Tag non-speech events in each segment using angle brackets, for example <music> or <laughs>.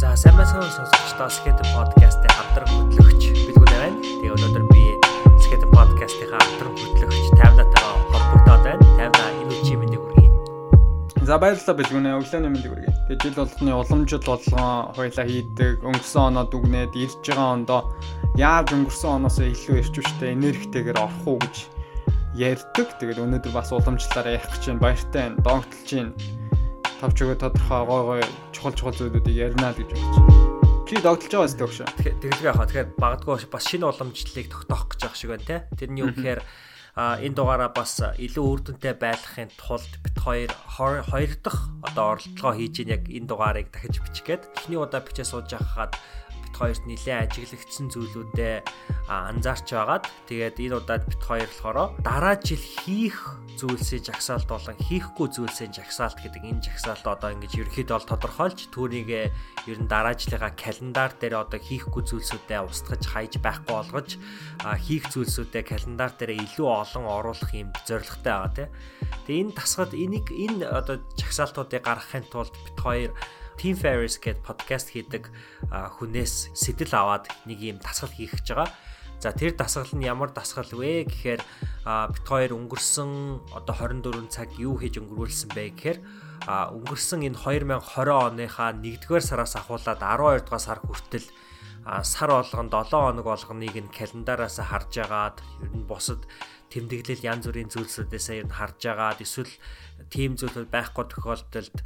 За сайн байцгаана сонсогчдоо Skate podcast-ийн хамтран хөтлөгч бидгүүд байна. Тэгээ өнөөдөр би Skate podcast-ийн хамтран хөтлөгч 50-натайгаа холбогдоод байна. 50-аа энэ үчи мэндийг хүргэе. За баярлалаа бэлгүнэ. Өглөөний мэндийг хүргэе. Тэгээ жил болгоны уламжил болгон хоёлаа хийдэг. Өнгөрсөн оноо дүгнээд ирж байгаа ондоо яаж өнгөрсөн оноос илүү ирчвчтэй энергитэйгээр орох уу гэж ярьдаг. Тэгээд өнөөдөр бас уламжлалаараа ярих гэж байна. Баяртай байна. Догтлж байна. Тавч өгөө тодорхой гой гой чухал чухал зүйлүүдийг ярина л гэж бодож байна. Чи догтлж байгаа зү өгшөө. Тэгэлгүй яхаа. Тэгэхээр багадгүй бас шинэ уламжлалыг тогтоох гэж байгаа шиг байна те. Тэрний үг гэхээр а энэ дугаараа бас илүү үр дүнтэй байхын тулд бит хоёр хоёр дахь одоо оролдлогоо хийж ийн яг энэ дугаарыг дахиж бичих гээд эхний удаа бичээ сууж байхад хоёрт нэлээд ажиглагдсан зүйлүүдэд анзаарч байгаад тэгээд энэ удаад бит хоёр болохоор дараа жил хийх зүйлсийн жагсаалт болон хийхгүй зүйлсийн жагсаалт гэдэг энэ жагсаалт одоо ингэж ерөөхдөө тодорхойлж түүнийг ер нь дараа жилийнхаа календар дээр одоо хийхгүй зүйлсүүдэд устгаж хайж байхгүй болгож хийх зүйлсүүдэд календар дээр илүү олон оруулах юм зорилготой байгаа тийм. Тэгээ энэ тасгад энийг энэ одоо жагсаалтуудыг гаргахын тулд бит хоёр Team Ferris гэдэг подкаст хийдэг хүнээс сэтэл аваад нэг юм дасгал хийх гэж байгаа. За тэр дасгал нь ямар дасгал вэ гэхээр бит хоёр өнгөрсөн одоо 24 цаг юу хийж өнгөрүүлсэн бэ гэхээр өнгөрсөн энэ 2020 оныхаа 1-р сараас ахуулаад 12 дугаар сар хүртэл сар болгон 7 хоног болгоныг нь календараас харж агаад ер нь бусад тэмдэглэл янз бүрийн зүйлсүүдээс ер нь харж агаад эсвэл тийм зүйлүүд байхгүй тохиолдолд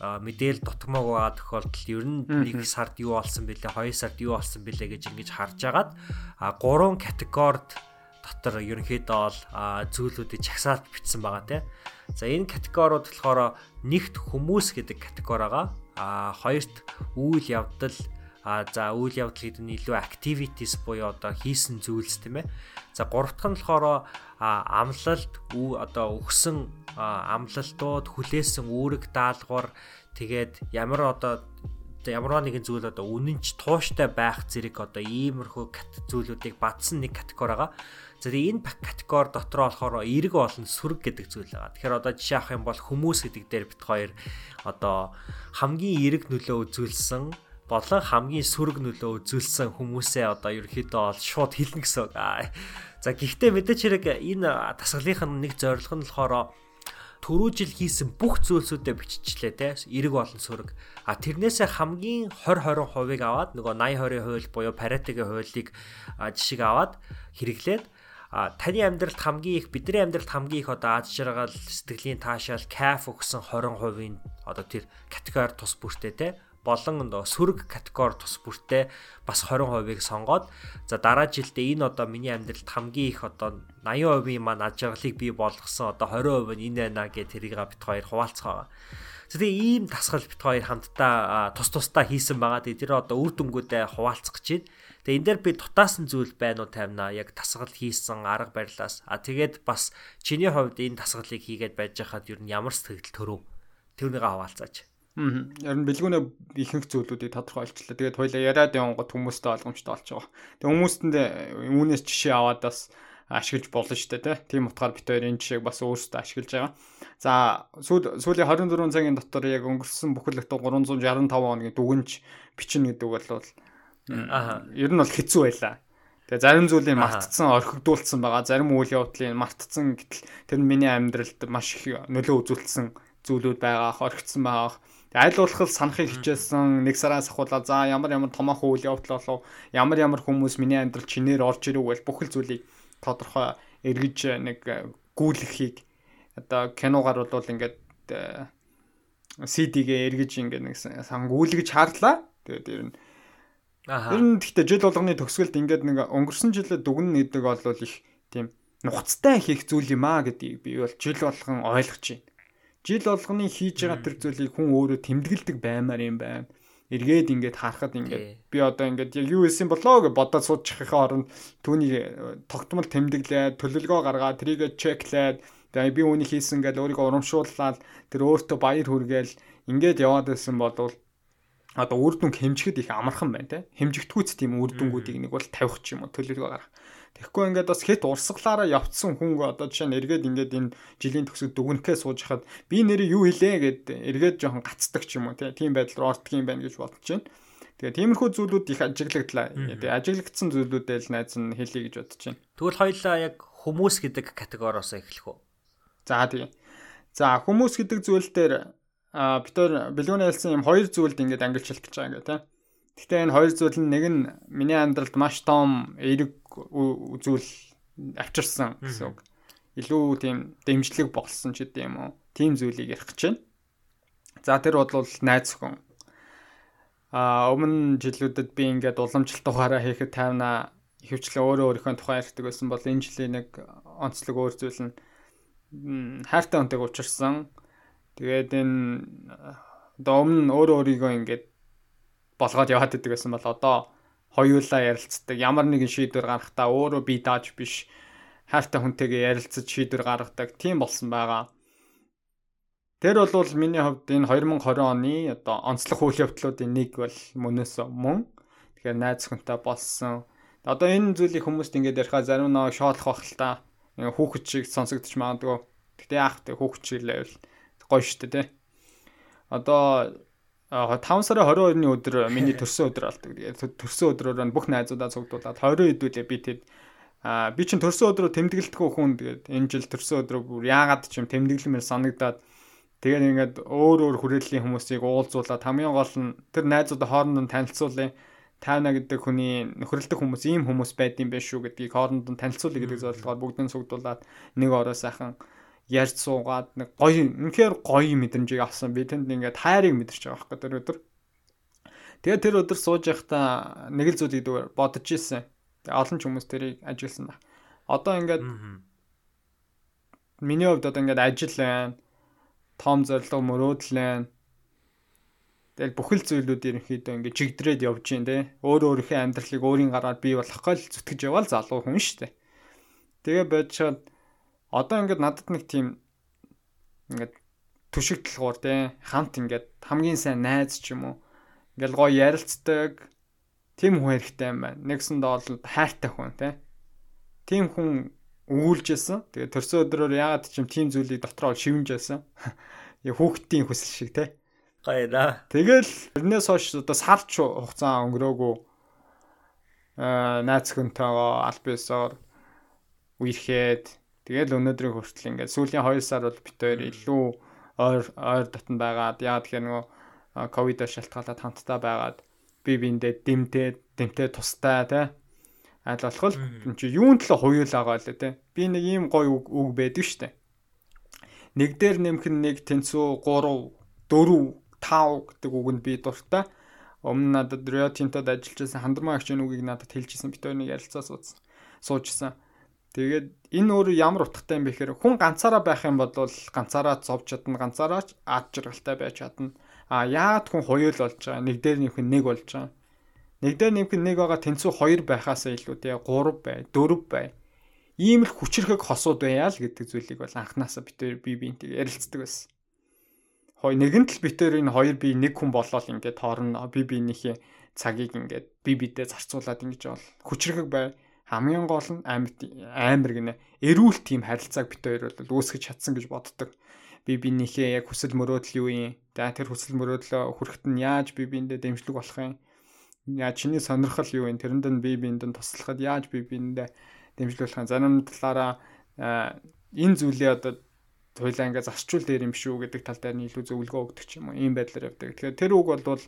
мэдээл дутмаг байгаа тохиолдолд ер нь нэг сард юу болсон бэлээ, хоёр сард юу болсон бэлээ гэж ингэж харж агаад а гурван категорид дотор ерөнхийдөө бол зүйлүүдийг чагсаалт бичсэн байгаа тийм. За энэ категориуд болохоор нэгт хүмүүс гэдэг категори байгаа. А хоёрт үйл явдал а за үйл явдал гэдэг нь илүү activities буюу одоо хийсэн зүйлс тийм ээ. За гурав дахь нь болохоор амлалт одоо өгсөн амлалтууд хүлээсэн үүрэг даалгавар тэгээд ямар одоо ямар нэгэн зүйл одоо үнэнч тууштай байх зэрэг одоо иймэрхүү зүйлүүдийг батсан нэг категори байгаа. За тэгээ энэ категори дотор болохоор эрг болон сүрэг гэдэг зүйл байгаа. Тэгэхээр одоо жишээ авах юм бол хүмүүс гэдэг дээр бит хоёр одоо хамгийн эрг нөлөө үзүүлсэн болон хамгийн сүрэг нөлөө үзүүлсэн хүмүүсээ одоо ерөөхдөө бол шууд хэлнэ гэсэн үг. За гэхдээ мэдээч хэрэг энэ тасгалынх нь нэг зорилго нь болохоор түрүү жил хийсэн бүх зүйлсүүдээ биччихлээ те эрэг болон сүрэг. А тэрнээсээ хамгийн 20 20%-ыг аваад нөгөө 80 20 хууль буюу Паретигийн хуулийг жишг аваад хэрэглээд а таны амьдралд хамгийн их бидний амьдралд хамгийн их одоо аз жаргал сэтгэлийн таашаал кайф өгсөн 20%-ийн одоо тэр категори тус бүртээ те болон сөрөг категори тус бүртээ бас 20%-ыг сонгоод за дараа жилдээ энэ одоо миний амьдралд хамгийн их одоо 80%-ийн маань аж аргалыг бий болгосон одоо 20% нь энэ байна гэж тэрийг бит хоёр хуваалцгаа. Тэгээ ийм тасгал бит хоёр хамтдаа тус тусдаа хийсэн байгаа. Тэгээ тэр одоо үр дүнгуудээ хуваалцах гэж байна. Тэгээ энэ дээр би дутаасан зүйл байна уу таймнаа яг тасгал хийсэн арга барилаас. А тэгээд бас чиний хувьд энэ тасгалыг хийгээд байж хахад ер нь ямар сэтгэл төрөв? Тэрнийг хаваалцаач. Аа. Ярин бэлгүүнээ ихэнх зүйлүүдийг тодорхойлчлаа. Тэгээд хоёлаа яриад явангууд хүмүүстэй ойлгомжтой болж байгаа. Тэгээд хүмүүстэнд үүнээс жишээ аваад бас ашиглаж болно шүү дээ тийм утгаар бит хоёр энэ жишээг бас өөрсдөө ашиглаж байгаа. За сүүлийн 24 цагийн дотор яг өнгөрсөн бүхэл бүтэн 365 хоногийн дүгнж бичнэ гэдэг бол аа ер нь бол хэцүү байлаа. Тэгээ зарим зүйлийг мартцсан, орхигдуулсан байгаа. Зарим үйл явдлыг мартцсан гэтэл тэр нь миний амьдралд маш их нөлөө үзүүлсэн зүйлүүд байгаа, орхигдсан байгаа аль болох санахыг хичээсэн. Нэг сараас ахуулаа за ямар ямар томоохон үйл явдал болов ямар ямар хүмүүс миний амьдрал чинээр орж ирв бол бүхэл зүйлийг тодорхой эргэж нэг э, гүйлэхийг одоо киногаар бол ингээд CD-гээ эргэж ингээд нэг сан гүйлгэж хаарлаа. Тэгээд ер нь Аа. Ер нь гэхдээ жил болгоны төгсгөлд ингээд нэг өнгөрсөн жилээ дүгнэн гэдэг бол их тийм нухацтай хийх зүйл юм аа гэдгийг би бол жил болгон ойлгож байна жил болгоны хийж байгаа тэр зүйлийг хүн өөрөө тэмдэглэдэг баймаар юм байна. Эргээд ингээд харахад ингээд би одоо ингээд яг юу хийсэн болоо гэж бодоод суучихын оронд түүний э, тогтмол тэмдэглээд төлөвлөгөө гаргаад трийг чеклээд тэгээ би үүнийг хийсэн гэж өөрийгөө урамшууллаад тэр өөртөө баяр хүргээл ингээд яваад байсан болвол одоо үр дүнг хэмжихэд их амархан байна те. Хэмжигдэхүйц тийм үр дүнгуудыг нэг бол тавих ч юм уу төлөвлөгөө гаргах Тэгэхгүй ингээд бас хэд урсгалаараа явцсан хүн одоо жишээ нь эргээд ингээд энэ жилийн төгсөд дүгнэхээ сууж хахад би нэрээ юу хэлээ гэд эргээд жоохон гацдаг ч юм уу тийм байдал руу ортдго юм байна гэж бодож байна. Тэгээ тиймэрхүү зүйлүүд их ажиглагдлаа. Тэгээ ажиглагдсан зүйлүүдээ л найз нь хэлье гэж бодож байна. Тэгвэл хоёлаа яг хүмүүс гэдэг категориос эхлэх үү? За тийм. За хүмүүс гэдэг зүйл дээр а бид нар бэлгүүний хэлсэн юм хоёр зүйлд ингээд ангилчилж байгаа ингээ тийм. Гэхдээ энэ хоёр зүйл нь нэг нь миний амьдралд маш том эерэг зүйл авчирсан гэсэн үг. Илүү тийм дэмжлэг болсон ч гэдэм юм уу. Тим зүйлийг ярих гэж байна. За тэр бол найз хүн. А өмнө жилүүдэд би ингээд уламжлалт ухаараа хийхэд тайвна хөвчлэн өөрөө өөрийнхөө тухай ярьдаг байсан бол энэ жилийн нэг онцлог өөр зүйл нь хайртай хүнтэйг учирсан. Тэгээд энэ одоо өмнө өөрөө өөрийгөө ингээд болгоод яваад идэг гэсэн бол одоо хоёулаа ярилцдаг. Ямар нэгэн шийдвэр гаргахдаа өөрөө би дааж биш хайртай хүнтэйгээ ярилцаж шийдвэр гаргадаг. Тийм болсон байгаа. Тэр бол миний хувьд энэ 2020 оны одоо онцлог үйл явдлуудын нэг бол мөнөөс мөн. Тэгэхээр найз хүнтэй болсон. Одоо энэ зүйлийг хүмүүст ингэж ярихаа зарим нэг шоолох бах л та. Хүүхэд шиг сонсогдож магадгүй. Гэтэ яах вэ? Хүүхэд шиг л байвал гоё шүү дээ, тэ. Одоо 5 сарын 22-ны өдөр миний төрсөн өдөр. Тэгээд төрсөн өдрөөр бүх найзуудаа цугдуулаад 20 хэдүүлээ би тэд а би чинь төрсөн өдрөө тэмдэглэдэггүй хүн тэгээд энэ жил төрсөн өдрөө бүр яагаад ч юм тэмдэглэмээр санагдаад тэгээд ингээд өөр өөр хүрээллийн хүмүүсийг уулзуулаад хамгийн гол нь тэр найзуудаа хоорондоо танилцуулъя. Тайна гэдэг хүний нөхөрлөдөг хүмүүс ийм хүмүүс байдсан байх шүү гэдгийг хоорондоо танилцуулъя гэдэг зорилгоор бүгдэн цугдуулаад нэг ороо сайхан ярьж суугаад нэг гоё үнэхээр гоё мэдрэмжийг авсан. Би тэнд ингээд хайрыг мэдэрч байгаа байхгүй тэр өдөр. Тэгээд тэр өдөр сууж байхдаа нэг л зүйлийг дүүр бодож ирсэн. Тэгээд олон ч хүмүүс тэрийг ажилласан баг. Одоо ингээд миний хувьд одоо ингээд ажил байна. Том зорилго мөрөөдөл байна. Тэгэл бүхэл зүйлүүд ерөнхийдөө ингээд чигдрээд явж гин те. Өөр өөрийнхөө амьдралыг өөрийн гараар бий болгохой л зүтгэж яваал залуу хүн шүү дээ. Тэгээ бодчиход одоо ингээд надад нэг тийм ингээд түшиг талгуур те хамт ингээд хамгийн сайн найз ч юм уу ингээд гоё ярилцдаг тийм хүн хэрэгтэй юм байна. Нэгсэнд бол хайртай хүн те. Тийм хүн өгүүлжсэн. Тэгээ төрсөн өдрөөр яагаад ч юм тийм зүйлийг дотроо шивнжсэн. <laughs> Яг хүүхдийн хүсэл шиг те. Гоё да. Тэгэл тэрнээс хойш одоо сарч хугацаа өнгөрөөгүй аа найз хүнтэйгээ альбисоор үерхэд Тэгэл өнөөдрийн хүртэл ингээд сүүлийн 2 сар бол бит хоёр илүү ойр ойр дотн байгаад яа тэгэхээр нөгөө ковидоор шалтгаалаад хамтдаа байгаад би биэндээ дэмтэй дэмтэй тустай тий аль болох энэ чи юун төлөө хуйлаагаа л тий би нэг ийм гоё үг үг байдаг штэ. Нэг дээр нэмэх нь нэг тэнцүү 3 4 5 гэдэг үг нь би дуртай. Өмнө надад Rio Tinto-д ажиллаж байсан хандармаа агчийн үгийг надад хэлжсэн бит хоёрыг ярилцаа суудсан суужсан Тэгээд энэ өөр ямар утгатай юм бэ гэхээр хүн ганцаараа байх юм бол ганцаараа зовж чадна, ганцаараа ч ад жаргалтай байж чадна. А яагаад хүн хоёул болж байгаа? Нэг дээр нэмэх нэг болж байгаа. Нэг дээр нэмэх нэг байгаа тэнцүү хоёр байхаас илүү тий 3 бай, 4 бай. Ийм л хүчрхэг хосууд байя л гэдэг зүйлийг бол анханасаа битээр би биентэй ярилцдаг байсан. Хой нэгэнт л битээр энэ хоёр би нэг хүн болоод ингээд хоорондоо би биенийхээ цагийг ингээд би бидээ зарцуулаад ингэж бол хүчрхэг бай хамгийн гол нь амьд амар гинэ эрүүл тийм харилцааг бит хоёр бол үүсгэж чадсан гэж боддог. Би бинийхээ яг хүсэл мөрөөдөл юу юм? За тэр хүсэл мөрөөдлөө хүрэхэд нь яаж би биэндээ дэмжлэг болох юм? Яа чиний сонирхол юу юм? Тэрэнд нь би биэнд нь туслахад яаж би биэндээ дэмжлэг болох юм? Зарим талаараа энэ зүйлээ одоо хоёлаа ингээ зарчуул дээр юм шүү гэдэг тал дээр нь илүү зөвлөгөө өгдөг юм. Ийм байдлаар явдаг. Тэгэхээр тэр үг бол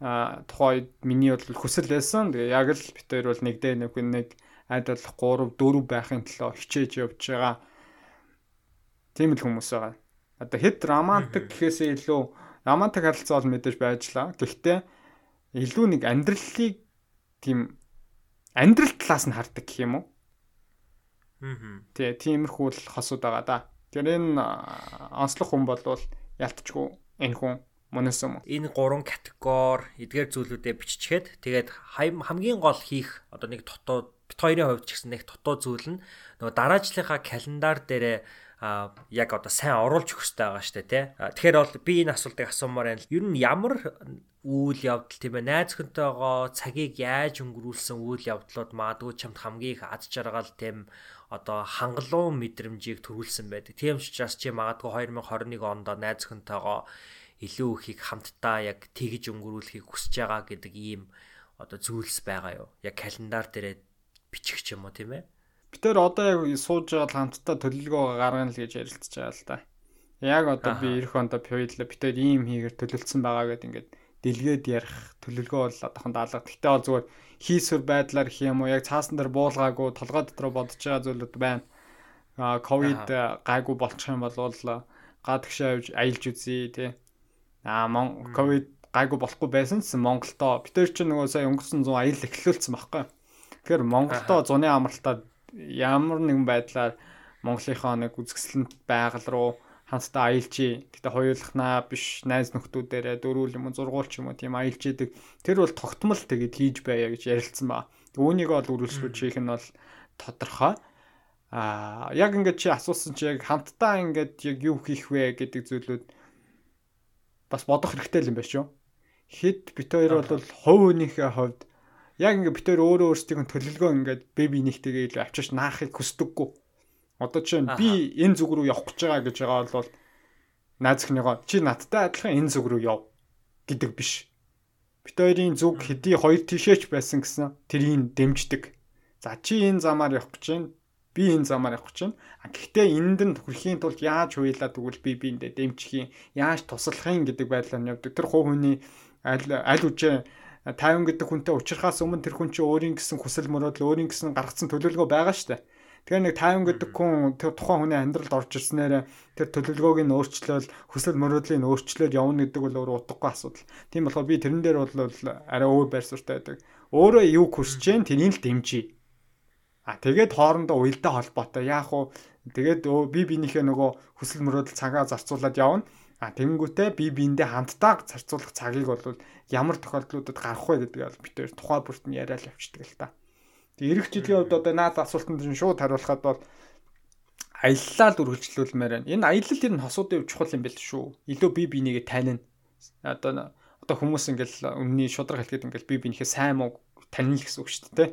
тухайд миний бол хүсэл байсан. Тэгээ яг л хоёр бол нэг дээр нэг айд бол 3 4 байхын төлөө хичээж явж байгаа. Тийм л хүмүүс байгаа. Одоо хэд романтик гэхээсээ илүү романтик харилцаа бол мэдээж байжлаа. Гэхдээ илүү нэг амьдралыг тийм амьдрал талаас нь хардаг гэх юм уу? Аа. Тэгээ тиймэрхүү л хосууд байгаа да. Тэр энэ онцлог хүн бол ялтчгүй энэ хүн Мөнөөс юм. Энэ гурван категори эдгээр зүйлүүдэд биччихэд тэгээд хамгийн гол хийх одоо нэг дотоод бит хоёрын хувьд ч гэсэн нэг дотоод зүйл нь нөгөө дараачлалынхаа календар дээр а яг одоо сайн оруулж өгөх хэрэгтэй байгаа штэ тий. Тэгэхээр бол би энэ асуултыг асуумаар байна. Ер нь ямар үйл явдал тийм ээ найз өхөнтэйгоо цагийг яаж өнгөрүүлсэн үйл явдлууд магадгүй чамд хамгийн их ад жаргал тийм одоо хангалуун мэдрэмжийг төрүүлсэн байдаг. Тийм учраас чи магадгүй 2021 онд найз өхөнтэйгоо илүү ихийг хамтдаа яг тэгж өнгөрүүлэхийг хүсэж байгаа гэдэг ийм одоо зүйлс байгаа юу? Яг календар дээрээ бичих ч юм уу тийм ээ? Бид тэр одоо яг сууж байгаа хамтдаа төлөлгөө гаргана л гэж ярилцж байгаа л да. Яг одоо би эх ондоо пивэдлээ бид тэр ийм хийгээр төлөвлөсөн байгаа гэдэг ингээд дэлгээд ярих төлөвлөгөө бол одоохон даалга. Гэхдээ бол зүгээр хийсвэр байдлаар их юм уу яг цаасан дээр буулгаагүй толгой дотор бодож байгаа зүйлүүд байна. Аа ковид гайгүй болчих юм бол га тэгшээ авж аялж үзье тий. Аа ковид гайгүй болохгүй байсан ч Монголдоо бид нар чинь нөгөө сая өнгөрсөн 100 аялал эхлүүлсэн байхгүй. Тэгэхээр Монголдоо зуны амралтад ямар нэгэн байдлаар Монголынхоо нэг үзэсгэлэнт байгаль руу хамтдаа аялжээ. Гэтэ хоёулахнаа биш найз нөхдүүдээрээ дөрүүл юм уу зургуул ч юм уу тийм аялж идэг. Тэр бол тогтмол тэгэд хийж байя гэж ярилцсан ба. Үүнийг бол үргэлжлүүлж хийх нь бол тодорхой. Аа яг ингээд чи асуусан чи яг хамтдаа ингээд яг юу хийх вэ гэдэг зүйлүүд бас бодох хэрэгтэй л юм байна шүү. Хэд бит хоёр бол хувь хүнийхээ хувьд яг ингээд бит хоёр өөрөө өөрсдийн төлөвлөгөө ингээд беби нэгтэйгээ илүү авчиж наахыг хүсдэггүй Одоо чинь би энэ зүг рүү явах гэж байгаа гэж байгаа бол найз ихнийгоо чи надтай адилхан энэ зүг рүү яв гэдэг биш. Бид хоёрын зүг хэдий хоёр тишээч байсан гэсэн тэрийг дэмждэг. За чи энэ замаар явах гэж байна. Би энэ замаар явах гэж байна. Гэхдээ энд нь хүрэхийн тулд яаж хуйлаа тэгвэл би биэндээ дэмжих юм, яаж туслах юм гэдэг байдлаар нь явдаг. Тэр хувь хүний аль аль үжээ 50 гэдэг хүнтэй уулзрахаас өмнө тэр хүн чинь өөрийн гэсэн хүсэл мөрөөдөл, өөрийн гэсэн гаргасан төлөвлөгөө байгаа шүү дээ. Тэгэхээр нэг тайван гэдэг хүн тэр тухайн хүний амьдралд орж ирснээр тэр төлөвлөгөөг нь өөрчлөөл хүсэл мөрөөдлийг нь өөрчлөөд явна гэдэг бол өөр утгагүй асуудал. Тийм болохоор би тэрэн дээр бол арай өөр байр суурьтай байдаг. Өөрөө юу хүсэж тэрийг л дэмжиж. А тэгээд хоорондоо уялдаа холбоотой. Яах вэ? Тэгээд би бинийхээ нөгөө хүсэл мөрөөдөл цагаа зарцуулаад явна. А тэнгүүтээ би биэндээ хамтдаа зарцуулах цагийг бол ямар тохиолдлуудад гарах вэ гэдгийг бол бид тэр тухай бүрт нь яриад явчихдаг л та. Тэг эх жилийн хувьд одоо наад асуултанд нь шууд хариулахад бол аяллаа л үргэлжлүүлмээр байна. Энэ аялал ер нь хосуудын хувьд чухал юм байл шүү. Илүү бие бинийгээ танина. Одоо одоо хүмүүс ингээл өмнөний шудраг хэлгээд ингээл бие бинийхээ сайн муу танил гэсэн үг шүү дээ.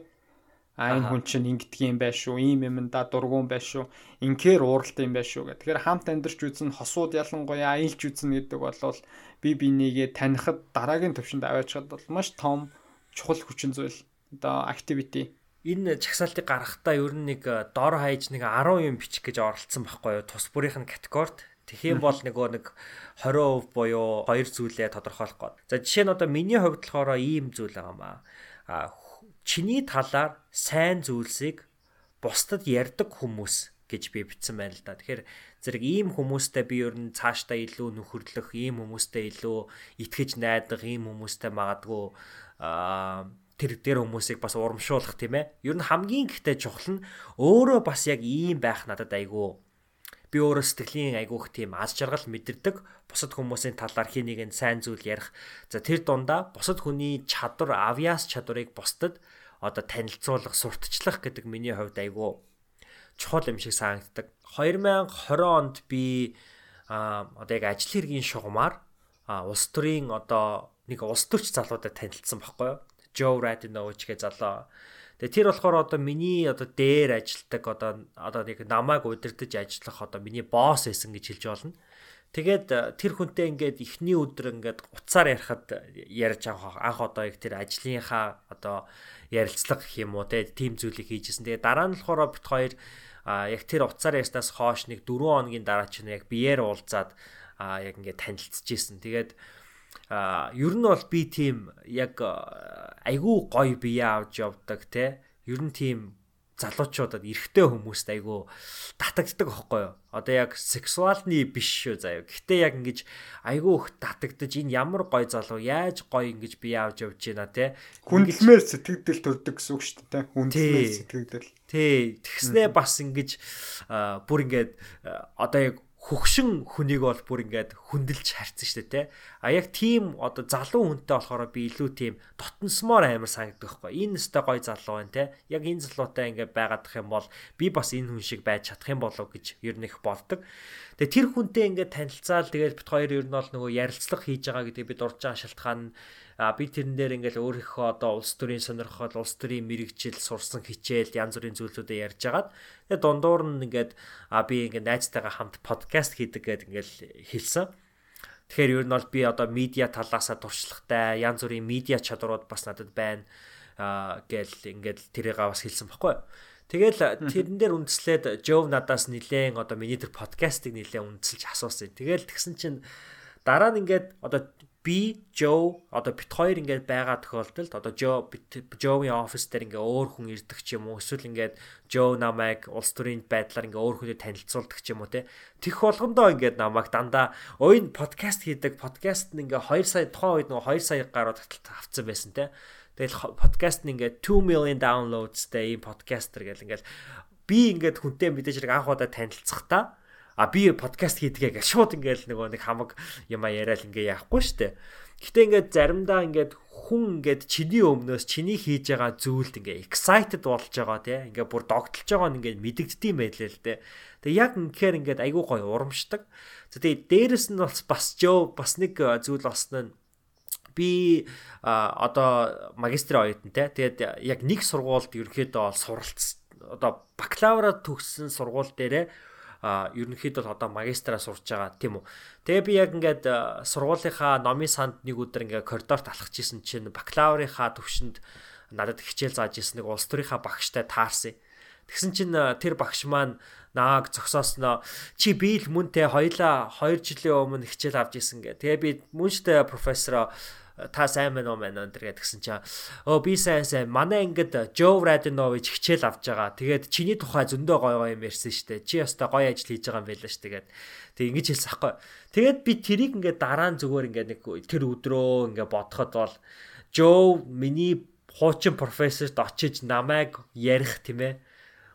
А энэ хүн чинь ингэдэг юм байх шүү. Ийм юм да дургуун байх шүү. Инхээр ууралт юм байх шүү гэх. Тэгэхээр хамт амьдарч үзэн хосууд ялангуяа аялж үзэн гэдэг бол бие бинийгээ танихад дараагийн төвшөнд аваачхад бол маш том чухал хүчин зүйл. Одоо activity энэ чагсаалтыг гаргахтаа ер нь нэг э, дор хаяж нэг 10 юм бичих гэж оролцсон байхгүй юу? Тус бүрийнх нь категорид. Тэгхийн бол нөгөө нэг 20% буюу хоёр зүйлээ тодорхойлох гээд. За жишээ нь одоо миний хувьд болохоор ийм зүйл байгаа маа. А чиний талаар сайн зүйлсийг бусдад ярьдаг хүмүүс гэж би бичсэн байна л да. Тэгэхээр зэрэг ийм хүмүүстэй би ер нь цаашдаа илүү нөхөрлөх, ийм хүмүүстэй илүү итгэж найдах, ийм хүмүүстэй магадгүй аа тэр дээр хүмүүсийг бас урамшуулах тийм ээ. Ер нь хамгийн ихтэй чухал нь өөрөө бас яг ийм байх надад айгүй би өөрөө сэтгэлийн айгүйх тийм аз жаргал мэдэрдэг бусад хүмүүсийн талаар хий нэгэн сайн зүйл ярих. За тэр дундаа бусад хүний чадвар, авьяас чадварыг бусдад одоо танилцуулах, сурталчлах гэдэг миний хувьд айгүй чухал юм шиг санагддаг. 2020 онд би а одоо яг ажил хэргийн шугамар улс төрийн одоо нэг улс төрч залуудад танилцсан байхгүй юу? Joe Radinovich гэж залуу. Тэгээ тэр болохоор одоо миний одоо дээр ажилтдаг одоо одоо нэг намайг удирдах ажиллах одоо миний босс байсан гэж хэлж болно. Тэгээд э, тэр хүнтэй ингээд эхний өдөр ингээд уцаар ярихад ярьж авах анх одоо яг тэр ажлынхаа одоо ярилцлага гэх юм уу тим зүйлийг хийжсэн. Тэгээд дараа нь болохоор бит хоёр яг тэр уцаар ярьснаас хойш нэг 4 хоногийн дараа чинь яг биеэр уулзаад яг ингээд танилцчихсэн. Тэгээд а ер нь бол би тийм яг айгүй гоё бие авч явдаг те ер нь тийм залуучуудад эрэгтэй хүмүүст айгүй татагддаг аахгүй юу. Одоо яг сексуалны биш шүү заяа. Гэхдээ яг ингэж айгүй их татагдаж энэ ямар гоё залуу яаж гоё ингэж бие авч явж байна те. Хүндлэмээр сэтгэгдэл төрдөг гэсэн үг шүү дээ. Хүндлэмээр сэтгэгдэл. Тий. Тэгснээ бас ингэж бүр ингэж одоо яг хөгшин хүнийг бол бүр ингээд хүндэлж харьцсан шүү дээ те. А яг тийм одоо залуу хүнтэй болохоор би илүү тийм дотносмоор амар санагддаг байхгүй. Энэ өстой гой залуу байна те. Яг энэ залуутай ингээд байгаадах юм бол би бас энэ хүн шиг байж чадах юм болов гэж ер нь их болдог. Тэгээ тэр хүнтэй ингээд танилцаал тэгээд бит хоёр ер нь бол нөгөө ярилцлага хийж байгаа гэдэг би дурж байгаа шалтгаан нь А би тэрэн дээр ингээл өөрийнхөө одоо улс төрийн сонирхол, улс төрийн мэрэгжил сурсан хичээл янз бүрийн зүйлүүдээ ярьж агаад тэгээ дундуур нь ингээд а би ингээд найзтайгаа хамт подкаст хийдэг гэдэг ингээл хэлсэн. Тэгэхээр ер нь бол би одоо медиа талаасаа туршлагатай, янз бүрийн медиа чадварууд бас надад байна а гэл ингээд тэрийг бас хэлсэн баггүй. Тэгэл тэрэн дээр үндэслээд Жов надаас нилээн одоо миний тэр подкастыг нилээн үндэслэж асуусан. Тэгэл тэгсэн чинь дараа нь ингээд одоо би Joe одоо бит хоёр ингээд байгаа тохиолдолд одоо Joe Joe-ийн офис дээр ингээ өөр хүн ирдэг ч юм уу эсвэл ингээд Joe намайг улс төрийн байдлаар ингээ өөр хүнтэй танилцуулдаг ч юм уу те. Тэх болгондоо ингээд намайг дандаа ойн подкаст хийдэг подкаст нь ингээ 2 сая тухайн үед нөгөө 2 сая гаруй авцсан байсан те. Тэгэл подкаст нь ингээ 2 million downloadsтэй ийм подкастер гэл ингээл би ингээд хүнтэй мэдээж хэрэг анх удаа танилцахдаа а би подкаст хийдгээ гэж шууд ингээл нөгөө нэг хамаг юм яриад ингээ яахгүй штэ. Гэтэ ингээд заримдаа ингээд хүн ингээд чиний өмнөөс чиний хийж байгаа зүйлд ингээ excited болж байгаа тий. Ингээ бүр догтлж байгаа нь ингээ мэдэгддэм байлээ л дээ. Тэгээ яг үнэхээр ингээд айгүй гоё урамшдаг. Тэгээ дээрэс нь бас бас жоо бас нэг зүйл нь би а одоо магистрийн оюутан те тэгээд яг нэг сургуульд ерөнхийдөө суралц одоо бакалавра төгссөн сургууль дээрээ а ерөнхийдөө одоо магистраа сурж байгаа тийм үү. Тэгээ би яг ингээд сургуулийнхаа номын санд нэг өдөр ингээд коридорт алхаж исэн чинь бакалаврынхаа төвшөнд надад хичээл зааж исэн нэг улс төрийнхаа багштай таарсан. Тэгсэн чинь тэр багш маань нааг зогсоосноо чи би л мөнтэй хоёлаа 2 жилийн өмнө хичээл авч исэн гэ. Тэгээ би мөнштэй профессороо та сайн байна уу мэн өнтер гэдгсэн чинь өө би сайн сайн манай ингээд Joe Radinovic хичээл авч байгаа. Тэгээд чиний тухай зөндөө гой гой юм ярьсан штэ. Чи ястаа гоё ажил хийж байгаа юм байлаа штэ гэд. Тэг ингэж хэлсэн хгүй. Тэгээд би тэрийг ингээд дараа нь зүгээр ингээд нэг тэр өдрөө ингээд бодоход бол Joe миний хуучин профессорт очиж намайг ярих тийм ээ.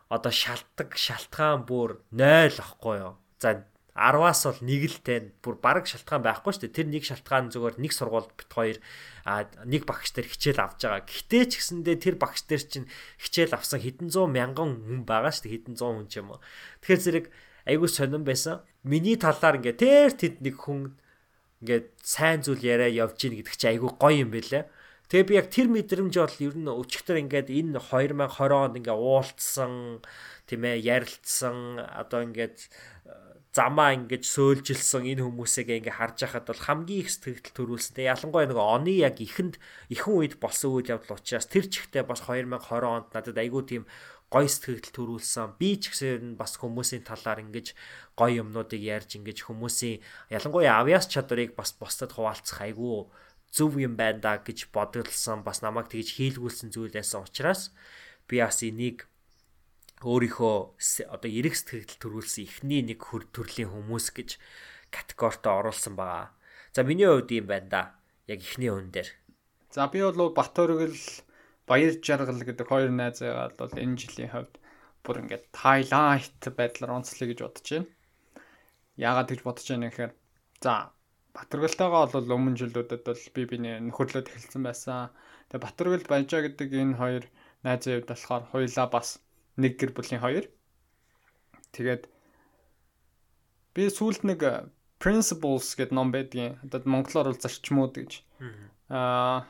Одоо шалтгаан шалтгаан бүр 0 ахгүй юу. За 10-аас бол нэг л тань бүр бараг шалтгаан байхгүй шүү дээ. Тэр нэг шалтгаан зүгээр нэг сургуульд бит хоёр а нэг багш дээр хичээл авч байгаа. Гэхдээ ч гэсэндээ тэр багш дээр чинь хичээл авсан хэдэн зуун мянган хүн байгаа шүү дээ. Хэдэн зуун хүн ч юм уу. Тэгэхээр зэрэг айгүй сонирн байсан. Миний талаар ингээ тэр тэд нэг хүн ингээ сайн зүйл яриа явж ийн гэдэг чинь айгүй гоё юм байлаа. Тэгээ би яг тэр мэдрэмж бол ер нь өчигдөр ингээд энэ 2020 онд ингээ уулцсан тийм ээ ярилцсан одоо ингээд замаа ингэж сөөлжилсэн энэ хүмүүсийг ингээ харж байхад бол хамгийн их сэтгэл төрүүлсэн. Тэгээ ялангуяа нэг оны яг ихэнд ихэн үед болсон үйл явдал учраас тэр чигтээ бас 2020 онд надад айгүй тийм гой сэтгэл төрүүлсэн. Би ч гэсэн бас хүмүүсийн талаар ингэж гой юмнуудыг ярьж ингэж хүмүүсийн ялангуяа авиас чадварыг бас бусдад хуваалцах айгүй зөв юм байна да гэж бодолсон. Бас намайг тэгж хийлгүүлсэн зүйл байсан учраас би бас энийг өөрийнхөө одоо эрэг сэтгэл төрүүлсэн эхний нэг хөр төрлийн хүмүүс гэж категорид оруулсан байгаа. За миний хувьд юм байна да. Яг эхний хүн дээр. За би бол Батөргөл Баяр Жаргал гэдэг хоёр найзгаа бол энэ жилийн хувьд бүр ингээд хайлайт байдлаар онцлоё гэж бодож байна. Яагаад гэж бодож байна гэхээр за Батөргөлтойгоо бол өмнө жилүүдэд бол би биний нөхөрлөд эхэлсэн байсан. Тэгээ Батөргөл Баяжаа гэдэг энэ хоёр найзын хувьд болохоор хоёлаа бас нэг гэр бүлийн хоёр. Тэгээд би сүүлд нэг э, principles гэдэг ном байдгийн. Одоо монголоор бол зарчмууд гэж. Аа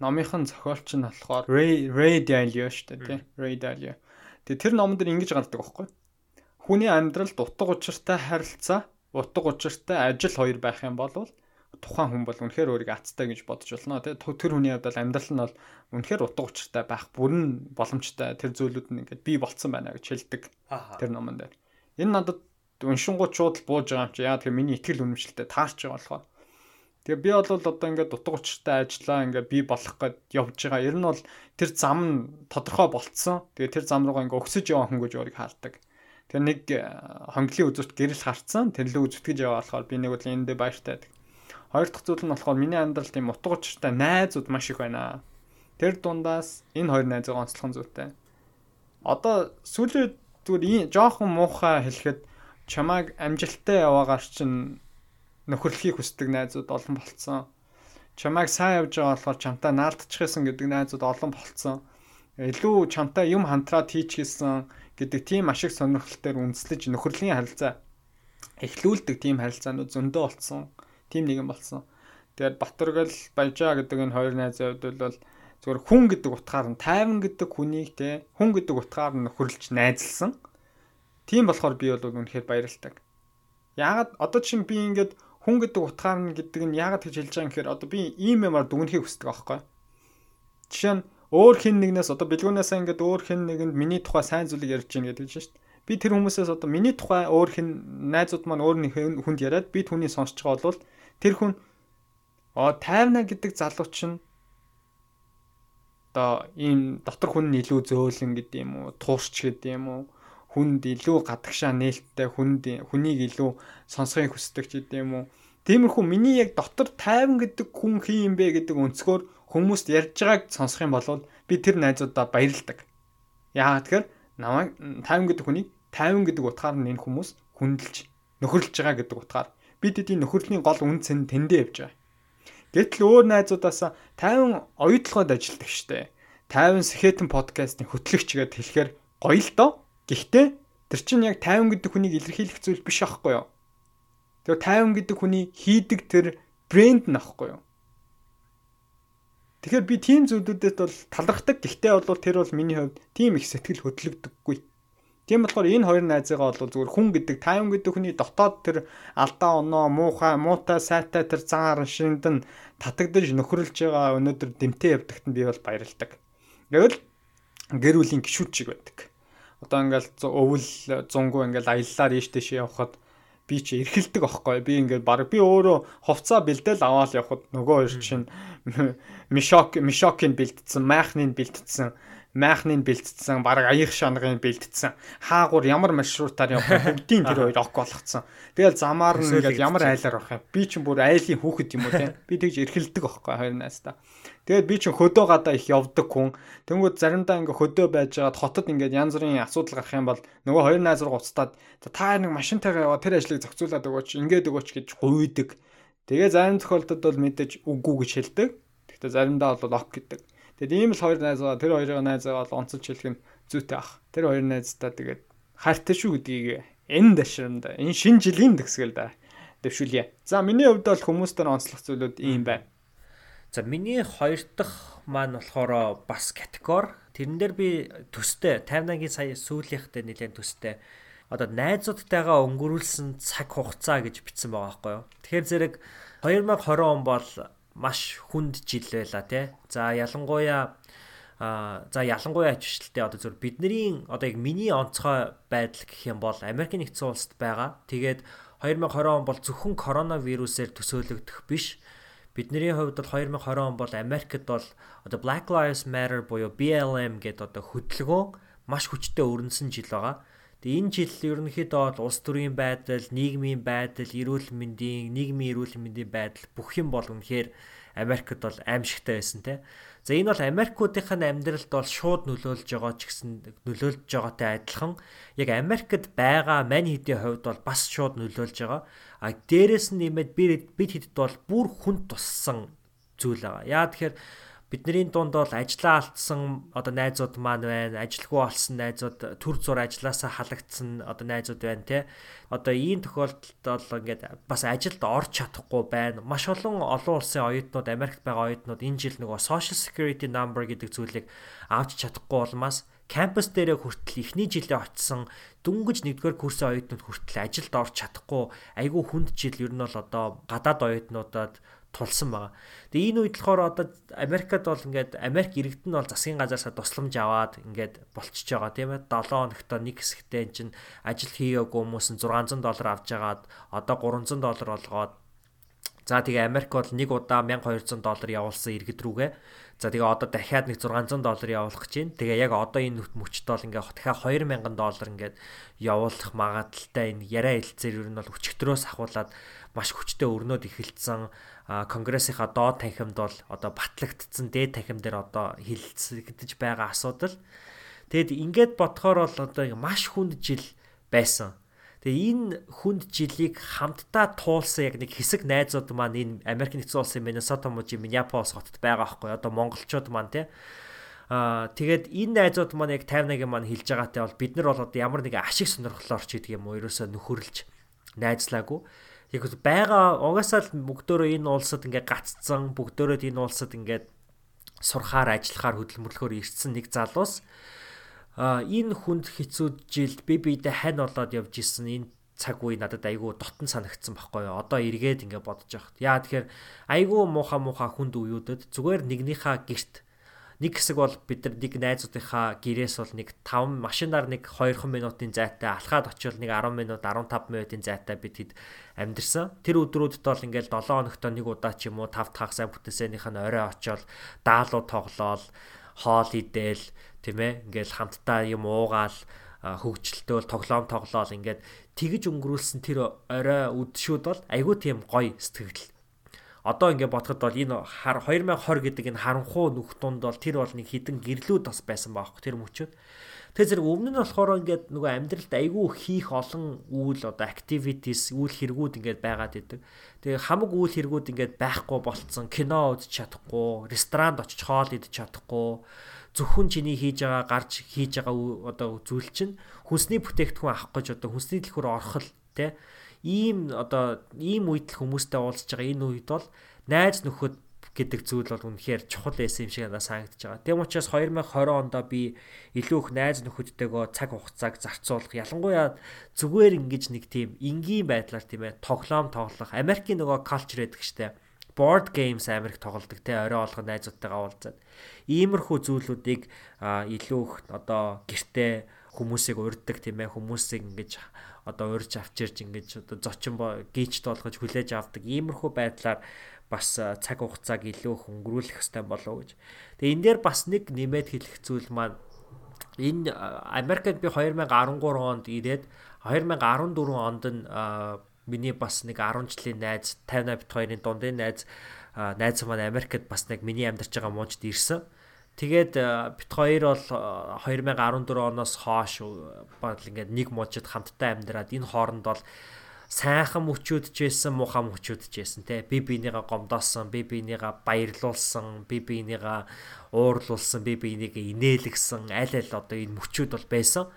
номынхын зохиолч нь болохоор Ray Ray Dalio шүү дээ, тий. Ray Dalio. Тэгээ тэр номон дээр ингэж гардаг байхгүй. Хүний амьдралд утга учиртай харилцаа, утга учиртай ажил хоёр байх юм бол тухайн хүн бол үнэхээр өөрийгөө азтай гэж бодож болно. Тэгээ тэр хүний хувьд бол амьдрал нь бол үнэхээр утга учиртай байх бүрэн боломжтой тэр зүйлүүд нь ингээд бий болцсон байна гэж хэлдэг. Тэр номон дээр. Энэ надад уншингууд шууд бууж байгаа юм чи яа тэгэхээр миний ихтгэл үнэмшилтэй таарч байгаа болохоор. Тэгээ би бол одоо ингээд утга учиртай ажиллаа ингээд би болох гээд явж байгаа. Ер нь бол тэр зам нь тодорхой болцсон. Тэгээ тэр зам руугаа ингээд өгсөж яваа хүн гэж өөрийг хаалдаг. Тэр нэг э, хонглын үзүүрт гэрэл харцсан. Тэр лөө үзтгэж яваа болохоор би нэг үл энд дэ баяртай. Хоёр дахь зүйл нь болохоор миний амьдралд тийм утга учиртай найзууд маш их байна. Тэр дундаас энэ хоёр найзыг онцлох зүйтэй. Одоо сүүлийн зүгээр жоохон муухай хэлэхэд чамайг амжилттай яваагаар чинь нөхөрлөхийг хүсдэг найзууд олон болцсон. Чамайг сайн явж байгаа болохоор чамтай наалдчихсан гэдэг найзууд олон болцсон. Илүү чамтай юм хамтраад хийчихсэн гэдэг тийм ашиг сонирхолтой үндэслэж нөхөрлийн харилцаа эхлүүлдэг тийм харилцаанууд зөндөө болцсон. Тийм нэгэн болцсон. Тэгээд Батөргөл Баяжаа гэдэг энэ хоёр найзын хувьд бол зөвхөн хүн гэдэг утгаар нь тайван гэдэг хүнийг те хүн гэдэг утгаар нь нөхөрлж найзалсан. Тийм болохоор би бол үнэхээр баярлалтай. Яагаад одоо чинь би ингээд хүн гэдэг утгаар нь гэдэг нь яагаад гэж хэлж байгаа юм гэхээр одоо би ийм юмар дүгнэхийг хүсдэг аахгүй. Жишээ нь өөр хин нэгнээс одоо бэлгүүнээс ингээд өөр хин нэгэнд миний тухай сайн зүйлийг ярьж гин гэдэг чинь шүү дээ. Би тэр хүмүүсээс одоо миний тухай өөр хин найзууд маань өөр нэг хүнд яриад би түүний сонсч байгаа бол тэр хүн оо тайвна гэдэг залуу чинь одоо ийм дотор хүн нь илүү зөөлөн гэдэг юм уу туурч гэдэг юм уу хүнд илүү гадагшаа нээлттэй хүнд хүнийг илүү сонсохыг хүсдэг ч гэдэг юм уу. Тиймэрхүү миний яг дотор тайван гэдэг хүн хин юм бэ гэдэг өнцгөр хүмүүст ярьж байгааг сонсох юм бол би тэр найзуудаа баярлдаг. Яагаад тэгэхээр намайг тайван гэдэг хүнийг тайван гэдэг утгаар нь энэ хүмүүс хүндэлж нөхөрлж байгаа гэдэг утгаар бид эдийн нөхөрлийн гол үн цэн тэндээ явж байгаа Гэтэл өөр найзуудаасаа 50 оюутлогод ажилладаг штэ. 50 Сэхэтэн подкастын хөтлөгч гэдээ хэлэхээр гоё л доо. Гэхдээ тэр чинь яг 50 гэдэг хүнийг илэрхийлэх зүйл биш аахгүй юу? Тэр 50 гэдэг хүний хийдэг тэр брэнд нь аахгүй юу? Тэгэхээр би тийм зүйлүүдэд бол талархдаг. Гэхдээ бол тэр бол миний хувьд тийм их сэтгэл хөдлөгдөггүй. Тийм болохоор энэ хоёр найзыгаа бол зүгээр хүн гэдэг тайван гэдэг хүний дотоод тэр алдаа оноо муухай муутай сайтай тэр зан араншинд нь татагдж нөхөрлж байгаа өнөөдөр дэмтэй явдагт нь би бол баярлдаг. Гэвэл гэр бүлийн гişүүд шиг байдаг. Одоо ингээл өвөл зунгуу ингээл аяллаар ийш тийш явхад би чи эрхэлдэг аахгүй би ингээд баг би өөрөө хувцаа бэлдээл аваад явхад нөгөө хоёр чинь <laughs> мишок мишокийн бэлдсэн майхныг бэлдсэн майхныг бэлтцсэн, баг аяг шанагын бэлтцсэн. Хаагур ямар маршрутаар явах бүгдийн тэр хоёр ок болгоцсон. Тэгэл замаар нь ингээл ямар айлаар авах юм. Би ч бүр айлын хүүхэд юм уу те. Би тэгж эрхэлдэг аахгүй хоёр наастаа. Тэгээд би ч хөдөө гадаа их явдаг хүн. Тэнгүүд заримдаа ингээ хөдөө байж байгаад хотод ингээд янз бүрийн асуудал гарах юм бол нөгөө хоёр найз руу уцтаад та нэг машинтайгаа яваа тэр ажлыг зохицуулаад өгөөч, ингээд өгөөч гэж гуйдаг. Тэгээ зарим тохиолдолд бол мэдээж үгүй гэж хэлдэг. Гэхдээ заримдаа бол ок гэдэг. Тэгэд ийм л хоёр найз байгаа. Тэр хоёрын найзаа бол онцолж хэлэх нь зүйтэй ах. Тэр хоёр найздаа тэгээд хайртай шүү гэдгийг энэ дашранда энэ шинэ жилийн төгсгөл да дэвшүүлье. За миний хувьд бол хүмүүстээр онцлох зүйлүүд ийм байна. За миний хоёр дахь маань болохоор бас категори. Тэрэн дээр би төстэй 58-гийн сая сүүлийнхтэй нэлээд төстэй одоо найзуудтайгаа өнгөрүүлсэн цаг хугацаа гэж бичсэн байгаа байхгүй юу. Тэгэхээр зэрэг 2020 он бол маш хүнд жил байла тий. За ялангуяа а за ялангуяа ажилтнуудтай одоо зөв бидний одоо яг миний онцгой байдал гэх юм бол Америк нэгдсэн улсад байгаа. Тэгээд 2020 он бол зөвхөн коронавирусээр төсөөлөгдөх биш. Бидний хувьд бол 2020 он бол Америкт бол одоо Black Lives Matter буюу BLM гэдэг одоо хөдөлгөөн маш хүчтэй өрнөсөн жил байгаа. Тэгээ энэ жил ерөнхийдөө бол улс төрийн байдал, нийгмийн байдал, эрүүл мэндийн, нийгмийн эрүүл мэндийн байдал бүх юм бол үнэхээр Америкт бол аимшигтай байсан те. За энэ бол Америкуудынхаа амьдралд бол шууд нөлөөлж байгаа ч гэсэн нөлөөлж байгаатай адилхан яг Америкт байгаа мань хэдийн хувьд бол бас шууд нөлөөлж байгаа. А дээрэс нь нэмээд бид бид хэдд бол бүр хүн туссан зүйл байгаа. Яа тэгэхээр бидний дунд бол ажлаа алдсан одоо найзууд маань байна. Ажилгүй болсон найзууд төр зур ажилласаа халагдсан одоо найзууд байна те. Одоо ийм тохиолдолд бол ингээд бас ажилд орж чадахгүй байна. Маш олон олон улсын оюутнууд Америкт байгаа оюутнууд энэ жил нөгөө social security number гэдэг зүйлийг авч чадахгүй болмаас кампус дээрээ хүртэл эхний жилээ очисон дөнгөж нэгдүгээр курсын оюутнууд хүртэл ажилд орж чадахгүй айгүй хүнд жил ер нь бол одоо гадаад оюутнуудад тулсан байгаа. Тэгээ энэ үед болохоор одоо Америкт бол ингээд Америк иргэд нь бол засгийн газаасаа тусламж аваад ингээд болчихж байгаа тийм ээ 7 хоногтоо нэг хэсэгтээ эн чинь ажил хийгээгүй хүмүүс нь 600 доллар авч жагаад одоо 300 доллар болгоод За тэгээ Америк бол нэг удаа 1200 доллар явуулсан иргэд рүүгээ. За тэгээ одоо дахиад нэг 600 доллар явуулах гэж байна. Тэгээ яг одоо энэ мөчт бол ингээ дахиад 2000 доллар ингээд явуулах магадaltaй энэ яриа хэлцээр ер нь бол өчигдрөөс ахуулаад маш хүчтэй өрнөд эхэлсэн конгрессийнхаа доод танхимд бол одоо батлагдсан дээд танхим дээр одоо хилцэгдэж байгаа асуудал. Тэгэд ингээд бодохоор бол одоо маш хүнд жил байсан. Тэгээ энэ хүнд жилийг хамтдаа туулсан яг нэг хэсэг найзууд маань энэ Америк нэгдсэн улсын Миннесота мужийн Миннеаполис хотод байгаа байхгүй одоо монголчууд маань тий Аа тэгээд энэ найзууд маань яг 51-ийн маань хэлж байгаатай бол бид нар бол одоо ямар нэгэн ашиг сонирхлоор ч гэдэг юм уу ерөөсөө нөхөрлж найзлаагүй. Яг байгаа угаасаа л бүгдөө энэ улсад ингээд гаццсан бүгдөө энэ улсад ингээд сурахаар ажиллахаар хөдөлмөрлөхөөр ирсэн нэг залуус а энэ хүнд хэцүү жилд би биедээ хань болоод явж исэн энэ цаг үе надад айгүй дотн санагдсан байхгүй юу. Одоо эргээд ингээ бодож байхад. Яа тэгэхээр айгүй мууха мууха хүнд үеүүдэд зүгээр нэгнийхээ герт нэг хэсэг бол бид нар нэг найзуудынхаа гэрээс бол нэг 5 машинаар нэг 2 минутын зайтай алхаад очивол нэг 10 минут 15 минутын зайтай бид хэд амьдэрсэн. Тэр өдрүүдэд бол ингээл 7 хоногт нэг удаа ч юм уу 5 дахь сайн бүтээсэнийх нь орой очиод даалуу тоглоол хоол идэл тийм ээ ингээл хамтдаа юм уугаал хөгжилтөөл тоглоом тоглоол ингээд тэгж өнгөрүүлсэн тэр орой үдшүүд бол айгүй тийм гоё сэтгэл одоо ингээд бодоход бол энэ 2020 гэдэг энэ харанхуу нүх дунд бол тэр бол нэг хідэн гэрлүүд бас байсан баахгүй тэр мөчөд. Тэгээ зэрэг өмнө нь болохоор ингээд нөгөө амьдралд айгүй хийх олон үйл одоо activities үйл хэрэгүүд ингээд байгаад идэг. Тэгээ хамаг үйл хэрэгүүд ингээд байхгүй болцсон. Кино үзэж чадахгүй, ресторанд очиж хоол идэж чадахгүй зөвхөн чиний хийж байгаа гарч хийж байгаа одоо зүйл чинь хүнсний бүтээгдэхүүн авах гэж одоо хүнсний дэлгүүр орох л тий ийм одоо ийм үед л хүмүүстэй уулзж байгаа энэ үед бол найз нөхөд гэдэг зүйл бол үнэхээр чухал байсан юм шиг надад санагдаж байгаа. Тэм учраас 2020 онд би илүү их найз нөхөдтэйгөө цаг хугацааг зарцуулах ялангуяа зүгээр ингэж нэг тийм энгийн байдлаар тийм ээ тоглоом тоглох Америкийн нөгөө culture гэдэг штеп board games Америк тоглодог те орой олгон найзуудтайгаа уулзаад иймэрхүү зүйлүүдийг илүү их одоо гэртээ хүмүүсийг урддаг тийм ээ хүмүүсийг ингэж одоо урьж авчирж ингэж одоо зочин гейчд болгож хүлээж авдаг иймэрхүү байдлаар бас цаг хугацааг илүү их өнгөрүүлэх хэрэгтэй болов гэж. Тэгээ энэ дээр бас нэг нэмээд хэлэх зүйл маань энэ Америкт би 2013 онд ирээд 2014 онд нь миний бас нэг 10 жилийн найз 58 бит хоёрын дундын найз найз маань Америкт бас нэг миний амьдарч байгаа мужид ирсэн. Тэгээд э, бит хоёр бол 2014 э, оноос хойш баг ингээд нэг мужид хамтдаа амьдраад энэ хооронд бол сайхан мөчүүдж байсан муухай мөчүүдж байсан те би бинийгаа гомдоосон би бинийгаа баярлуулсан би бинийгаа уурлуулсан би бинийгээ инээлгсэн аль аль одоо энэ мөчүүд бол байсан.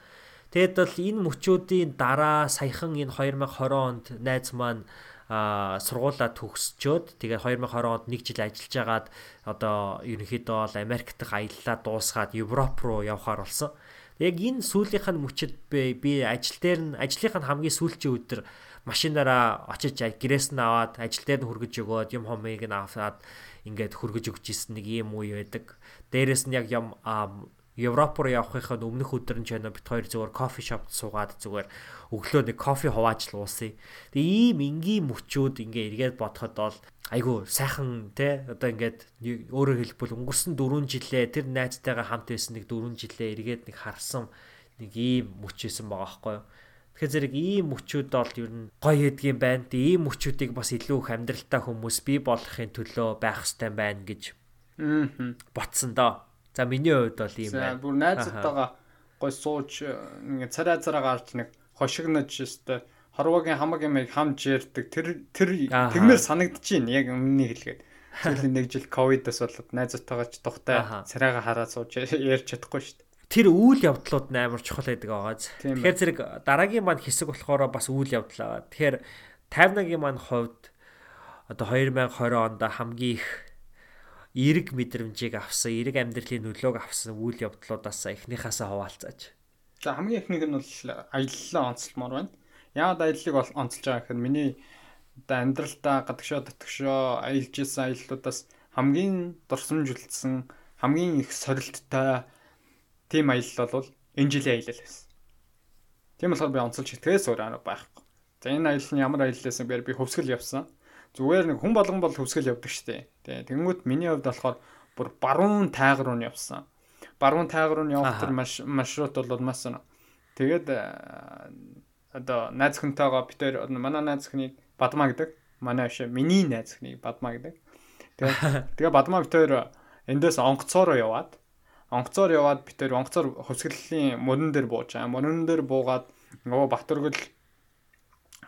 Тэгэд бол энэ мөчүүдийн дараа саяхан энэ 2020 онд найз маань сургуулаа төгсчөөд тэгээ 2020 онд нэг жил ажиллаж агаад одоо ерөнхийдөө бол Америк дахь аяллаа дуусгаад Европ руу явхаар болсон. Яг энэ сүүлийнх нь мөчөд би ажил дээр нь ажлынх нь хамгийн сүүлчийн өдөр машинаараа очиж гэрээс нь аваад ажил дээр нь хүргэж өгөөд юм хомыг нь аваад ингээд хүргэж өгч исэн нэг юм үе байдаг. Дээрээс нь яг юм Европ руу явахын өмнөх өдөр нь ч байна бит хоёр зүгээр кофе шопт суугаад зүгээр өглөө нэг кофе хувааж л уусъя. Тэгээ ийм энгийн мөчүүд ингээ эргээд бодоход бол айгу сайхан те одоо ингээд өөрөөр хэлбэл өнгөрсөн 4 жилээ тэр найзтайгаа хамт байсан нэг 4 жилээ эргээд нэг харсан нэг ийм мөч байсан байгаа байхгүй юу. Тэгэхээр зэрэг ийм мөчүүд бол ер нь гоё гэдгийм байна. Тэгээ ийм мөчүүдийг бас илүү их амьдралтай хүмүүс бий болгохын төлөө байх хэрэгтэй байна гэж ботсон доо. За миний хувьд бол ийм байна. Бүр найзтайгаа гой сууж ингээ царай цараа гарч нэг хошигнож өстой хорвогийн хамаг юм хамж ярддаг тэр тэр тэгмээр санагдчихээн яг өмнөний хэлгээд. Сүүлийн нэг жил ковидос болоод найзтайгаа ч тухтай царайгаа хараад сууж ярьж чадахгүй шүү дээ. Тэр үйл явдлууд амар чухал байдаг байгааз. Тэгэхээр зэрэг дараагийн маань хэсэг болохоор бас үйл явдал байгаа. Тэгэхээр 51-ийн маань хувьд одоо 2020 онд хамгийн их эерэг мэдрэмжийг авсан, эерэг амьдралын нөлөөг авсан үйл явдлуудаас эхнийхээсээ хуваалцаач. За хамгийн эхнийх нь бол аяллаа онцлмоор байна. Яагаад аяллыг бол онцолж байгаа гэхээр миний амьдралдаа гадагшаа татгшоо аялж исэн аяллуудаас хамгийн дурсамжлсан, хамгийн их сорилттой тийм аялал бол энэ жилийн аялал байсан. Тийм болохоор би онцолж итгэээс өөр арга байхгүй. За энэ аялал нь ямар аялал байсан бэ? Би хөвсгөл явсан зүгээр нэг хүн болгон бол хөвсгөл явдаг штэ. Тэ тэгэнгүүт миний хувьд болохоор бүр баруун тайг руу нь явсан. Баруун тайг руу нь явах тэр маршрут бол маш тэгээд э, одоо найз хүнтэйгээ би тэр манай найз хүнийг Бадмаа гэдэг. Манай биш миний найз хүнийг Бадмаа гэдэг. <laughs> Тэгээ тэгээ Бадмаа би тэр эндээс онгоцоороо яваад онгоцоор яваад би тэр онгоцоор хөвсгөлийн мөрөн дээр бууж байгаа. Мөрөн дээр буугаад нөгөө Батөргөл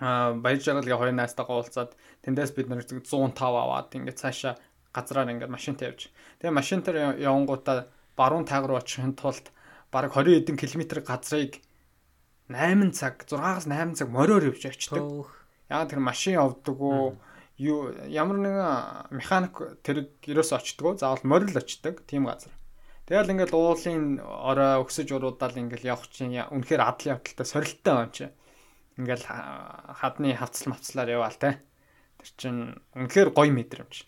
аа баяр жаргалын хоёр найзтайгаа уулзаад тэндээс бид нэр 105 аваад ингээд цаашаа газраар ингээд машинтай явж. Тэгээ машинтаар явангуудаа баруун тайг руу очихын тулд бараг 20 хэдэн километр газрыг 8 цаг 6-аас 8 цаг мориор явж очдөг. Яг тэр машин явдаг уу юу ямар нэгэн механик тэр ерөөс очдөг. Заавал морил очдөг тийм газар. Тэгэл ингээд уулын орой өксөж уруудаал ингээд явах чинь үнэхээр адал явдалтай сорилттой юм чи. Ингээд хадны хавцал мавцлаар яваал те. Тэр чин үнэхээр гоё мэдрэмж.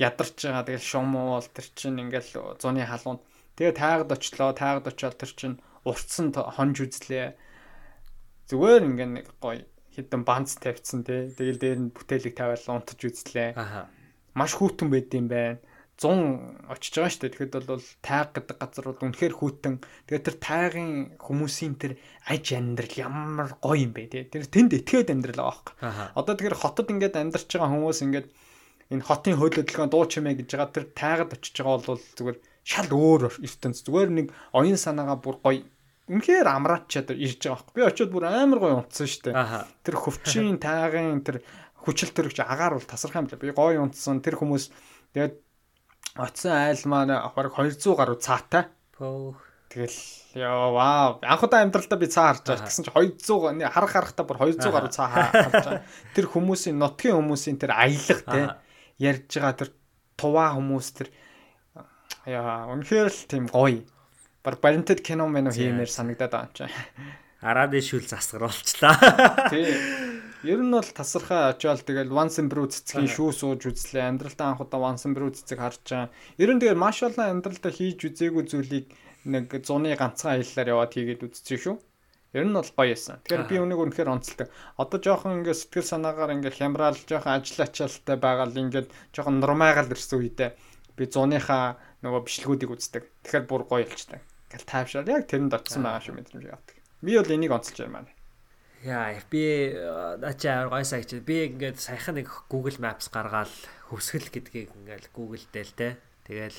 Ядарч байгаа тэгэл шумуул тэр чин ингээд зуны халуунд Тэгээ таагад очлоо, таагад очиод тэр чин уртсан хонж үзлээ. Зүгээр ингээ нэг гоё хідэн банц тавьчихсан тий. Тэгэл дээр нь бүтээлийг тавиал унтаж үзлээ. Аха. Маш хүүтэн байд юм байна. 100 очиж байгаа шүү дээ. Тэгэхэд бол тайг гэдэг газар бол үнэхээр хүүтэн. Тэгээд тэр тайгийн хүмүүсийн тэр аж амьдрал ямар гоё юм бэ тий. Тэр тэнд итгээд амьдрал байгаа байхгүй. Одоо тэгэхээр хотод ингээд амьдарч байгаа хүмүүс ингээд энэ хотын хөл хөдөлгөөн дуу чимээ гэж байгаа тэр тайгад очиж байгаа бол зүгээр шал өөр ертөнц. Зүгээр нэг оюун санаагаа бүр гоё үнэхээр амраад чадвар ирж байгаа байхгүй. Би очиод бүр амар гоё унтсан шүү дээ. Тэр хөвчийн тайгын тэр хүчил төрөгч агаар бол тасархаа юм лээ. Би гоё унтсан. Тэр хүмүүс тэгээд оцсон айл маань баг 200 гаруй цаатай. Пөөх. Тэгэл яа вау. Анх удаа амьдралдаа би цаа харж байгаа. Тэгсэн чи 200 харах харахтаа бүр 200 гаруй цаа харж байгаа. Тэр хүмүүсийн нутгийн хүмүүсийн тэр аялах те ярьж байгаа тэр туваа хүмүүс тэр Яа, үнэхээр л тийм гоё. Баг баримтад кино мэнэ хиймээр санагдаад байгаа юм чинь. Араад шүүл засгар болчлаа. Тий. Ер нь бол тасархаа очиод тэгэл Once in Brew цэцгийн шүү сууж үзлээ. Амьдралдаа анх удаа Once in Brew цэцэг харж байгаа. Ер нь тэгэл маш олон амьдралдаа хийж үзээгүй зүйлийг нэг зуны ганцхан аяллаар яваад хийгээд үзчихсэн шүү. Ер нь бол гоё юмсан. Тэгэхээр би үнийг үнэхээр онцлдог. Одоо жоохон ингээд сэтгэл санаагаар ингээд хямраал жоохон ажил ачаалтай байгаа л ингээд жоохон нурмайгаал ирсэн үедээ би зуныхаа нөгөө бичлэгүүдийг үздэг. Тэгэхээр бүр гоё болчтой. Ингээл тайвшаар яг тэрэнд очсон байгаа шүү мэдрэмж явдаг. Би бол энийг онцолж байна. Яа, би ачаа гойсаа гэж би ингээд саяхан нэг Google Maps гаргаад хөвсгөл гэдгийг ингээд Google дээр те. Тэгэл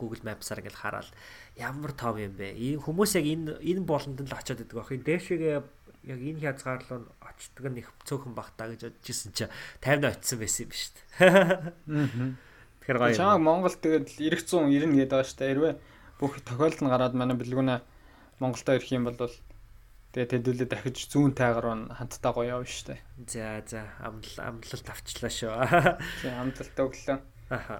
Google Maps-аар ингээд хараад ямар том юм бэ? Энэ хүмүүс яг энэ энэ болонд л очиод байдаг байх. Дээшгээ яг энэ хязгаарлал нь очдөг нь их цөөхөн бах та гэж бодчихсон чи 50 очсон байсан юм шүү дээ. Тэгэхээр гоё. Чамаг Монгол тэгээд 990 гээд байгаа шүү дээ. Хэрвээ бүх тохиолдол нь гараад манай бэлгүүнээ Монголдо ирэх юм бол тэгээд тэдүүлээ дахиж зүүн тайгаар нь хамтдаа гоё явна дээ. За за амлал амлалт авчлаа шүү. За амлалтаа өглөө.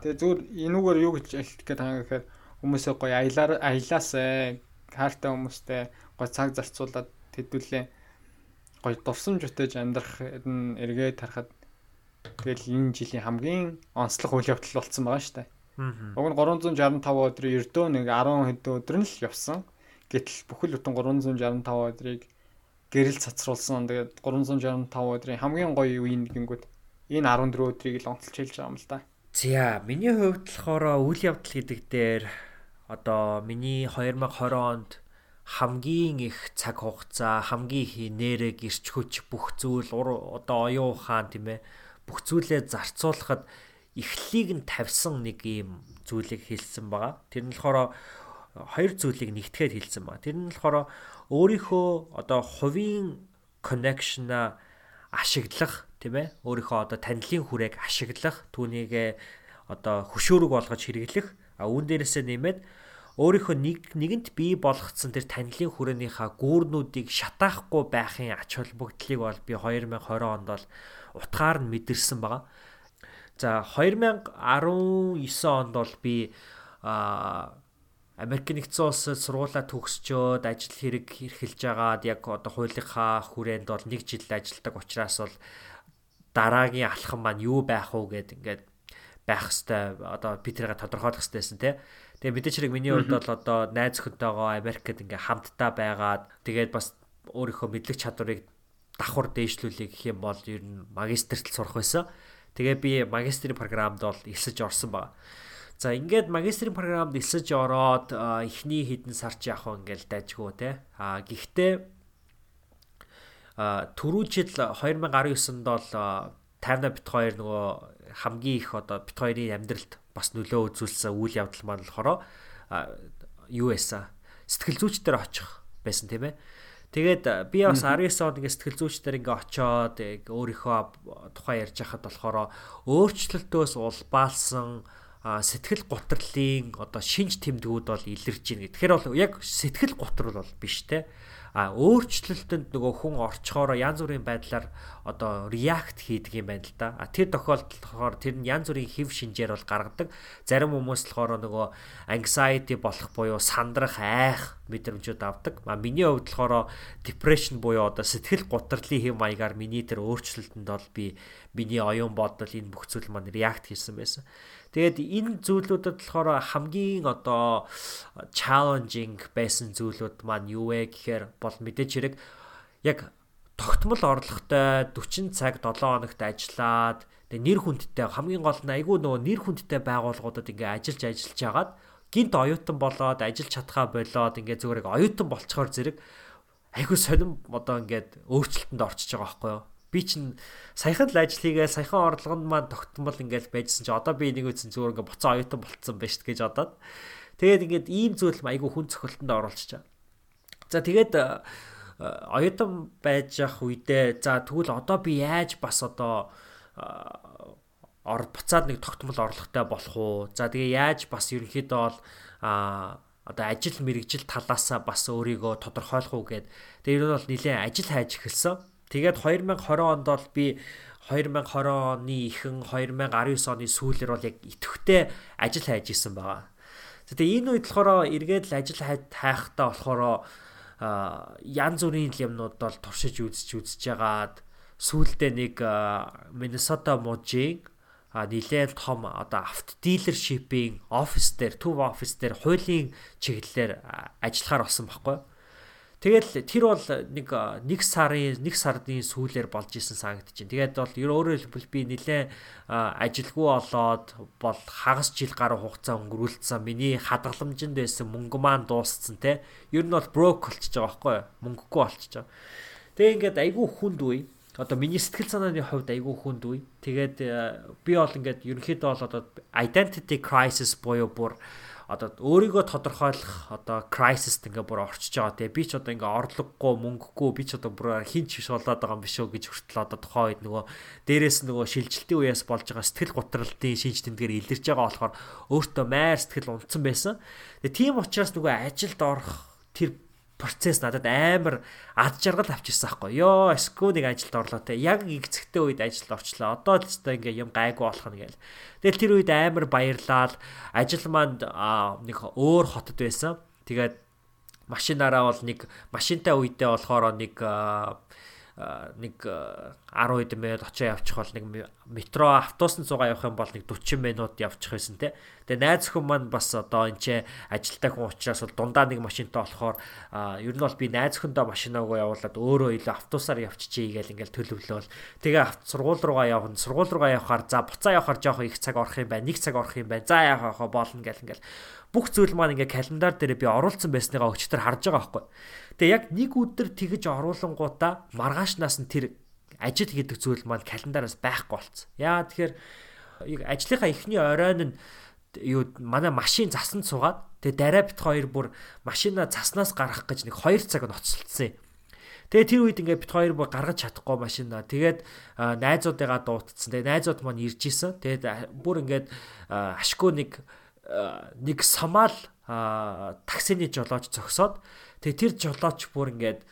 Тэгээд зүгээр энүүгээр юу гэж хэлэх гээд байгаа гэхээр хүмүүсээ гоё аялаар аялаасаа картаа хүмүүстэй гоё цаг зарцуулаад тэдүүлээ гоё дурсамж үтэж амьдрах нь эргээд харахад Тэгэл энэ жилийн хамгийн онцлог үйл явдал болсон байгаа дээ. Уг нь 365 өдрийн ердөө нэг 10 хэдэн өдөр нь л явсан. Гэтэл бүхэл бүтэн 365 өдрийг гэрэл цацруулсан. Тэгээд 365 өдрийн хамгийн гоё үе нэгнгүүд энэ 14 өдрийг л онцолж хэлж байгаа юм л да. За, миний хувьд болохоор үйл явдал гэдэг дээр одоо миний 2020 онд хамгийн их цаг хугацаа, хамгийн их нэрэг, ирч хүч бүх зүйл одоо оюун ухаан тийм ээ бүх зүйлээ зарцуулахад эхлэлийг нь тавьсан нэг ийм зүйлийг хэлсэн байгаа. Тэр нь болохоор хоёр зүйлийг нэгтгэхэд хэлсэн байгаа. Тэр нь болохоор өөрийнхөө одоо хувийн connection-а ашиглах тийм ээ өөрийнхөө одоо танилын хүрээг ашиглах түүнийг одоо хөшөөрөг болгож хэрэглэх а үүн дээрээсээ нэмээд өөрийнхөө нэг нэгэнт бий болгоцсон тэр танилын хүрээнийхаа гүүрнүүдийг шатаахгүй байхын ач холбогдлыг бол би 2020 онд бол утгаар нь мэдэрсэн байгаа. За 2019 онд бол би а Америк нэгдсэн улсад сургуулаа төгсчөөд ажил хэрэг эрхэлж агаад яг одоо хуулийнхаа хүрээнд бол нэг жил ажилладаг учраас бол дараагийн алхам маань юу байх уу гэд ингээд байх хэвээр одоо би тэрийг тодорхойлох хэвээрсэн тий. Тэгээ мэдээч хэрэг миний хувьд бол одоо найз өхөнтэйгоо Америкт ингээ хамтдаа байгаад тэгээд бас өөрийнхөө мэдлэг чадварыг давхар дээшлүүлэх гэх юм бол ер нь магистрт сурах байсан. Тэгээ би магистрийн програмд бол элсэж орсон баг. За ингээд магистрийн програмд элсэж ороод эхний хэдэн сар ч яг ингээл дайжгүй те. А гэхдээ түрүү жил 2019-нд бол 50 бит 2 нөгөө хамгийн их одоо бит 2-ын амьдралд бас нөлөө үзүүлсэн үйл явдал маань болохоор юу эсэ сэтгэл зүйчдэр очих байсан тийм ээ. Тэгээд би бас 19 онд ингээ сэтгэл зүйчдэр ингээ очоод өөрийнхөө тухай ярьж хахад болохоор өөрчлөлтөөс улбаалсан сэтгэл гутралын одоо шинж тэмдгүүд бол илэрж байна. Тэгэхээр бол яг сэтгэл гутрал бол биш те а өөрчлөлтөнд нөгөө хүн орчхоор янз бүрийн байдлаар одоо react хийдэг юм байна л да. А тэр тохиолдолд болохоор тэр нь янз бүрийн хэв шинжээр бол гаргадаг. Зарим хүмүүс болохоор нөгөө anxiety болох буюу сандрах, айх мэдрэмжүүд авдаг. А миний хувьд болохоор depression буюу одоо сэтгэл гутралын хэм маягаар миний тэр өөрчлөлтөнд бол би миний оюун бодол энэ бүх зүйл маань react хийсэн байсан. Тэгээд энэ зүйлүүдэд болохоор хамгийн одоо challenging байсан зүйлүүд маань юу вэ гэхээр бол мэдээж хэрэг яг тогтмол орлоготой 40 цаг 7 хоногт ажиллаад тэгээ нэр хүндтэй хамгийн гол нь айгүй нөгөө нэр хүндтэй байгууллагуудад ингээ ажиллаж ажиллаж хагаад гинт оюутан болоод ажиллаж чадхаа болоод ингээ зүгээр оюутан болцохоор зэрэг айгүй сонирм одоо ингээд өөрчлөлтөнд орчиж байгаа байхгүй юу би чинь саяхан л ажил хийгээ саяхан орлогонд маань тогтмол ингээл байжсан чи одоо би нэг үсэн зүгээр ингээ буцаа оюутан болцсон байж гэж одоод тэгээд ингээд ийм зүйл айгүй хүн цохилтонд оруулчихаа за тэгээд э, оюутан байж явах үедээ за тэгвэл одоо би яаж бас одоо э, ор буцаад нэг тогтмол орлоготой болох уу? За тэгээ яаж бас ерөнхийдөө бол а одоо ажил мэрэгжил талаасаа бас өөрийгөө тодорхойлох уу гэд. Ер нь бол нэлээд ажил хайж эхэлсэн Тэгээд 2020 онд бол би 2020 оны ихэнх 2019 оны сүүлээр бол яг идэвхтэй ажил хайж исэн байгаа. Тэгээ энэ үед болохоор эргээд л ажил хайхтаа болохоор янз бүрийн юмнууд бол туршиж үзэж үзэж ягаад сүүлдээ нэг Миннесота мужийн а нилээн том одоо авто дилершипийн офис дээр төв офис дээр хуулийн чиглэлээр ажиллахаар болсон байхгүй. Тэгэл тэр бол нэг нэг сарын нэг сарын сүүлээр болж исэн байна. Тэгээд бол өөрөөр хэлбэл би нэлээ ажилгүй болоод бол хагас жил гаруй хугацаа өнгөрүүлсэн. Миний хадгаламжинд байсан мөнгө маань дууссан те. Ер нь бол брок болчихж байгаа байхгүй юу? Мөнгөгүй болчихж байгаа. Тэгээ ингээд айгүй хүнд үе. Одоо миний сэтгэл санааны хувьд айгүй хүнд үе. Тэгээд би бол ингээд ерөнхийдөө бол одоо identity crisis буюу бүр одоо өөрийгөө тодорхойлох одоо crisis ингээ бүр орчиж байгаа те би ч одоо ингээ орлогогүй мөнгөгүй би ч одоо бүр хин ч биш болоод байгаа юм биш үү гэж хүртэл одоо тухайн үед нөгөө дээрээс нөгөө шилжилтийн үеэс болж байгаа сэтгэл готролтын шинж тэмдгээр илэрж байгаа болохоор өөртөө майр сэтгэл унтсан байсан. Тэгээ тийм учраас нөгөө ажилд орох тэр процесс надад амар ад жаргал авчихсан байхгүй ёо эсгүй нэг ажилд орлоо те. Яг игцэгтэй үед ажилд орчлоо. Одоо л өстой ингээ юм гайгүй болох нь гээл тэгэл тэр үед амар баярлал. Ажил манд нэг өөр хотод байсан. Тэгээд машинаараа бол нэг машинтай үедээ болохоор нэг нэг 10 хэдэн минут очоо явчих бол нэг метро автобусанд цугаа явах юм бол нэг 40 минут явчих байсан те. Тэгээ найз өхөн маань бас одоо энэ ч ажилтай хүн учраас бол дундаа нэг машинтай болохоор ер нь бол би найз өхөндөө машинаагаа явуулаад өөрөө илүү автобусаар явчихъя гээл ингээл төлөвлөөл. Тэгээ сургууль руугаа явна. Сургууль руугаа явахаар за буцаа явахаар жоох их цаг орох юм байна. Нэг цаг орох юм байна. За яах вэ болно гээл ингээл бүх зүйл маань ингээ календар дээр би оруулсан байсныгаа өчтөр харж байгаа байхгүй. Тэгээ яг нэг өдөр тэгж оруулангуудаа маргаашнаас нь тэр ажил гэдэг зүйл маань календараас байхгүй болцсон. Яа тэгэхээр ажлынхаа эхний оройн нь юу манай машин засанд суугаад тэгээ дараа бит хоёр бүр машина заснаас гарах гэж нэг 2 цаг ноцолцсон юм. Тэгээ тэр үед ингээ бит хоёр бүр гаргаж чадахгүй машина. Тэгээд найзуудыгаа дуутцсан. Тэгээ найзууд маань ирж исэн. Тэгээд бүр ингээд ашгүй нэг нэг самаал таксины жолооч зогсоод тэгээ тэр жолооч бүр ингээд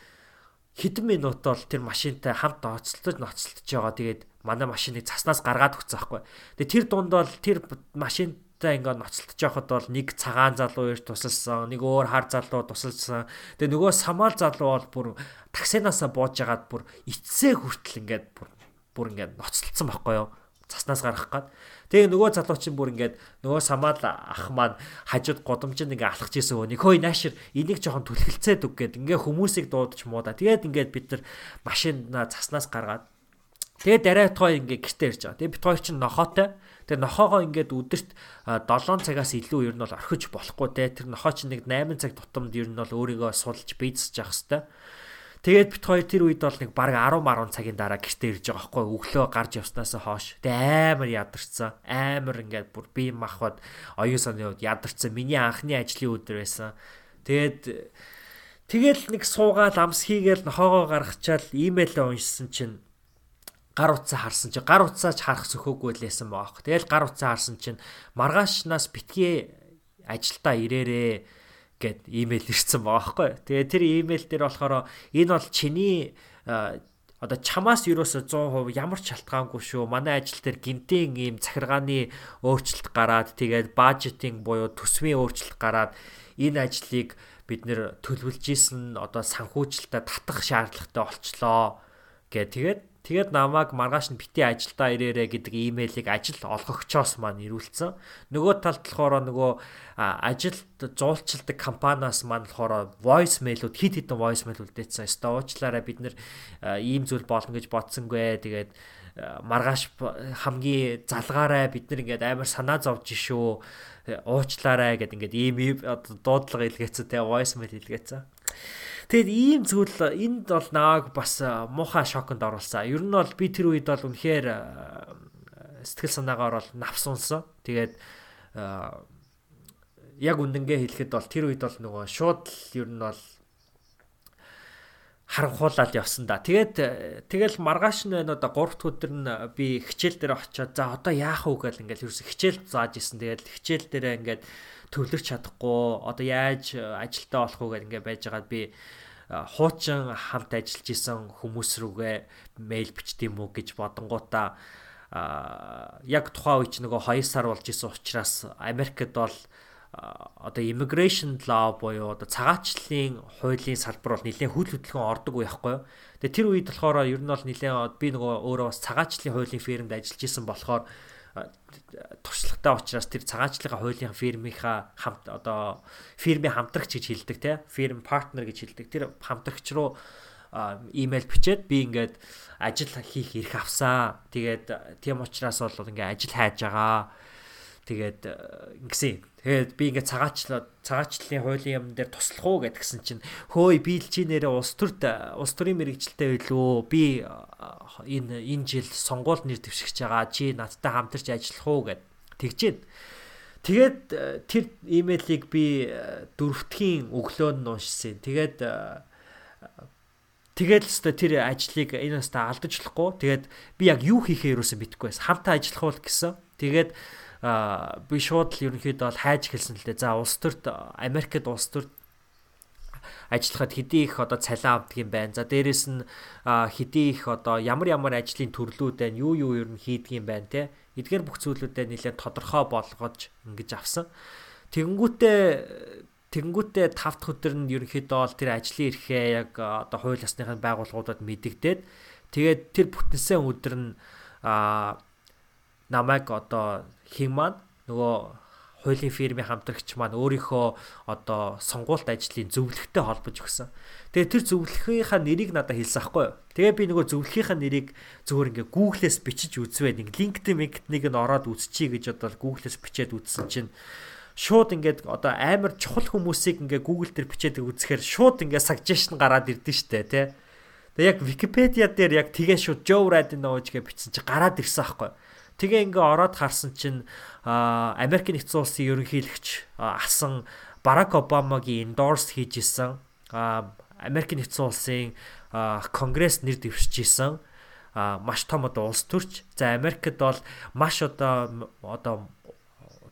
хэдэн минут бол тэр машинтай хамт ноцолтож ноцолтож байгаа. Тэгээд манай машиныг заснаас гаргаад өгсөн байхгүй. Тэгээ тэр дунд бол тэр машинтай ингээд ноцолтож явахад бол нэг цагаан залуу ирж тусалсан, нэг өөр хар залуу тусалсан. Тэгээ нөгөө самаал залуу бол бүр таксинаасаа бууж агаад бүр эцсээ хүртэл ингээд бүр бүр ингээд ноцолцсон байхгүй юу? Заснаас гарах гад. Тэгээ нөгөө залуу чинь бүр ингээд нөгөө самаал ах маань хажууд годомжинд ингээ алхаж исэн өө. Нөхөө наашир энийг жоохон түлхэлцээд үг гээд ингээ хүмүүсийг дуудаж муудаа. Тэгээд ингээд бид нар машинаа заснаас гаргаад тэгээд дараа тоо ингээ гэртээ ирж байгаа. Тэгээд бид хоёр чинь нохоотой. Тэгээ нохоогоо ингээд өдөрт 7 цагаас илүү ер нь бол орхиж болохгүй те. Тэр нохоо чинь нэг 8 цаг тутамд ер нь бол өөрийгөө сулж бийцэж явах хэвээр Тэгээд бит хоёр тэр үед бол нэг баг 10 10 цагийн дараа гэртээ ирж байгаа байхгүй өглөө гарч явснаас хойш. Тэгээ амар ядарсан. Амар ингээд бүр би махвад оюун санааны үед ядарсан. Миний анхны ажлын өдөр байсан. Тэгээд Тэгэл нэг суугаад амс хийгээл нохоогоо гаргачаал имэйлээ уншсан чинь гар утсаа харсан чинь гар утсаач харах сөхөөгүй лээсэн баах. Тэгэл гар утсаа харсан чинь маргаашнаас битгий ажилдаа ирээрээ гэд имэйл ирсэн баахгүй. Тэгээ тэр имэйл дээр болохоор энэ бол чиний одоо чамаас юусоо 100% ямар шалтгаангүй шүү. Манай ажил дээр гинтийн ийм захиргааны өөрчлөлт гараад тэгээд бажетинг буюу төсвийн өөрчлөлт гараад энэ ажлыг бид нэр төлөвлөж исэн одоо санхүүжилтаа татах шаардлагатай болчлоо гэ тэгээд тэгээд намайг маргааш нь бити ажилдаа ирээрэ гэдэг имэйлийг ажил олгогчоос маань ирүүлсэн. Нөгөө талд болохоор нөгөө ажилд зуулчилдаг компаниас маань болохоор voice mail-ууд хит хитэн voice mail үлдээсэн. Өстө уучлаарай бид нэр ийм зүйл болно гэж бодсонгүй. Тэгээд маргааш хамгийн залгаарай бид нар ингээд амар санаа зовж шүү уучлаарай гэд ингээд ийм дуудлага илгээсэн те voice mail илгээсэн. Тэгэд ийм зүйл энд бол нааг бас муухай шоконд оруулсан. Ер нь бол би тэр үед бол үнэхээр сэтгэл санаагаар бол навсунсан. Тэгээд яг үндэнгээ хэлэхэд бол тэр үед бол нөгөө шууд ер нь бол харанхуулаад явсан да. Тэгээд тэгэл маргааш нь байна одоо 3 дахь өдөр нь би хичээл дээр очиод за одоо яах вэ гэл ингээл ерөөс хичээл зааж исэн. Тэгээд хичээл дээрээ ингээд төвлөрч чадахгүй одоо яаж ажилтаа болох вэ гэл ингээд байж байгаад би хуучин хамт ажиллаж исэн хүмүүс рүүгээ мэйл бичт юм уу гэж бодонгуудаа яг тухайн үеч нөгөө 2 сар болж исэн учраас Америкт бол одоо immigration law буюу одоо цагаачлалын хуулийн салбар бол нэлээд хүл хөдөлгөөн ордог уу яахгүй. Тэгээ тэр үед болохоор ер нь бол нэлээд би нөгөө өөрөө бас цагаачлалын хуулийн фирмд ажиллаж исэн болохоор туршлагатай учраас тэр цагаачлалын хуулийн фирмийнхаа хамт одоо фирмийн хамтрагч гэж хэлдэг те фирм партнер гэж хэлдэг. Тэр хамтрагч руу имэйл бичээд би ингээд ажил хийх эрх авсаа. Тэгээд тийм учраас бол ингээд ажил хайж байгаа Тэгээд э, ингэсэн. Тэгээд би ингээд цагаачлаад цагаачлалын хуулийн юм дээр туслах уу гэдгсэн чинь хөөе би л чи нэрээ улс төрт улс төрийн мэрэгчлээ байлгүй би э, энэ энэ жил сонгуул нэр дэвшигч байгаа чи надтай хамтарч ажиллах уу гэд тэгжээд тэгээд э, тэр имэйлийг би дөрөвдгийн өглөөнд уншсан. Тэгээд Тэгээд л өстой тэр ажлыг энэ өстой алдаж болохгүй. Тэгээд би яг юу хийхээ юусэн битгүй байсан. Хамтаа ажиллах уу гэсэн. Тэгээд би шууд л ерөнхийдөө бол хайж хэлсэн л дээ. За улс төрт Америкт улс төрт ажиллахад хэдий их одоо цалин авдаг юм байна. За дээрэс нь хэдий их одоо ямар ямар ажлын төрлүүд байна, юу юу ер нь хийдэг юм байна те. Эдгээр бүх зүйлүүдэд нэлээд тодорхой болгож ингэж авсан. Тэгэнгүүтээ Тэгэнгүүтээ 5 дахь өдөр нь ерөнхийдөө бол тэр ажлын эрхээ яг одоо хууль ёсныхын байгууллагуудад мэдэгдээд тэгээд тэр бүтэнсэн өдөр нь а намайг одоо хин маань нөгөө хуулийн фирмийн хамтрагч маань өөрийнхөө одоо сонгуульт ажлын зөвлөгтэй холбож өгсөн. Тэгээ тэр зөвлөхийнхаа нэрийг надад хэлсэн аахгүй юу. Тэгээ би нөгөө зөвлөхийнхаа нэрийг зөвхөн ингээ Google-с бичиж үзвэ нэг LinkedIn нэг нь ороод үзчихье гэж одоо Google-с бичээд үзсэн чинь шууд ингээд одоо амар чухал хүмүүсийг ингээ Google дээр бичээд үзэхээр шууд ингээ suggestion гараад ирдэ штэ тий. Тэгээ яг Wikipedia дээр яг тэгээ шууд Joe Radin-овч гэж бичсэн чи гараад ирсэн аахгүй юу. Тэгээ ингээ ороод харсан чинь Америк нэгдсэн улсын ерөнхийлөгч асан Барак Обамагийн endorse хийж исэн Америк нэгдсэн улсын конгресс нэр дэвшиж исэн маш том одоо улс төрч. За Америкт бол маш одоо одоо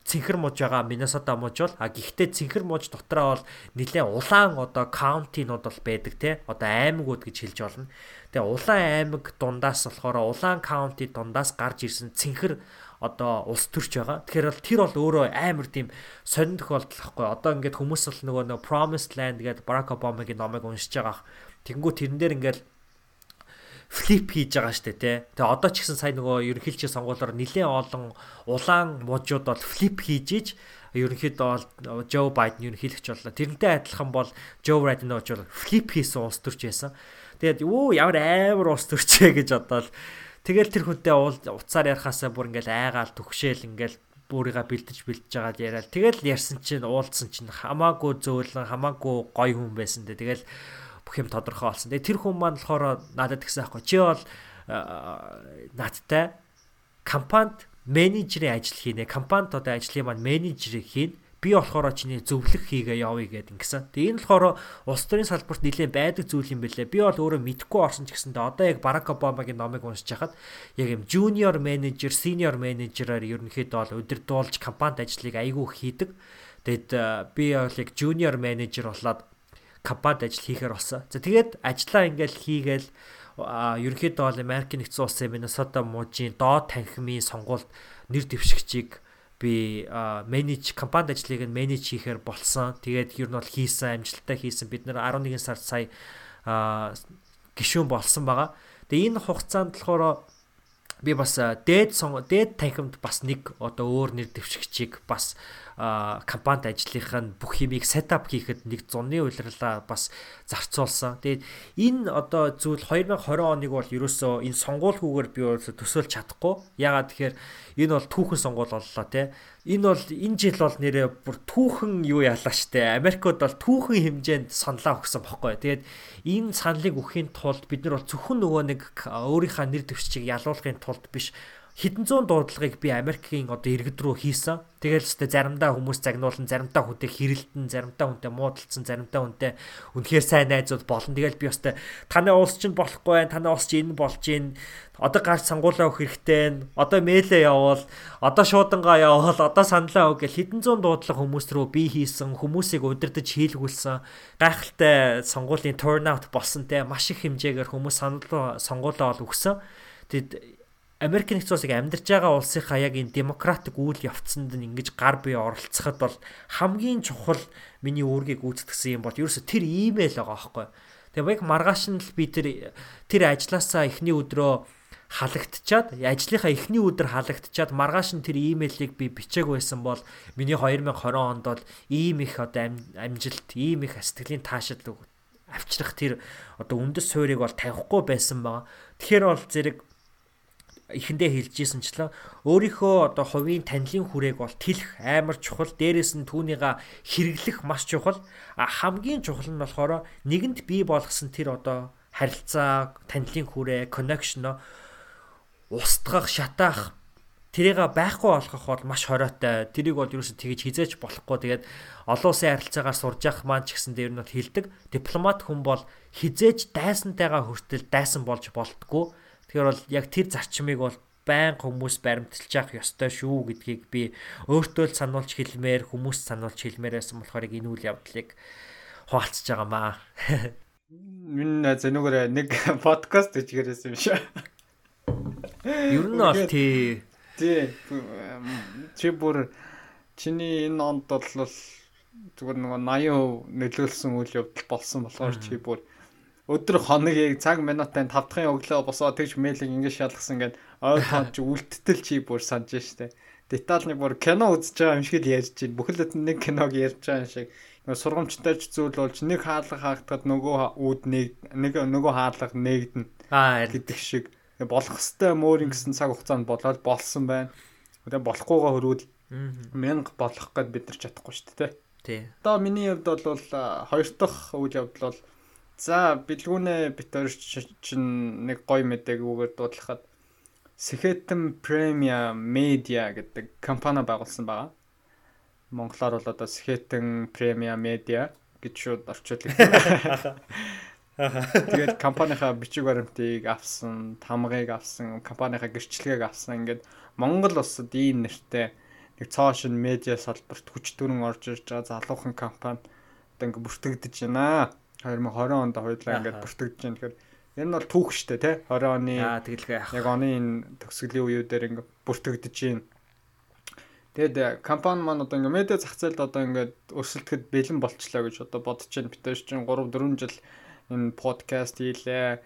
цэнхэр мууж байгаа Миннесота мууж бол а гэхдээ цэнхэр мууж дотроо бол нэлээд улаан одоо каунтинууд бол байдаг те одоо аймагуд гэж хэлж болно. Тэгээ Улаан аймаг дундаас болохоор Улаан каунти дундаас гарч ирсэн цэнхэр одоо улс төрч байгаа. Тэгэхээр бол тэр бол өөрөө амар тийм сонин тохиолдол ахгүй. Одоо ингээд хүмүүс л нөгөө нөгөө Promised Land гэдэг Barack Obama-гийн номыг уншиж байгаа. Тэнгүү тэрэн дээр ингээд флип хийж байгаа штэ тий. Тэгээ одоо ч гэсэн сая нөгөө ерөнхийлчийн сонгуулиор нэлээд олон улаан мужууд бол флип хийж иж ерөнхийдөө бол Joe Biden ерөнхийлөгч боллоо. Тэрнтэй адилхан бол Joe Biden нөгөө флип хийсэн улс төрч байсан. Тэгээд юу ямар амар улс төрчээ гэж бодоод тэгэл тэр хүнтэй уцаар ярахаасаа бүр ингээл айгаал түгшээл ингээл бүрийгээ бэлдэж бэлдэж байгаа яриад тэгэл ярьсан чинь уулзсан чинь хамаагүй зөөлөн хамаагүй гоё хүн байсан дээ. Тэгэл бүх юм тодорхой болсон. Тэгээ тэр хүн маань болохоор надад гэсэн аахгүй чи бол надтай компанид менежерийн ажил хийнэ. Компанид одоо ажлын маань менежерийг хийн. Би болохоор чиний зөвлөх хийгээ явъя гэдэг ингэсэн. Тэгээ энэ болохоор улс төрийн салбарт нэлээд байдаг зүйл юм бэлээ. Би бол өөрөө мэдхгүй орсон ч гэсэндээ одоо яг Барак Обамагийн номыг уншиж хахад яг юм junior manager, senior manager-аар ерөнхийдөө бол удирдуулж компанид ажлыг айгүй хийдэг. Тэгэд би бол яг junior manager болоод компанид ажил хийхээр болсон. За тэгээд ажлаа ингээл хийгээл ерөнхийдөө бол Америкийн нэгдсэн улсын Миннесота мужийн доод танхимын сонгуульд нэр дэвшигчийг би менеж компанид ажлыг нь менеж хийхээр болсон. Тэгээд ер нь бол хийсэн амжилттай хийсэн. Бид нэр 11 сард сая гişүүн болсон байгаа. Тэгээ энэ хугацаанд болохоор би бас дээд дээд танхимд бас нэг одоо өөр нэр дэвшигчийг бас компанид ажлынх нь бүх юмыг сетап хийхэд нэг зуны улирлаа бас зарцуулсан. Тэгээд энэ одоо зүйл 2020 оныг бол ерөөсөө энэ сонгуулгүйгээр би төсөөлж чадахгүй. Ягаад тэгэхээр энэ бол түүхэн сонгуул боллоо те. Энэ бол энэ жил бол нэрээ бүр түүхэн юу яалаа штэ. Америкод бол түүхэн хэмжээнд саналаа өгсөн бохоггүй. Тэгээд энэ саналыг өгөхийн тулд бид нар бол зөвхөн нөгөө нэг өөрийнхөө нэр дэвшчийг ялуулахын тулд биш хэдэн зуун дуудлагыг би Америкийн одоо иргэд рүү хийсэн. Тэгэл ч заримдаа хүмүүс загнуулан, заримдаа хүнтэй хэрэлдэн, заримдаа хүнтэй муудалцсан, заримдаа хүнтэй үнэхээр сайн найзууд болно. Тэгэл би өстэй таны улс чинь болохгүй байх, таны улс чинь энэ болж гин. Одоо гарч сангуулаа өгөх хэрэгтэй. Одоо мэйлээ явуул, одоо шуудангаа явуул, одоо саналаа өг гэл хэдэн зуун дуудлага хүмүүс рүү би хийсэн, хүмүүсийг удирдах хийлгүүлсэн. Гайхалтай сонгуулийн turnout болсон те маш их хэмжээгээр хүмүүс санал сонгуулаа ол өгсөн. Тэгэд Америк нэгдсэн улсыг амьдарч байгаа улсынхаа яг энэ демократик үйл явцанд нь ингэж гар бие оролцоход бол хамгийн чухал миний үүргийг гүйцэтгсэн юм бол ерөөсө тэр имэйл байгаа байхгүй. Тэгээ яг маргааш нь л би тэр тэр ажилласаа эхний өдрөө халагдчаад ажлынхаа эхний өдөр халагдчаад маргааш нь тэр имэйлийг би бичээг байсан бол миний 2020 онд бол ийм их одоо амжилт, ийм их сэтгэлийн таашаал авчрах тэр одоо үндэс суурийг бол тавихгүй байсан байгаа. Тэгэхээр бол зэрэг эхэндээ хэлжсэнчлээ өөрийнхөө одоо хувийн танилын хүрээг бол тэлэх амар чухал дээрэс нь түүнийга хэрэглэх маш чухал а хамгийн чухал нь болохоор нэгэнд бий болгосон тэр одоо харилцаа танилын хүрээ connection устгах шатаах тэрийг байхгүй болгох бол маш хориотой. Тэрийг бол юу ч тэгэж хизээч болохгүй. Тэгээд олон улсын харилцаагаар сурж явах маань ч гэсэн дээр нь бол хилдэг. Дипломат хүн бол хизээч дайсантайгаа хүртэл дайсан болж болтгоо Тэгэхээр бол яг тэр зарчмыг бол байн хүмүүс баримталж явах ёстой шүү гэдгийг би өөртөө л сануулж хэлмээр хүмүүст сануулж хэлмээр байсан болохоор энэ үйл явдлыг хуваалцж байгаамаа. <laughs> Энэ зэнүүгээр нэг <laughs> подкаст хийгээрсэн юм шиг. Ер нь бол тий. Тий. Чи бүр чиний энэ онд бол зүгээр нөгөө 80% нөлөөлсөн үйл явдал болсон болохоор чи бүр өдөр хоногийг цаг минутын 5 дахын өглөө босоод тэгж мэйлийг ингэ шалгасан гэд ой тоон чи үлдтэл чи бүр санаж штэ. Детальны бүр кино үзэж байгаа юм шиг л ярьж чинь бүхэл нэг киног ярьж байгаа шиг сургамжтай ч зүйл болж нэг хаалга хаагдахад нөгөө үүд нэг нөгөө хаалга нээгдэн аа гэдэг шиг болох хэвээр мөр ингэсэн цаг хугацаанд болоод болсон байна. Тэгээ болохгүйгаа хөрвөл мянга болох гэд бид нар чадахгүй шүү дээ. Тий. Одоо миний хувьд бол хоёр дахь үйл явдал бол За бэлгүүнээ бит хоёр чинь нэг гоё мэдээгүүгээр дуудлахад Сэхэтэн Премиа Медиа гэдэг компани байгуулсан байгаа. Монголоор бол одоо Сэхэтэн Премиа Медиа гэж шууд орчуулдаг. <laughs> Тэгээд компанийнхаа бичиг баримтыг авсан, тамгыг авсан, компанийнхаа гэрчлэгийг авсан. Ингээд Монгол улсад ийм нэртэй нэг цоошин медиа салбарт хүч төрөн орж ирж байгаа залуухан компани одоо ингээд бүртгэгдэж байна 2020 онд хоёулаа ингээд бүртгэж байна. Тэгэхээр энэ бол түүх штэ тий 20 оны яг оны энэ төгсгөлийн үеүүдээр ингээд бүртгэгдэж байна. Тэгэд э, компани маань одоо ингээд медиа зах зээлд одоо ингээд өрсөлдөд бэлэн болчлаа гэж одоо бодож байна. Бид чинь 3 4 жил энэ подкаст хийлээ.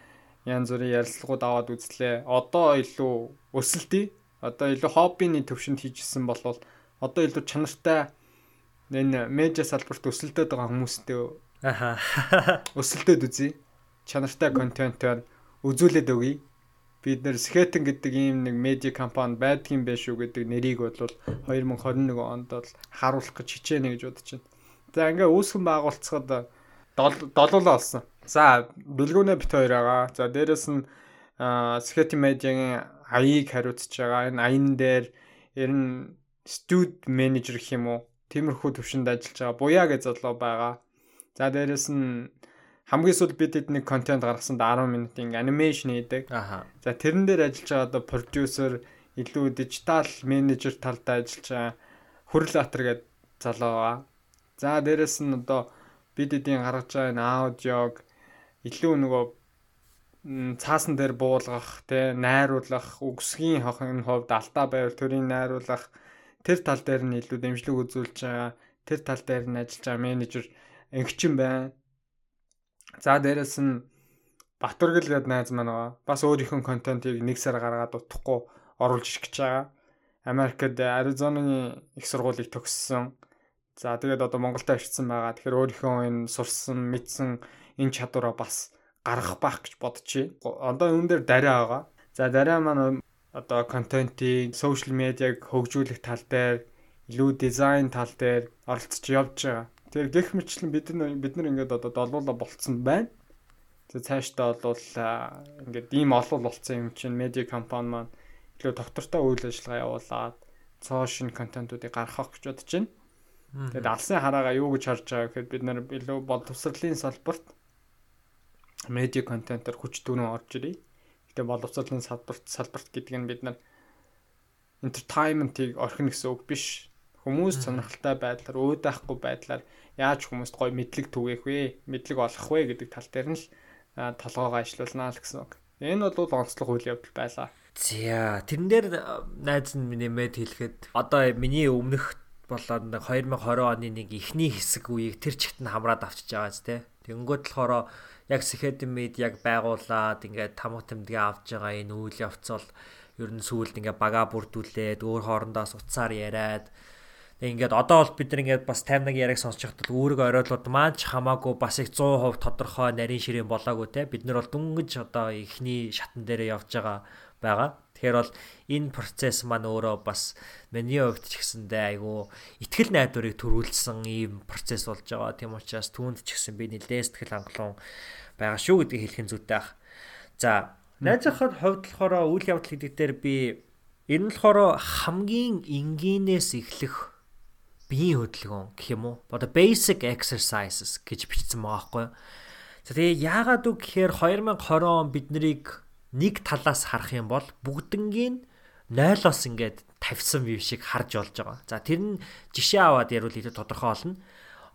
Янз бүрийн ярилцлагууд аваад үзлээ. Одоо илүү өсөлтий. Одоо илүү хоббины төвшөнд хийжсэн болвол одоо илүү чанартай энэ медиа салбарт өсөлдөд байгаа хүмүүстэй Аха. <laughs> Өсөлтөд үзье. Чанартай контентоор үзүүлээд өгье. Бид нэр Skeleton гэдэг ийм нэг медиа компани байдгийн байх шүү гэдэг нэрийг бол 2021 онд бол харуулах гэж хичээнэ гэж бодож байна. За ингээ үүсгэн байгуулцахад долуулаа олсон. За бэлгүүнээ бит хоёр байгаа. За дээрэс нь Skeleton медиагийн аяыг хариуцж байгаа. Энэ аян дээр ер нь студ менежер гэх юм уу Тиймэрхүү төвшөнд ажиллаж байгаа Буяа гэж залуу байгаа. За дээрэс нь хамгийн сүүл бид хэд нэг контент гаргасанд 10 минутын анимашн хийдэг. Аха. За тэрэн дээр ажиллаж байгаа одоо продюсер илүү дижитал менежер талдаа ажиллаж байгаа Хүрэл Баатар гэдэг залуу байгаа. За дээрэс нь одоо бид эдийн гаргаж байгаа энэ аудиог илүү нөгөө цаасан дээр буулгах, тэ найруулах, үгсгийн хохын хувьд алтаа байр төрийн найруулах тэр тал дээр нь илүү дэмжлэг үзүүлж байгаа. Тэр тал дээр нь ажиллаж байгаа менежер өнгөчин байна. За дээрэс нь Батүргэл гээд найз маань байгаа. Бас өөрийнхөө контентыг нэг сар гаргаад утахгүй оруулж ирэх гэж байгаа. Америкт Аризонаны их сургуулийг төгссөн. За тэгээд одоо Монголд очсон байгаа. Тэгэхээр өөрийнхөө энэ сурсан, мэдсэн энэ чадвараа бас гаргах байх гэж байна. Одоо энэ дээр дариа байгаа. За дариа маань одоо контентийг, сошиал медиаг хөгжүүлэх тал дээр, илүү дизайн тал дээр оролцож явж байгаа. Тэгэхээр гэх мэтлэн бид нар бид нар ингээд одоо долуулаа болцсон байна. Тэгээ цаашдаа бол ингээд ийм олол болцсон юм чинь медиа компани маань илүү доктортой үйл ажиллагаа явуулаад цоо шин контентуудыг гаргах гэж бодож байна. Тэгээд алсын хараагаа юу гэж харж байгаа гэхэд бид нар илүү боловсролын салбарт медиа контентоор хүч дүүнэн орж ирээ. Гэтэ боловсролын салбарт салбарт гэдэг нь бид нар entertainment-ийг орхино гэсэн үг биш. Хүмүүс сонирхолтой байдлаар өөдөөхгүй байдлаар яаж хүмүүст гоё мэдлэг түгээх вэ? Мэдлэг олох вэ гэдэг тал дээр нь л толгоогоо ажилуулнаа л гэсэн үг. Энэ бол онцлог үйл явдал байлаа. За тэрэн дээр найз нь нэмээд хэлэхэд одоо миний өмнөх болоод 2020 оны нэг ихний хэсэг үеийг тэр чигт нь хамраад авчиж байгаа ч тий. Тэнгүүд болохоор яг Сэхэдмид яг байгуулад ингээд тамга тэмдгээ авч байгаа энэ үйл явц бол ер нь сүүлд ингээд бага бүрдүүлээд өөр хоорондоо суцаар яриад ингээд одоо бол бид ингээд бас 51 яриг сонсож байхад үүрэг оройлууд маань хамаагүй бас их 100% тодорхой нарийн ширээн болоогүй те бид нар бол дүнгэж одоо ихний шатан дээр явж байгаа байгаа. Тэгэхээр бол энэ процесс маань өөрөө бас миний хувьд ч гэсэндээ айгүй ихтгэл найдварыг төрүүлсэн ийм процесс болж байгаа. Тийм учраас түүнд ч гэсэн би нэлээд сэтгэл хангалуун байгаа шүү гэдгийг хэлэх нь зүйтэй ах. За найзахад хувьд болохоор үйл явдал гэдэг дээр би энэ болохоор хамгийн энгийнээс эхлэх биеийн хөдөлгөөн гэх юм уу? Одоо basic exercises гэж бичсэн байгаа байхгүй. За тэгээ яагаад үг гэхээр 2020 он бид нарыг нэг талаас харах юм бол бүгднгийн 0-оос ингээд тавьсан юм шиг харж болж байгаа. За тэр нь жишээ аваад ярил илүү тодорхой болно.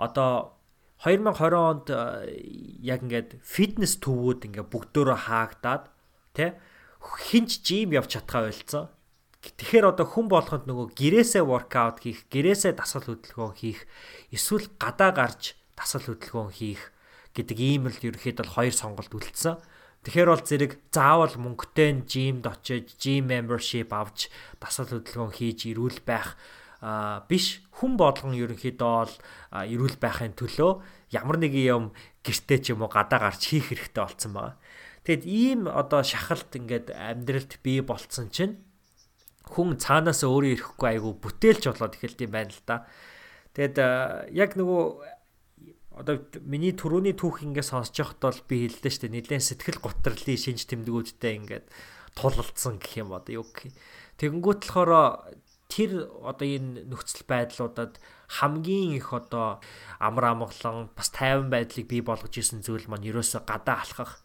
Одоо 2020 онд э, яг ингээд фитнес төвүүд ингээд бүгдөө хаагдаад тэ хинч жим явж чадхаа ойлцсон. Тэгэхээр одоо хүн болоход нөгөө гэрээсээ воркаут хийх, гэрээсээ дасгал хөдөлгөөн хийх, эсвэл гадаа гарч дасгал хөдөлгөөн хийх гэдэг ийм л ерөөхдөө бол хоёр сонголт үлдсэн. Тэгэхээр бол зэрэг заавал мөнгөтэй жимд очиж, gym membership авч дасгал хөдөлгөөн хийж ирүүл байх биш хүн болгон ерөнхийдөө бол ирүүл байхын төлөө ямар нэгэн юм гэртээ ч юм уу гадаа гарч хийх хэрэгтэй болсон байгаа. Тэгэд ийм одоо шахалт ингээд амьдралд бий болцсон чинь хүн цаанаас өөрөө ирэхгүй айгу бүтээлч болоод эхэлт юм байна л да. Тэгэд яг нөгөө одоо миний төрөний түүх ингээ сонсож байхад бол би хэлдэ штэ нэлээд сэтгэл гутралын шинж тэмдгүүдтэй ингээд тулалдсан гэх юм одоо юу гэх. Тэгэнгүүт болохоор тэр одоо энэ нөхцөл байдлуудад хамгийн их одоо амар амгалан бас тайван байдлыг бий болгож исэн зүйл маань ерөөсө гадаа алхах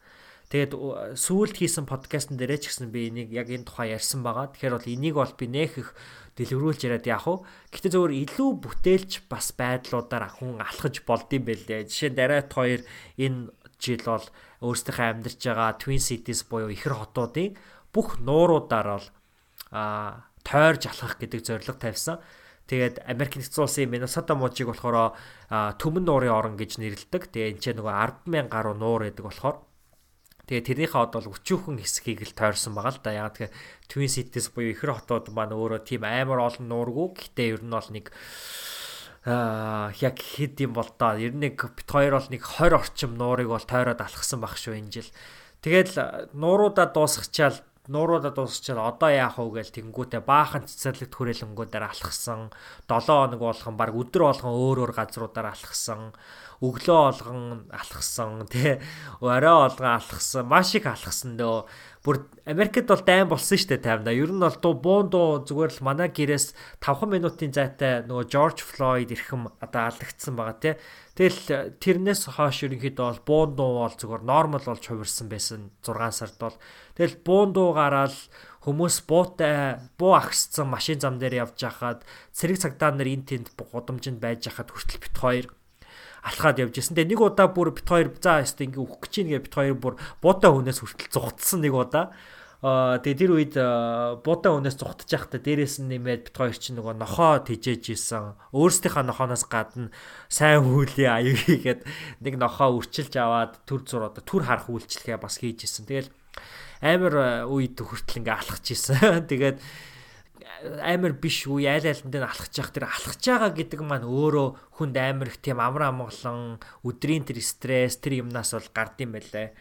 Тэгээд сүүлд хийсэн подкастн дээрээ ч гэсэн би энийг яг энэ тухай ярьсан байгаа. Тэгэхээр бол энийг бол би нэх их дэлгэрүүлж яриад яах вэ? Гэтэ зөвөр илүү бүтээлч бас байдлуудаар хүн алхаж болдсон байлээ. Жишээ нь дараат хоёр энэ жил бол өөрсдийнхөө амьдарч байгаа Twin Cities буюу ихэр хотуудын бүх нууруудаар бол а тойрж алхах гэдэг зорилго тавьсан. Тэгээд Америк нэгдсэн улсын Миннесота мужийг болохоор төмөн нуурын орон гэж нэрлэдэг. Тэгээ энэ ч нөгөө 100000 гаруй нуур гэдэг болохоор Тэгээ тэрнийхээ одоо өчүүхэн хэсгийг л тойрсон байгаа л да. Яг тэгэхээр Twin Cities буюу ихэр хотууд маань өөрөө тийм амар олон нуургүй. Гэтэ ер нь бол нэг аа яг хэд юм бол доо. Ер нь нэг бит хоёр бол нэг 20 орчим нуурыг бол тойроод алхсан баг шүү энэ жил. Тэгэл нууруудаа дуусгачаал нууруудаа дуусчаад одоо яах вэ гээл тэнгүүтээ баахан цэцэрлэгт хүрээлэнгүүдээр алхсан. 7 хоног болгон баг өдөр болгон өөр өөр газруудаар алхсан. Өглөө болгон алхсан тий. Орой болгон алхсан. Маш их алхсан дөө бүр Америкт бол дайм болсон шүү дээ таймда. Ер нь бол дуу буун дуу зүгээр л манай гэрээс 5 минутын зайтай нөгөө George Floyd ирхэм одоо алдагдсан байгаа тий. Тэгэл тэрнээс хойш ерөнхийдөө бол буун дуу бол зүгээр нормал болж хувирсан байсан 6 сард бол. Тэгэл буун дуу гараад хүмүүс буутай буу агсцсан машин зам дээр явж хахад цэрэг цагдаа нар эн тэнд гудамжинд байж хахад хүртэл бит хоёр алхаад явж исэн. Тэгээ нэг удаа бүр бит хоёр за яст ингээ үхэх гэж нэгэ бит хоёр бүр буутай хүнээс хүртэл зугтсан нэг удаа. Аа тэгээ тэр үед буутай хүнээс зугтаж байхдаа дээрээс нь нэмээд бит хоёр чинь нөгөө нохоо тижээж исэн. Өөрсдийнхөө нохооноос гадна сайн хүйлийн аяг хийгээд нэг нохоо үрчилж аваад төр зур одоо төр харах үйлчлэгээ бас хийж исэн. Тэгэл амар үед хүртэл ингээ алхаж исэн. <laughs> Тэгээд амар биш үе айл айлтанд алхаж явах тэр алхаж байгаа гэдэг маань өөрөө хүнд амар их тийм амар амгалан өдрийн тэр стресс тэр юмнаас бол гардыг байлаа.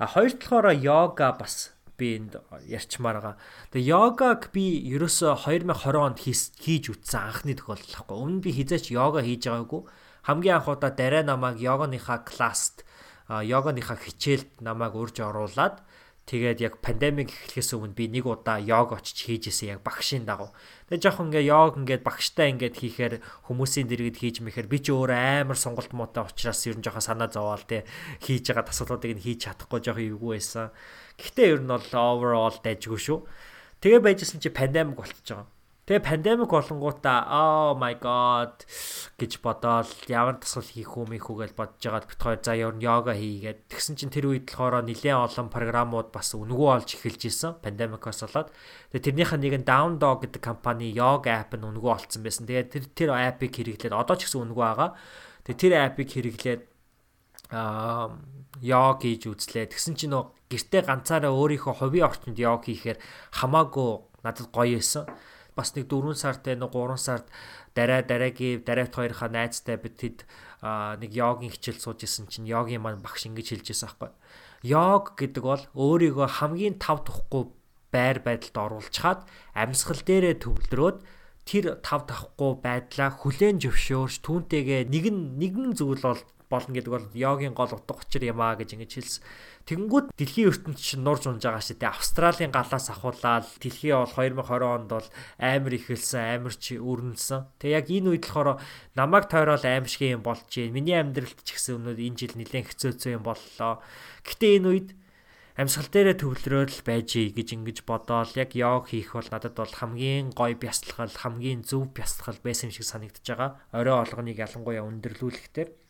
А хоёр талаараа йога бас би энд ярьчмаар байгаа. Тэгээ йогаг би ерөөсө 2020 онд хийж үтсэн анхны тохиолдол байхгүй. Өмнө би хизээч йога хийж байгаагүй. Хамгийн анх удаа дараа намайг йоганыхаа класст йоганыхаа хичээлд намайг урьж оруулаад Тэгээд яг пандемик эхлэхээс өмнө би нэг удаа йог очиж хийжсэн яг багшийн дагуу. Тэгээд жоохон ингээ йог ингээд багштай ингээд хийхээр хүмүүсийн дэргэд хийж мэхээр би ч өөр амар сонголт муутай учраас ер нь жоохон санаа зовоол те хийж байгаа асуудлуудыг нь хийж чадахгүй жоохон эвгүй байсан. Гэхдээ ер нь бол overall дайжгүй шүү. Тэгээ байжсэн чи пандемик болчихж байгаа. Тэгээ пандемик болонгуудаа oh my god гэж бодоол ямар тасгал хийх мэх үү гэж бодож байгаа бит хоёр за ер нь йога хийгээд тэгсэн чинь тэр үед болохоор нэлээд олон програмууд бас үнгүү олж эхэлж исэн пандемикоос болоод тэгээ тэрнийх нь нэг нь Down Dog гэдэг компани йога app нь үнгүү олцсон байсан. Тэгээ тэр тэр app-ыг хэрэглээд одоо ч гэсэн үнгүү байгаа. Тэгээ тэр app-ыг хэрэглээд аа йог хийж үзлээ. Тэгсэн чинь нөө гэртээ ганцаараа өөрийнхөө хувийн орчинд йог хийхээр хамаагүй надад гоё байсан бас нэг 4 сард нэг 3 сард дараа дараагийн дараавт хоёрынхаа найзтай бид хэд нэг йогийн хичээл сууж исэн чинь йогийн маань багш ингэж хэлж байсан байхгүй. Йог гэдэг бол өөрийгөө хамгийн тав тухгүй байр байдалд оруулчихад амьсгал дээрээ төвлөрөөд тэр тав тахгүй байдлаа хүлээн зөвшөөрч түүнтэйгээ нэгэн нэгэн зүйл бол болно гэдэг бол йогийн гол утга учир юм а гэж ингэж хэлсэн. Тэгэнгүүт дэлхийн ертөнд чинь нурж унж байгаа шүү дээ. Австралийн галаас ахуулаад дэлхий бол 2020 онд бол амар ихэлсэн, амар чи өрнөсөн. Тэгээ яг энэ үед болохоор намайг тойрол аимшиг юм болж байна. Миний амьдралд ч гэсэн өнөө энэ жил нэлээд хэцөөцөө юм боллоо. Гэтэ энэ үед амьсгал дээрээ төвлөрөөл байж гэж ингэж бодоол яг йог хийх бол надад бол хамгийн гоё бясалгал хамгийн зөв бясалгал байсан юм шиг санагдаж байгаа. Орой олгоныг ялангуяа өндөрлүүлэхтэй.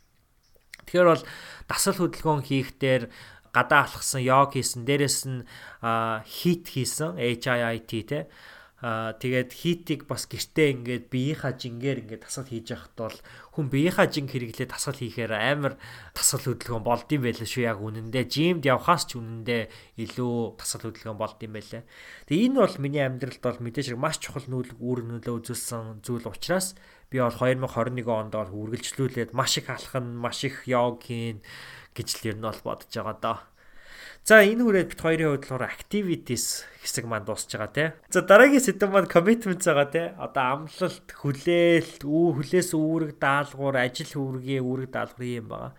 Тэгэхээр бол дасал хөдөлгөөн хийх дээр гадаа алхсан йог хийсэн дээрэс нь хит хийсэн HIIT те Аа тэгээд хитийг бас гэртээ ингээд биеийнхаа жингээр ингээд тасал хийж яхад бол хүн биеийнхаа жин хэрэглээ тасал хийхээр амар тасал хөдөлгөөн болдсон байлаа шүү яг үнэндээ жимд явхаас ч үнэндээ илүү тасал хөдөлгөөн болдсон байлаа. Тэгээ энэ бол миний амьдралд бол мэдээж маш чухал нүүл үүрэг нөлөө үзүүлсэн зүйл учраас би бол 2021 онд бол үргэлжлүүлээд маш их алхах нь маш их йог хийн гэж л ер нь бол бодож байгаа даа. За энэ хүрээд бит хоёрын хувьд болохоор activities хэсэг маань дуусж байгаа тий. За дараагийн сэдв маань commitment байгаа тий. Одоо амлалт, хүлээлт, үү хүлээс үүрэг даалгавар, ажил үүргийн үүрэг даалгавар юм байгаа.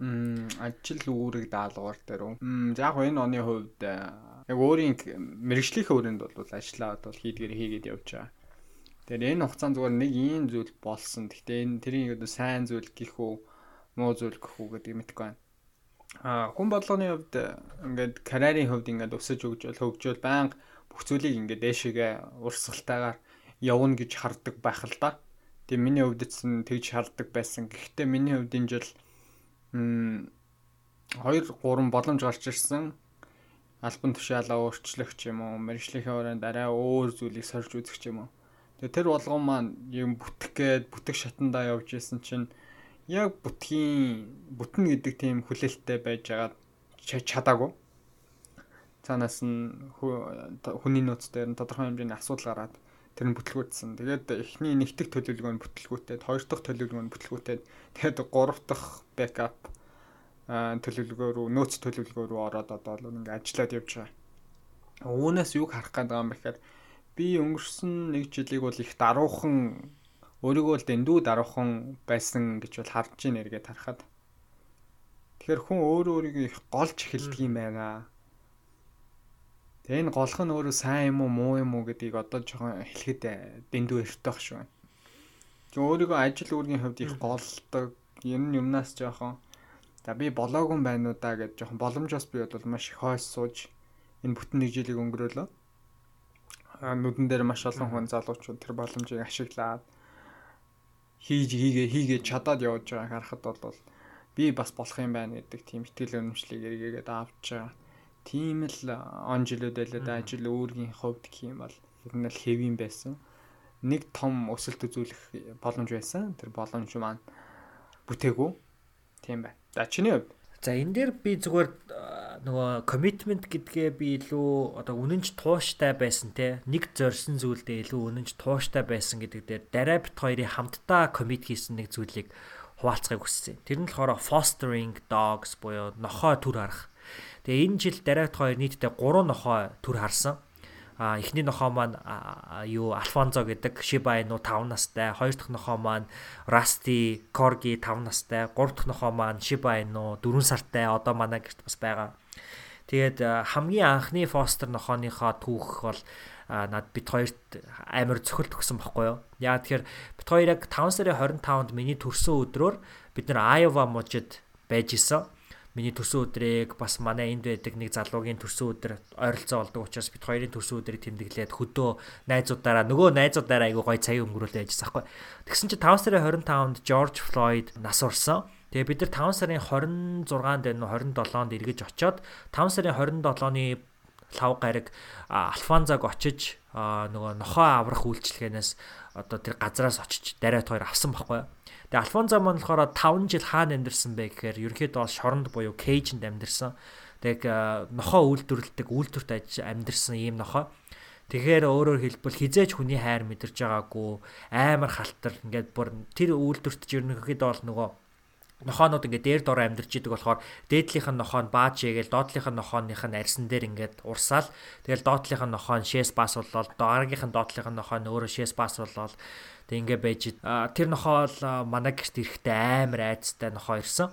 Ажил үүрэг даалгавар дээр үү. За яг энэ оны хувьд э, яг өөрийн мэрэгжлийнхээ өрөөнд бол ажиллаад бол хийдгээр хийгээд явж байгаа. Тэгэхээр энэ хугацаанд зүгээр нэг ийм зүйл болсон. Гэхдээ энэ тэрийн одоо сайн зүйл гих үү, муу зүйл гэх үү гэдэг мэдэхгүй байна. А хүн болгоны хувьд ингээд карьерийн хувьд ингээд өсөж өгжөл хөгжөөл байнга бүх зүйлийг ингээд дээшээгээ урсгалтайгаар явна гэж хардаг байх л да. Тэгээ миний хувьд ч тэгж хардаг байсан. Гэхдээ миний хувьд энэ жил м 2 3 боломж гарч ирсэн. Альбан тушаалаа өөрчлөх ч юм уу, мэржлийнхээ өрөөнд арай өөр зүйлийг сорж үзэх ч юм уу. Тэгээ тэр болгон маань юм бүтэх гээд бүтэх шатандаа явж исэн чинь яг бүтгийн бүтэн гэдэг тийм хүлээлттэй байж байгаа чадаагүй. Цаанаас нь хүний нөөц дээр нь тодорхой хэмжээний асуудал гараад тэр нь бүтлгүүтсэн. Тэгээд эхний нэгдэх төлөвлөгөө нь бүтлгүүтээд, хоёр дахь төлөвлөгөө нь бүтлгүүтээд, тэгээд гурав дахь бэкап төлөвлөгөө рүү, нөөц төлөвлөгөө рүү ороод одоо л ингээ ажиллаад явж байгаа. Үүнээс юг харах гээд байгаа юм бэхээр би өнгөрсөн нэг жилиг бол их даруухан өөрийгөө л дэндүү даруухан байсан гэж бол харж ийн эргээд харахад тэгэхээр хүн өөрөө өөрийгөө их голж эхэлдэг юм байна. Тэгээ энэ голх нь өөрөө сайн юм уу муу юм уу гэдгийг одоо жоохон хэлэхэд дэндүү эртэх шүү. Тэг өөрийгөө ажил үүргийн хувьд их голдог. Энэ юмнаас жоохон за би болоогүй байна уу да гэж жоохон боломжоос би бол маш их хойс сууж энэ бүтэн нэг жилийг өнгөрөөлөө. Нүдэн дээр маш олон хүн залуучууд тэр боломжийг ашиглаад хийж хийгээ хийгээ чадаад явж байгааг харахад бол би бас болох юм байна гэдэг тийм ихтгэл өнөмшлийг эргээгээд авч байгаа тийм л он жилүүд байлаа да ажил өөргийн хувьд гэх юм бол ер нь л хэвэн байсан. Нэг том өсөлт үзүүлэх боломж байсан. Тэр боломж маань бүтээгүй. Тийм бай. За чиний хувьд За энэ дээр би зүгээр нөгөө commitment гэдгээ би илүү одоо үнэнч тууштай байсан те нэг зорьсон зүйлдээ илүү үнэнч тууштай байсан гэдэг дээр дараа бит хоёрын хамтдаа commit хийсэн нэг зүйлийг хуваалцахыг хүссэн. Тэр нь болохоор fostering dogs буюу нохой төр харах Тэгээ энэ жил дараагт хоёр нийтдээ 3 нохой төр харсан. А эхний нохоо маань юу Альфонзо гэдэг Shiba Inu 5 настай, хоёр дахь нохоо маань Rusty Corgi 5 настай, гурав дахь нохоо маань Shiba Inu 4 сартай одоо манай гэрт бас байгаа. Тэгээд хамгийн анхны Foster нохооныхоо түүх бол над бит хоёрт амар цохилт өгсөн байхгүй юу. Яа тэгэхээр бит хоёр яг 5 сарын 25-нд миний төрсөн өдрөөр бид нар Iowa мужид байж исэн миний төрсөн өдрийг бас манай энд байдаг нэг залуугийн төрсөн өдөр ойролцоо болдог учраас бид хоёрын төрсөн өдрийг тэмдэглээд хөдөө найзуудаараа нөгөө найзуудаараа айгуу гоё цагийн өнгөрүүлээ яжсан байхгүй. Тэгсэн чинь 5 сарын 25-нд George Floyd нас урсан. Тэгээ бид нар 5 сарын 26-нд энэ 27-нд эргэж очоод 5 сарын 27-ны лав гараг Альфанзаг очиж нөгөө нохоо аврах үйлчлэгээнээс одоо тэр газраас очиж дарайт хоёр авсан байхгүй. Тэгээ Альфонзо маань болохоор 5 жил хаана амьдэрсэн бэ гэхээр ерөнхийдөө шоронд буюу кейжэнд амьдэрсэн. Тэг нохоо үйлдвэрлэдэг үйлдвэрт амьдэрсэн ийм нохоо. Тэгэхээр өөрөөр хэлбэл хизээж хүний хайр мэдэрж байгаагүй амар халтар ингээд бүр тэр үйлдвэрт ерөнхийдөө бол нөгөө нохоонууд ингээд дээр дор амьдарч идэг болохоор дээдлийнх нь нохоо нь бааж ягээл доотлийнх нь нохооных нь арьсан дээр ингээд урсаал. Тэгэл доотлийнх нь нохоо нь шээс бас болол дараагийнх нь доотлийнх нь нохоо нь өөрөө шээс бас болол тэг ингээд байж тэр нохоо л манай гэрт ирэхдээ амар айцтай нохоо ирсэн.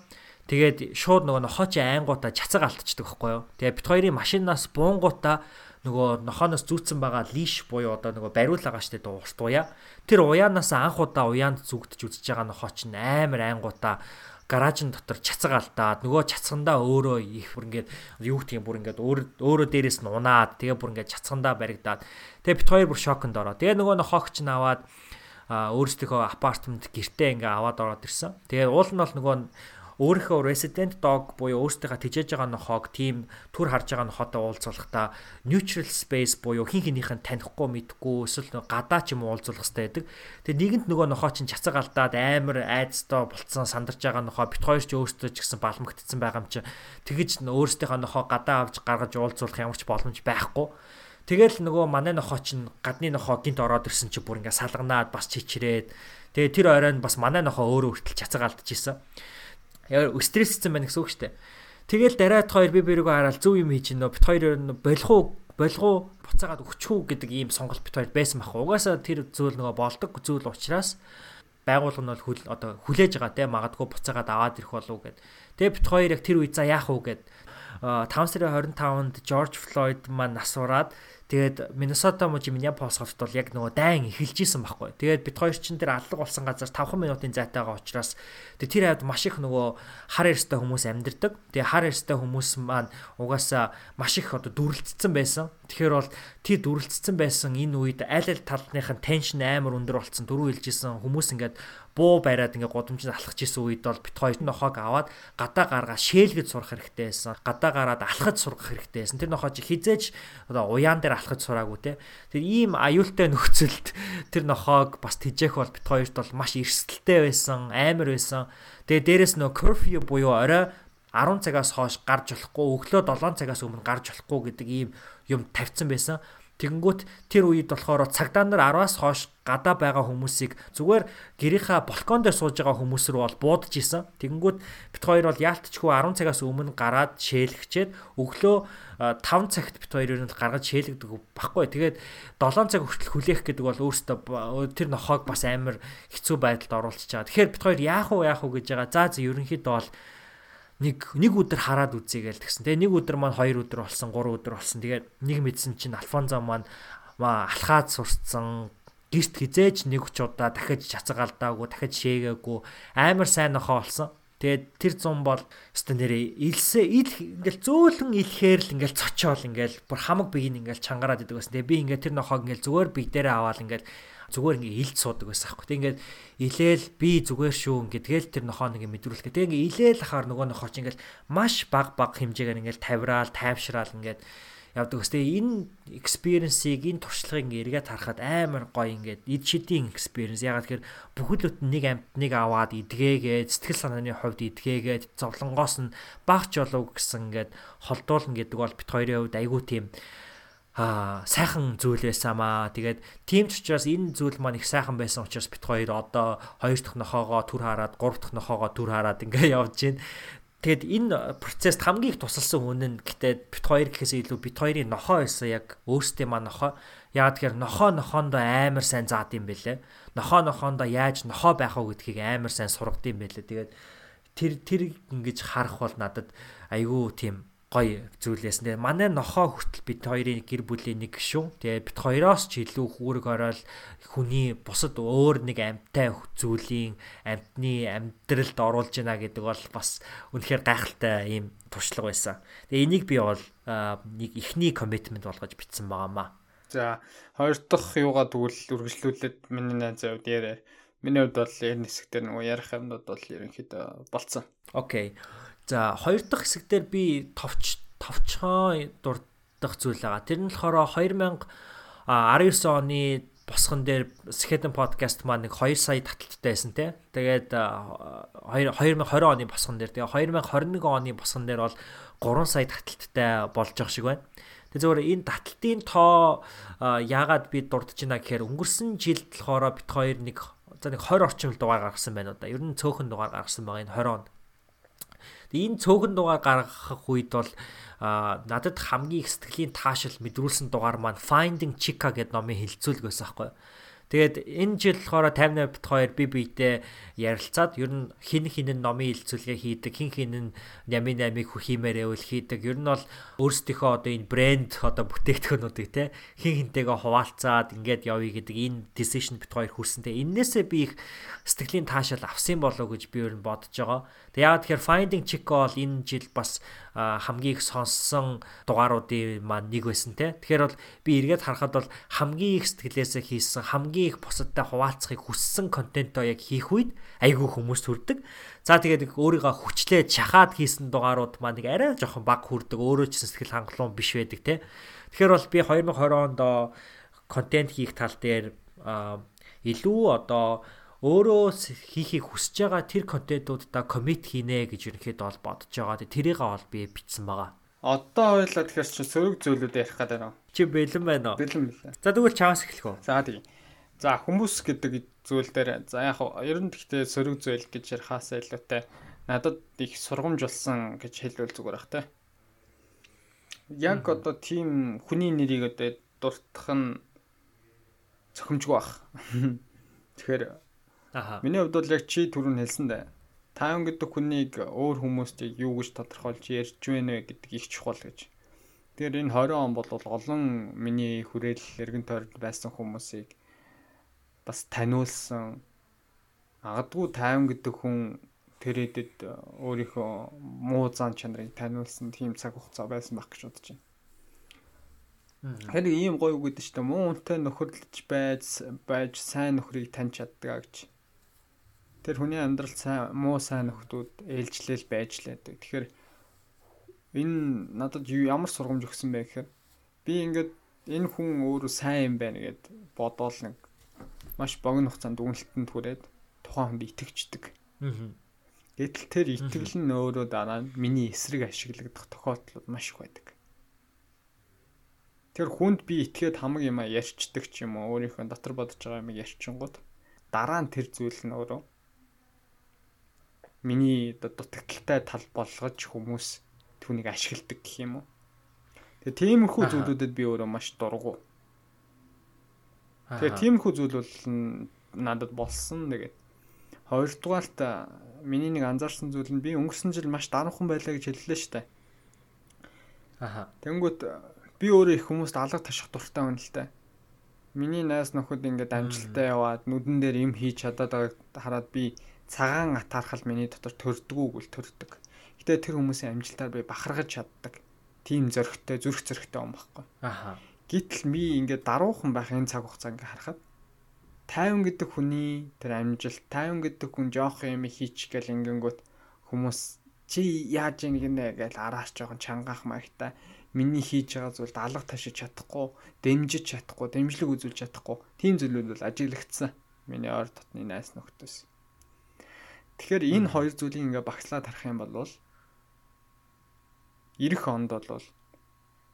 Тэгээд шууд нөгөө нохоо чи айнгуудаа чацаг алтчдаг байхгүй юу? Тэгээ бит хоёрын машинаас буунгуудаа нөгөө нохооноос зүүцсэн байгаа лиш буюу одоо нөгөө бариулаагаа штэ урт уяа. Тэр уяанаас анх удаа уяанд зүгдэж үзэж байгаа нохоо чинь амар айнгуудаа гаражин дотор чацаг алдаад нөгөө чацгандаа өөрөө их бүр ингээд юу гэх юм бүр ингээд өөрөө дээрээс нь унаад тэгээ бүр ингээд чацгандаа баригдаад тэгээ бит хоёр бүр шоконд ороо. Тэгээ нөгөө нохогч нь аваад өөрсдийнхөө апартмент гэртээ ингээ аваад ороод ирсэн. Тэгээ уул нь бол нөгөө өөрийнхөө resident dog буюу өөртөө тижээж байгаа нохоог тийм төр харж байгаа нохотой уулзуулахдаа neutral space буюу хин хинийх нь танихгүй мэдхгүй эсвэл гадаа ч юм уулзуулах хэрэгтэй байдаг. Тэгээ нэгэнт нөгөө нохоо чинь чацаг алдаад амар айцтай болцсон сандарч байгаа нохоо бит хоёр ч өөртөө ч гэсэн балмагдсан байгаа юм чи тэгэж өөрсдийнхөө нохоо гадаа авч гаргаж уулзуулах ямар ч боломж байхгүй. Тэгэл нөгөө манай нохоо чинь гадны нохоо гинт ороод ирсэн чи бүр ингээ салганаад бас чичрээд тэгээ тэр оройн бас манай нохоо өөрөө хүртэл чацаг алдчихсан. Яа стрессцэн байна гэсэн үг шүү дээ. Тэгэл дараад хоёр би бэрэгөө хараад зөв юм хийж гинөө бит хоёр болох уу болох уу буцаагаад өгчхүү гэдэг ийм сонголт бит хоёр байсан бах. Угаасаа тэр зүйл нөгөө болдог зүйл учраас байгуулга нь бол хүл одоо хүлээж байгаа те магадгүй буцаагаад аваад ирэх болов уу гэд. Тэгээ бит хоёр яг тэр үе за яах уу гэд 5 сарын 25-нд George Floyd маань насураад Тэгээд Миннесота мужи Миннеаполис хотод бол яг нөгөө дайн эхэлж исэн байхгүй. Тэгээд бид хоёр чинь тэр аллаг болсон газар 5 минутын зайтайгаа учраас тэр хавьд маш их нөгөө хар эрстэй хүмүүс амьдэрдэг. Тэгээд хар эрстэй хүмүүс маань угаасаа маш их одоо дүрлцсэн байсан. Тэгэхээр бол тий дүрлцсэн байсан энэ үед аль аль талных нь теншн амар өндөр болцсон. Дөрөв хэлжсэн хүмүүс ингээд буу бариад ингээ гудамжинд алхаж исэн үед бол бит хоёр нохоог аваад гадаа гаргаа шээлгэж сурах хэрэгтэй байсан. Гадаа гараад алхаж сурах хэрэгтэй байсан. Тэр нохоо чи хизээж одоо уяан дээр алхаж сураагүй те. Тэр ийм аюултай нөхцөлд тэр нохоог бас тижээх бол бит хоёрт бол маш эрсдэлтэй байсан, амар байсан. Тэгээ дээрэс нөө curfew буюу орой 10 цагаас хойш гарч болохгүй, өглөө 7 цагаас өмнө гарч болохгүй гэдэг ийм юм тавьсан байсан. Тэгэнгүүт тэр үед болохоор цагдаа нар 10-аас хойш гадаа байгаа хүмүүсийг зүгээр гэрийнхаа балкон дээр сууж байгаа хүмүүс рүү бол буудаж исэн. Тэгэнгүүт бит хоёр бол яалтчгүй 10 цагаас өмнө гараад шээлгчээд өглөө 5 цагт бит хоёр ер нь гаргаж шээлгдэг баггүй. Тэгээд 7 цаг хүртэл хүлээх гэдэг бол өөртөө тэр нохоог бас амар хэцүү байдалд оруулчихж байгаа. Тэгэхээр бит хоёр яах вэ яах вэ гэж байгаа. За за ерөнхийдөө бол нэг нэг өдөр хараад үзье гээл тэгсэн. Тэгээ нэг өдөр маань хоёр өдөр болсон, гурван өдөр болсон. Тэгээд нэг мэдсэн чинь Альфонзо маань маа алхаад сурцсан гэрт хизээж нэг ч удаа дахиж чацгаалдаагүй, дахиж шээгээгүй амар сайн нохоо болсон. Тэгээд тэр зам бол өстө нэрээ илсээ ил ингээл зөөлөн илхээр л ингээл цочоол ингээл бүр хамаг бийг ингээл чангараад идэг байсан. Тэгээд би ингээд тэр нохоог ингээл зүгээр бие дээрээ аваад ингээл зүгээр ингээ илд суудаг байсан аахгүй. Тэг ингээд илээл би зүгээр шүү ингээ тэгэл тэр нохоо нэг мэдрүүлэх. Тэг ингээ илээл ахаар нөгөө нохоо чи ингээл маш баг баг хэмжээгээр ингээл тавираал, тайвшраал ингээд явдаг ус. Тэгээ энэ experience-ийг энэ туршлагыг эргээд харахад амар гоё ингээд эд шидийн experience. Ягаад тэгэхээр бүхэл бүтэн нэг амтныг аваад идгээгээд сэтгэл санааны хувьд идгээгээд зовлонгоос нь багч болов гэсэн ингээд холдуулна гэдэг бол бит хоёрын хувьд айгүй тийм аа сайхан зүйл байсан маа. Тэгээд тийм ч учраас энэ зүйл маань их сайхан байсан учраас бит хоёр одоо хоёр дахь нохоогоо түр хараад, гурав дахь нохоогоо түр хараад ингээ <laughs> явж байна. Тэгэд энэ процесст хамгийн их тусалсан хүн нь гэтээ бит хоёр гэхээс илүү бит хоёрын нохоо байсан яг өөрсдөө маа нохоо. Яагаад тэгэхээр нохоо нохоондоо амар сайн заад юм бэлээ. Нохоо нохоондоо яаж нохоо байх вэ гэдгийг амар сайн сургад юм бэлээ. Тэгээд тэр тэр ингэж харах бол надад айгүй тийм гоё зүйлээс нэ манай нохоо хүртэл бид хоёрын гэр бүлийн нэг шүү. Тэгээ бид хоёроос ч илүү хүүрэг ороод хүний бусад өөр нэг амьтай зүйлийн амьтны амьдралд оруулж байна гэдэг бол бас үнэхээр гайхалтай ийм туршлага байсан. Тэгээ энийг би бол нэг ихний коммитмент болгож бичсэн байгаамаа. За хоёр дахь юугаа тэгвэл үргэлжлүүлээд миний найз хувьд яриа. Миний хувьд бол энэ хэсэг дээр нөгөө ярих юмнууд бол ерөнхийдөө болцсон. Окей. За хоёр дахь хэсэгдэр би товч товчхон дурдах зүйл байгаа. Тэр нь болохоор 2019 оны босгон дээр Skeleton podcast маань нэг 2 сая таталттай байсан те. Тэгээд 2020 оны босгон дээр тэгээ 2021 оны босгон дээр бол 3 сая таталттай болж байгаа шиг байна. Тэгээ зөвөр энэ таталтын тоо яагаад би дурдж байна гэхээр өнгөрсөн жилд болохоор бит хоёр нэг за нэг 20 орчим дугаар гаргасан байна уу да. Ер нь цөөхөн дугаар гаргасан байгаа энэ 20 онд. Энэ цөөхөн дугаар гаргах үед бол надад хамгийн их сэтгэлийн таашил мэдрүүлсэн дугаар маань Finding Chica гэдэг номын хилцүүлэг байсан байхгүй юу. Тэгээд энэ жил болохоор 58 бит 2 би биедээ ярилцаад ер нь хин хин номын хилцүүлгээ хийдэг, хин хин нь ями намиг хиймээрээ үл хийдэг. Ер нь бол өөрсдийнхөө одоо энэ брэнд одоо бүтээгдэхүүнүүдийг те хин хинтэйгээ хуваалцаад ингээд явъя гэдэг энэ decision бит 2 хүрсэнтэй. Иннээсээ би их сэтгэлийн таашаал авсан болов гэж би ер нь бодож байгаа. Тэг яагаад тэгэхээр Finding Chica бол энэ жил бас хамгийн их сонссон дугааруудын маань нэг байсан те. Тэгэхээр бол би эргээд харахад бол хамгийн их сэтгэлээсээ хийсэн хамгийн их бусадтай хуваалцахыг хүссэн контентоо яг хийх үед айгүй хүмүүс хүрдэг. За тэгээд өөрийгөө хүчлээ чахаад хийсэн дугаарууд маань нэг арай жоохон баг хүрдэг. Өөрөө ч сэтгэл хангалуун биш байдаг те. Тэгэхээр бол би 2020 онд контент хийх тал дээр илүү одоо өөрөө хийхийг хүсэж байгаа тэр контентуудаа коммит хийнэ гэж ерөнхийдөө бол бодож байгаа. Тэрийг бол би бичсэн байгаа. Одоо хоёлаа тэгэхээр чи сөрөг зүйлүүд ярих гэдэг нь. Чи бэлэн байна уу? Бэлэн бэлэн. За тэгвэл чаас эхлэх үү? За тийм. За хүмүүс гэдэг зүйл дээр за яг ер нь гэхдээ сөрөг зүйл гэж ярихаас илүүтэй надад их сургамж болсон гэж хэлвэл зүгээр бах те. Яг одоо тийм хүний нэрийг одоо дуртах нь цохимжгүй бах. <laughs> Тэгэхээр Аха. Миний хувьд бол яг чи түрүүн хэлсэн дээ. Таавн гэдэг хүнийг өөр хүмүүст юу гэж тодорхойлж ярьж байна вэ гэдэг их чухал гэж. Тэгэхээр энэ 20 он бол олон миний хүрээл эргэн тойронд байсан хүмүүсийг бас таниулсан. Магадгүй таавн гэдэг хүн тэр эдэд өөрийнхөө муу зан чанарыг таниулсан тийм цаг хугацаа байсан байх гэж бодож байна. Тэгэхээр ийм гоё үг гэдэг чинь муу үнтэй нөхөрлөж байж байж сайн нөхрийг таньж чаддаг гэж тэр хүний амьдралд сайн муу сайн нөхдүүд ээлжлэл байж лээ. Тэгэхээр энэ надад ямар сургамж өгсөн бэ гэхээр би ингээд энэ хүн өөрөө сайн юм байна гэд бодоол нэг маш богино хугацаанд дүгнэлтэнд хүрээд тухайн хүнд итгэждэг. Гэтэл тэр итгэл нь өөрөө дараа нь миний эсрэг ашиглагдах тохиолдлууд маш их байдаг. Тэр хүнд би итгээд хамаг юм ярьчдаг ч юм уу өөрийнхөө дотор бодож байгаа юм ярьчингууд дараа нь тэр зүйл нь өөрөө миний дутагдaltaй тал болгож хүмүүс түүнийг ашигладаг гэх юм уу. Тэгээ тиймэрхүү зүйлүүдэд би өөрөө маш дургу. Тэгээ тиймэрхүү зүйл бол надад болсон. Тэгээд Хоёрдугаарт миний нэг анзаарсан зүйл нь би өнгөрсөн жил маш даруухан байлаа гэж хэллээ шүү дээ. Аха. Тэнгүүт би өөрөө их хүмүүст алга таших дуртай хүн л дээ. Миний найз нөхөд ингээд амжилттай яваад нүдэн дээр юм хийж чадаад байгааг хараад би цагаан атаархал миний дотор төрдгүүг үл төрдөг. Гэтэ тэр хүмүүсийн амжилтаар би бахаргаж чаддаг. Тим зөрөгтэй, зүрх зөрөгтэй юм баггүй. Аха. Гítэл би ингээд даруухан байх энэ цаг хугацаа ингээд харахад 50 гэдэг хүний тэр амжилт 50 гэдэг хүн жоох юм хийчих гэл ингэнгүүт хүмүүс чи яаж ийн гинэ гэж араас жоохон чангаах маягтай миний хийж байгаа зүйлд алга ташиж чадахгүй, дэмжиж чадахгүй, дэмжлэг үзүүлж чадахгүй тийм зүйлүүд бол ажиглагдсан. Миний ойр дотны найс нөхдөс. Тэгэхээр энэ хоёр зүйлийг ингээ багслаад харах юм бол ирэх онд бол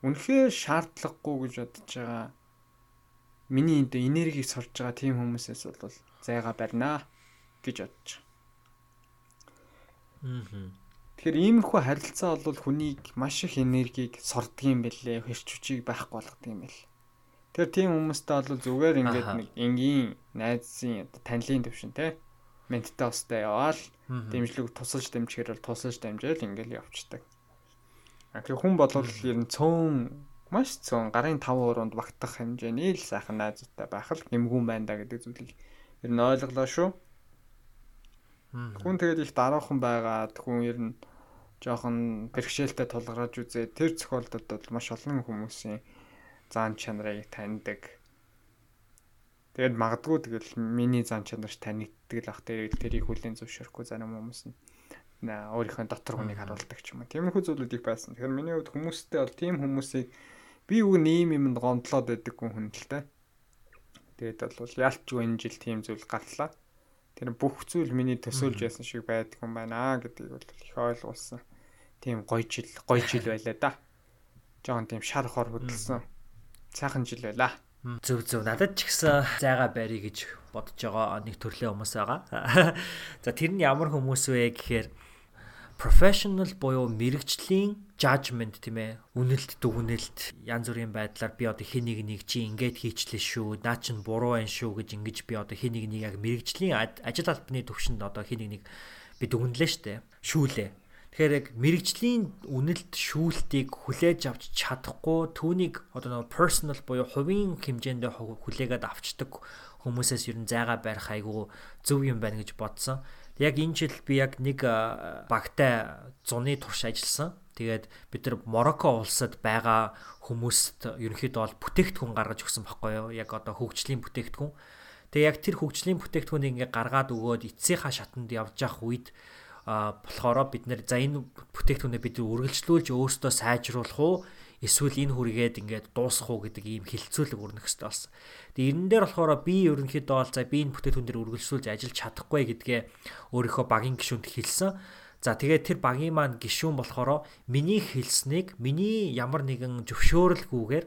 үнэхээр шаардлагагүй гэж бодож байгаа миний энэ энергийг сорж байгаа тийм хүмүүсээс бол зайга барина гэж бодож байгаа. Аа. Тэгэхээр иймэрхүү харилцаа бол хүнийг маш их энергийг сордг юм бэлээ, хэрч хүчийг байхгүй болгодог юм бэл. Тэгэхээр тийм хүмүүстэй бол зүгээр ингээд нэг энгийн найзын танилын төвшин те менттэй устай яваал дэмжлэг тусалж дэмжихээр бол тусалж дамжаал ингээл явцдаг. Тэгэхээр хүн болвол ер нь цөөн маш цөөн гарын 5 уруунд багтах хэмжээний л сайхан найзтай байх л гэмгүүн байна да гэдэг зүйлийг ер нь ойлголоо шүү. Хүн тэгээд их дараахан байгаад хүн ер нь жоохон бэрхшээлтэй тулгарч үзээ. Тэр зохиолдолд бол маш олон хүмүүсийн зан чанарыг таньдаг. Тэгээд магадгүй тэгэл миний зан чанарч танигддаг л ах тэрийг тэрийг хүлэн зөвшөөрөхгүй зарим хүмүүс нь өөрийнхөө дотор хүнийг харуулдаг ч юм уу. Тиймэрхүү зүйлүүд их байсан. Тэгэхээр миний хувьд хүмүүстэй бол тийм хүмүүсийг би үг нэм юмд гомдлоод байдаг хүн л та. Тэгээд бол яалтчгүй энэ жил тийм зүйл гарлаа. Тэр бүх зүйл миний төсөөлж байсан шиг байдаг юм байна гэдгийг бол их ойлгуулсан. Тийм гоё жил, гоё жил байлаа да. Жоон тийм шар хор хөдөлсөн. Сайхан жил байлаа. Зөв зөв надад ч гэсэн зайгаа барья гэж бодож байгаа нэг төрлийн хүмүүс байгаа. <laughs> За тэр нь ямар хүмүүс вэ гэхээр professional буюу мэрэгжлийн judgment тийм ээ. Үнэлт дүгнэлт янз бүрийн байдлаар би одоо хин нэг нэг чи ингэж хийчлээ шүү наа чин буруу байна шүү гэж ингэж би одоо хин нэг нэг яг мэрэгжлийн ажил албаны төвшөнд одоо хин нэг нэг би дүгнэлээ штэ. Шүүлээ Тэгэхээр яг мэрэгжлийн үнэлт шүүлтийг хүлээж авч чадахгүй түүнийг одоо нэг personal буюу хувийн хэмжээнд хүлээгээд авчдаг хүмүүсээс ер нь зайгаа барих айгүй зөв юм байна гэж бодсон. Яг энэ жил би яг нэг багтай зуны турш ажилласан. Тэгээд бид нар Мороко улсад байгаа хүмүүст ерөнхийдөө бол бүтээгдэхүүн гаргаж өгсөн байхгүй юу? Яг одоо хөгжлийн бүтээгдэхүүн. Тэгээ яг тэр хөгжлийн бүтээгдэхүүнийг ингээ гаргаад өгөөд эцсийнхаа шатанд явж явах үед болохоро бид нэр за энэ бүтээгдэхүүнээ бид үргэлжлүүлж өөрсдөө сайжруулах уу эсвэл энэ хүргээд ингээд дуусгах уу гэдэг ийм хилцүүлэг өрнөх хэрэгтэй болсон. Тэгээ энэ дээр болохоор би ерөнхийдөө бол за би энэ бүтээгдэхүүн дээр үргэлжлүүлж ажиллаж чадахгүй гэдгээ өөрийнхөө багийн гишүүнд хэлсэн. За тэгээд тэр багийн маань гишүүн болохоор миний хэлснийг миний ямар нэгэн зөвшөөрөлгүйгээр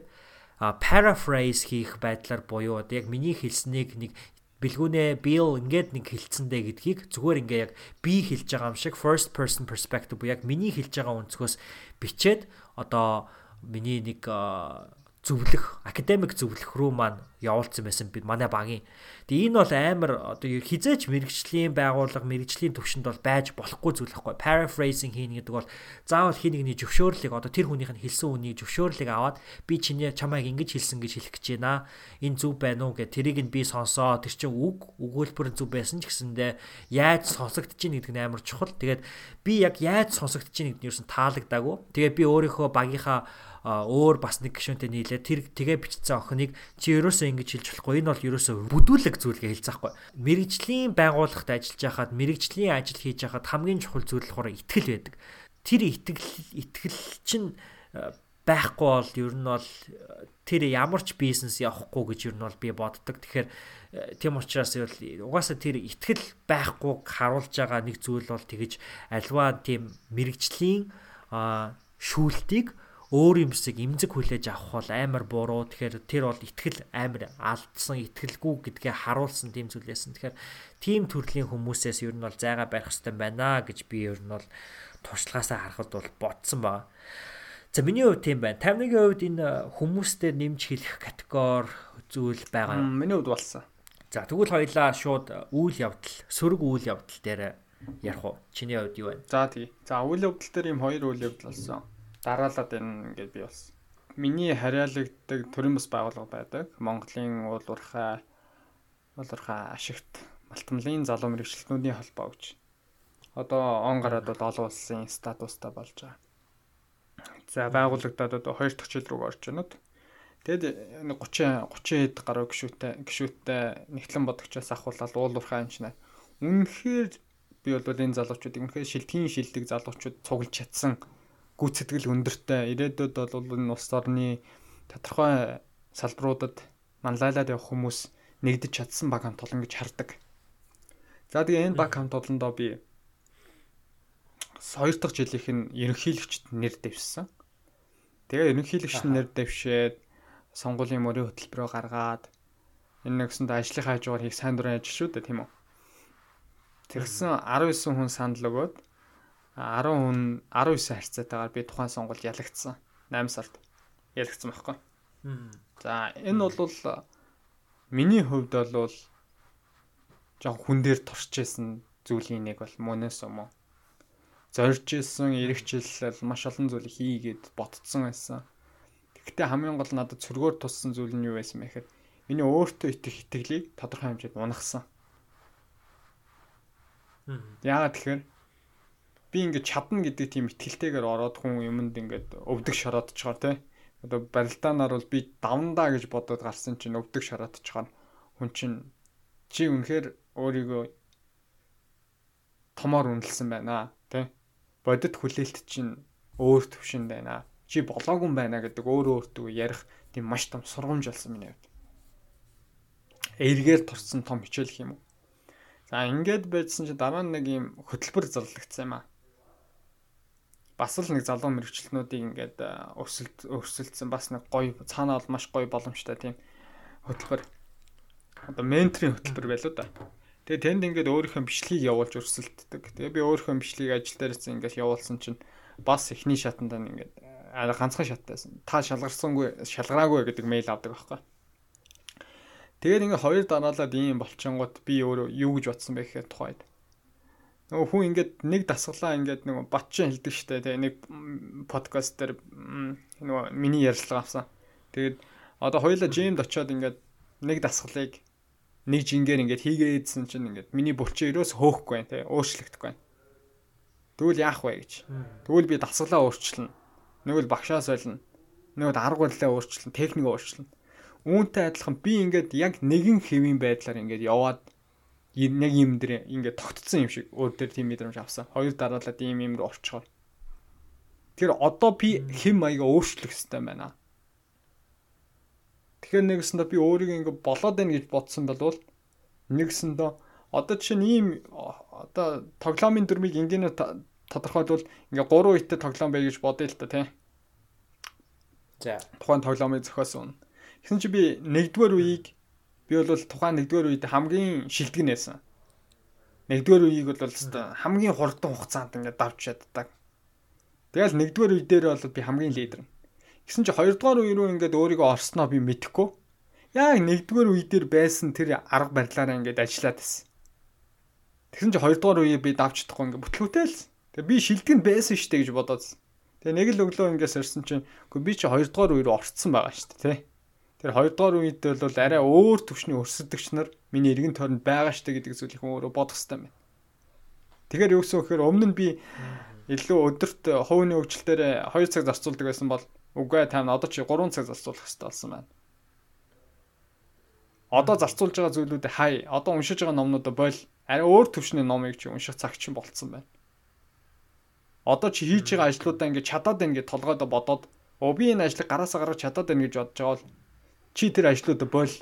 paraphrase хийх байдлаар буюу яг миний хэлснийг нэг бэлгүүнээ Bill ингээд нэг хилцэндэ гэдгийг зүгээр ингээ яг би хэлж байгаа юм шиг first person perspective яг миний хэлж байгаа өнцгөөс бичээд одоо миний нэг зөвлөх академик зөвлөх рүү маань явуулсан байсан бид манай багийн. Тэгээ энэ бол амар одоо хизээч мэрэгжлийн байгууллага мэрэгжлийн төвшөнд бол байж болохгүй зүйл байхгүй. Paraphrasing хийнэ гэдэг бол заавал хин нэгний зөвшөөрлийг одоо тэр хүнийх нь хэлсэн үнийг зөвшөөрлийг аваад би чиний чамайг ингэж хэлсэн гэж хэлэх гэж байна. Энэ зөв байна уу гэх тэрийг нь би сонсоо. Тэр чинь үг өгүүлбэр нь зөв байсан ч гэсэндээ яаж сонсогдож ийн гэдэг нь амар чухал. Тэгээд би яг яаж сонсогдож ийн гэдэг нь ерөөсөн таалагдаагүй. Тэгээд би өөрийнхөө багийнхаа өөр бас нэг гишүүнтэй нийлээ. Тэр тэгээ бичсэн охиныг чи ерөөсөө ингэж хэлж болохгүй. Энэ бол ерөөсөө бүдүүлэг зүйлгээ хэлцэхгүй. Мэрэгжлийн байгууллагт ажиллаж байхад мэрэгжлийн ажил хийж байхад хамгийн чухал зүйл болохоор итгэл байдаг. Тэр итгэл итгэл чинь байхгүй бол ер нь бол тэр ямар ч бизнес явахгүй гэж ер нь бол би боддог. Тэгэхээр тийм учраас угаасаа тэр итгэл байхгүй харуулж байгаа нэг зүйл бол тэгэж альва тийм мэрэгжлийн шүүлтийг өөр юмсыг имзэг хүлээж авах бол амар буруу. Тэгэхээр тэр бол итгэл амар алдсан, итгэлгүй гэдгээ харуулсан тийм зүйлээсэн. Тэгэхээр тийм төрлийн хүмүүсээс ер нь бол зайгаа барих хэрэгтэй байна гэж би ер нь бол туршлагаасаа харахад бол бодсон байна. За миний хувьд тийм байна. 51% хувьд энэ хүмүүстэй нэмж хэлэх категори зүйл байгаа. Миний хувьд болсон. За тэгвэл хоёлаа шууд үйл явдал, сөрөг үйл явдал дээр ярих уу? Чиний хувьд юу байна? За тий. За үйл явдал дээр ийм хоёр үйл явдал болсон. Дараалаад энэ ингээд би бас миний хариалагддаг төрийн бас байгууллага байдаг. Монголын уул уурхай уул уурхай ашигт малтмлын залуу мэрэгчлэнүүдийн холбоо гэж. Одоо он гараад бол олон улсын статустай болж байгаа. За байгууллагадад одоо хоёр дахь жил рүү орж байна. Тэгэд 30 30 хэд гаруй гişүүтээ гişүүтээ нэгтлэн бодогчоос ахуулаад уул уурхай анчнаа. Үнэхээр би бол энэ залуучуудыг үнэхээр шилдгийн шилдэг залуучууд цуглаж чадсан гүйцэтгэл өндөртэй ирээдүйд бол энэ улс орны тодорхой салбаруудад манлайлаад явах хүмүүс нэгдэж чадсан баг хамт олон гэж хардаг. За тэгээ энэ баг хамт олондоо би хоёр дахь жилийнх нь ерөнхийлөгчд нэр дэвшсэн. Тэгээ ерөнхийлөгч нэр дэвшээд сонгуулийн мөрийн хөтөлбөрөөр гаргаад энэ нэгсэнд ажлынхаа хажуугаар хийх сайн дурын ажил шүү дээ тийм үү. Тэгсэн 19 хүн санал өгөөд 10 хүн 19 харьцаатайгаар би тухайн сонгуульд ялагдсан. 8 сард ялагдсан байхгүй. За энэ бол миний хувьд бол жоо хүн дээр турч исэн зүйлийн нэг бол мөнөөс юм уу. Зорж исэн эргэжлэл маш олон зүйл хийгээд ботцсон байсан. Гэхдээ хамгийн гол надад цөргөөр туссан зүйл нь юу байсан бэ гэхээр миний өөртөө итгэх итгэлийг тодорхой хэмжээнд унахсан. Яагаад тэгэхээр би ингээд чадна гэдэг тийм итгэлтэйгээр ороод хүн юмд ингээд өвдөг шороодчоор тий. Одоо барилдаанаар бол би давндаа гэж бодоод гарсан чинь өвдөг шороодчоор хүн чинь чи үнэхээр өөрийгөө томоор үнэлсэн байна тий. Бодит хүлээлт чинь өөр төвшин байна. Чи болоогүй байна гэдэг өөрөө өөртөө ярих тийм маш том сургамж болсон миний хувьд. Эргээр турсан том хичээл юм уу? За ингээд байжсан чи дараа нэг юм хөтөлбөр зарлагдсан юм аа. Бас л нэг залуу мэрэгчлэнүүдийг ингээд өрсөлд өрсөлдсөн бас нэг гоё цаанаа бол маш гоё боломжтой тийм хөтөлбөр. Одоо менторийн хөтөлбөр байлуу да. Тэгээ тэнд ингээд өөрийнхөө бичлэгийг явуулж өрсөлддөг. Тэгээ би өөрийнхөө бичлэгийг ажил дээрээс ингээд явуулсан чинь бас эхний шатанд ингээд ганцхан шаттайсан. Та шалгарсангүй шалгараагүй гэдэг мэйл авдаг байхгүй. Тэгээд ингээ хоёр дараалаад ийм болчингууд би өөрөө юу гэж бодсон бэ гэхээр тухайд. Нөгөө хүн ингээд нэг дасгалаа ингээд нөгөө батчин хэлдэг штэ тэгээ нэг подкаст дээр нөгөө миний ярилцлага авсан. Тэгээд одоо хоёулаа жимд очиод ингээд нэг дасгалыг нэг жингээр ингээд хийгээдсэн чинь ингээд миний булчин өрөөс хөөхгүй байна те өөрчлөгдөхгүй байна. Тэгвэл яах вэ гэж. Тэгвэл би дасгалаа өөрчилнө. Нэгвэл багшаа солино. Нэгвэл арга барилаа өөрчилнө, техник өөрчилнө үүнтэй адилхан би ингээд яг нэгэн хэвийн байдлаар ингээд яваад нэг юм дээр ингээд тогтцсон юм шиг өөр дээр тийм мэдрэмж авсан. Хоёр дараалаад ийм юм руу орчгоо. Тэр одоо би хэм маяга өөрчлөх хэрэгтэй байна. Тэгэхээр нэгсэндээ би өөрийгөө ингээд болоод байна гэж бодсон болвол нэгсэндээ одоо жишээ нь ийм одоо тоглоомын дүрмийг энгийнэ тодорхойлвол ингээ 3 үетэй тоглоом бай гэж бодъё л та тий. За тухайн тоглоомыг зохиосон. Тэгсэн чи би нэгдүгээр үеийг би бол тухайн нэгдүгээр үед хамгийн шилдэг нээсэн. Нэгдүгээр үеийг бол хамгийн хурдан хугацаанд ингээд давж чаддаг. Тэгэл нэгдүгээр үе дээр бол би хамгийн лидер. Гэсэн чи хоёрдугаар үе рүү ингээд өөрийгөө орсноо би мэдэхгүй. Яг нэгдүгээр үе дээр байсан тэр арга барилаараа ингээд ажиллаад байсан. Тэгсэн чи хоёрдугаар үеийг би давж чадахгүй ингээд бүтлгүүтэл. Тэгээ би шилдэг нь байсан штэ гэж бодоод. Тэгээ нэг л өглөө ингээд сорсон чинь үгүй би чи хоёрдугаар үе рүү орцсон байгаа штэ тий. Тэр хоёрдугаар үед бол арай өөр төвшний өрсөлдөгч нар миний эргэн тойронд байгаа штэ гэдэг зүйлийг өөрөө бодох хэрэгтэй байна. Тэгэхээр юу гэсэн вэхээр өмнө нь би илүү өдөрт хувийн хөгжилтөөр 2 цаг зарцуулдаг байсан бол үгүй тань одоо чи 3 цаг зарцуулах хэрэгтэй болсон байна. Одоо зарцуулж байгаа зүйлүүдээ хай. Одоо уншиж байгаа номнуудаа бойл. Арай өөр төвшний номыг чи унших цаг чинь болцсон байна. Одоо чи хийж байгаа ажлуудаа ингээд чадаад байна гэж толгойдоо бодоод оо би энэ ажлыг гараасаа гаргаж чадаад байна гэж бодож байгаа бол чи тэр ажлуудаа бол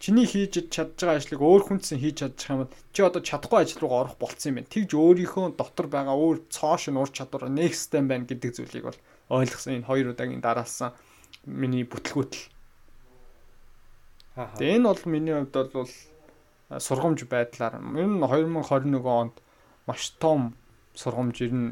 чиний хийж чадж байгаа ажлыг өөр хүнсэн хийж чадчих юм бол чи одоо чадахгүй ажил руу орох болцсон юм байна. Тэгж өөрийнхөө дотор байгаа өөр цоош нь ур чадвар next time байна гэдэг зүйлийг бол ойлгосон энэ хоёр удаагийн дараалсан миний бүтлгүүтэл. Тэгээ энэ бол миний хувьд бол сургамж байдлаар ер нь 2021 онд маш том сургамж ер нь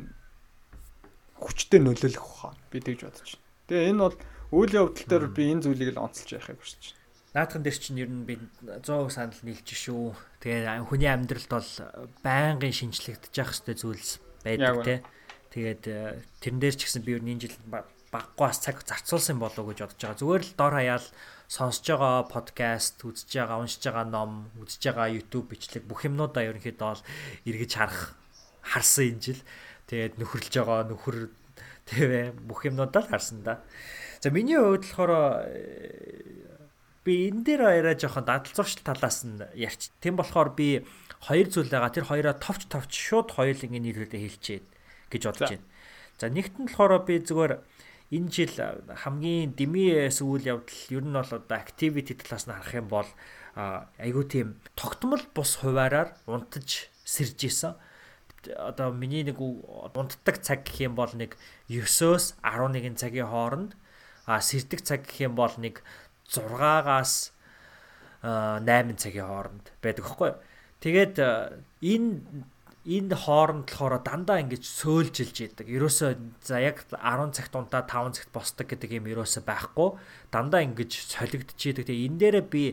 хүчтэй нөлөөлөх баха би тэгж бодож байна. Тэгээ энэ бол Үйл явдал дээр би энэ зүйлийг л онцолж яхахыг хүсэж байна. наадхан дээр чинь ер нь би 100% санал нийлж шүү. Тэгээ хүний амьдралд бол байнгын шинжлэгдэж явах хэрэгтэй зүйлс байдаг те. Тэгээд э, тэрэн дээр ч гэсэн би ер нь энэ жил баггаас цаг зарцуулсан болов уу гэж бодож байгаа. Зүгээр л дор хаяал сонсож байгаа подкаст, үзэж байгаа, уншиж байгаа ном, үзэж байгаа YouTube бичлэг бүх юмнуудаа ерөнхийдөө бол эргэж харах харсан энэ жил. Тэгээд нөхөрлж байгаа нөхөр тэвэ бүх юмнуудаа л харсан да. За миний хувьд болохоор э, би энэ дээр яриа жоохон дадал зуршил талаас нь ярьч. Тэм болохоор би хоёр зүйл байгаа. Тэр хоёроо товч товч шууд хоёулангийн нийлүүлэлтэд хэлчихэд гэж бодож байна. За нэгт нь болохоор би зүгээр энэ жил хамгийн дэмиэс үйл явдал ер нь бол одоо activity талаас нь харах юм бол айгуу тийм тогтмол бус хуваараар унтаж сэрж исэн. Одоо миний нэг унтдаг цаг гэх юм бол нэг 9-өөс 11 цагийн хооронд а сэрдэг цаг гэх юм бол нэг 6-аас 8 цагийн хооронд байдаг хөөхгүй. Тэгээд энэ энэ хооронд болохоор дандаа ингэж сөөлжилж идэг. Ерөөсөө за яг 10 цагт унтаа 5 цагт босдог гэдэг юм ерөөсөө байхгүй. Дандаа ингэж солигдож идэг. Тэгээ энэ дээрээ би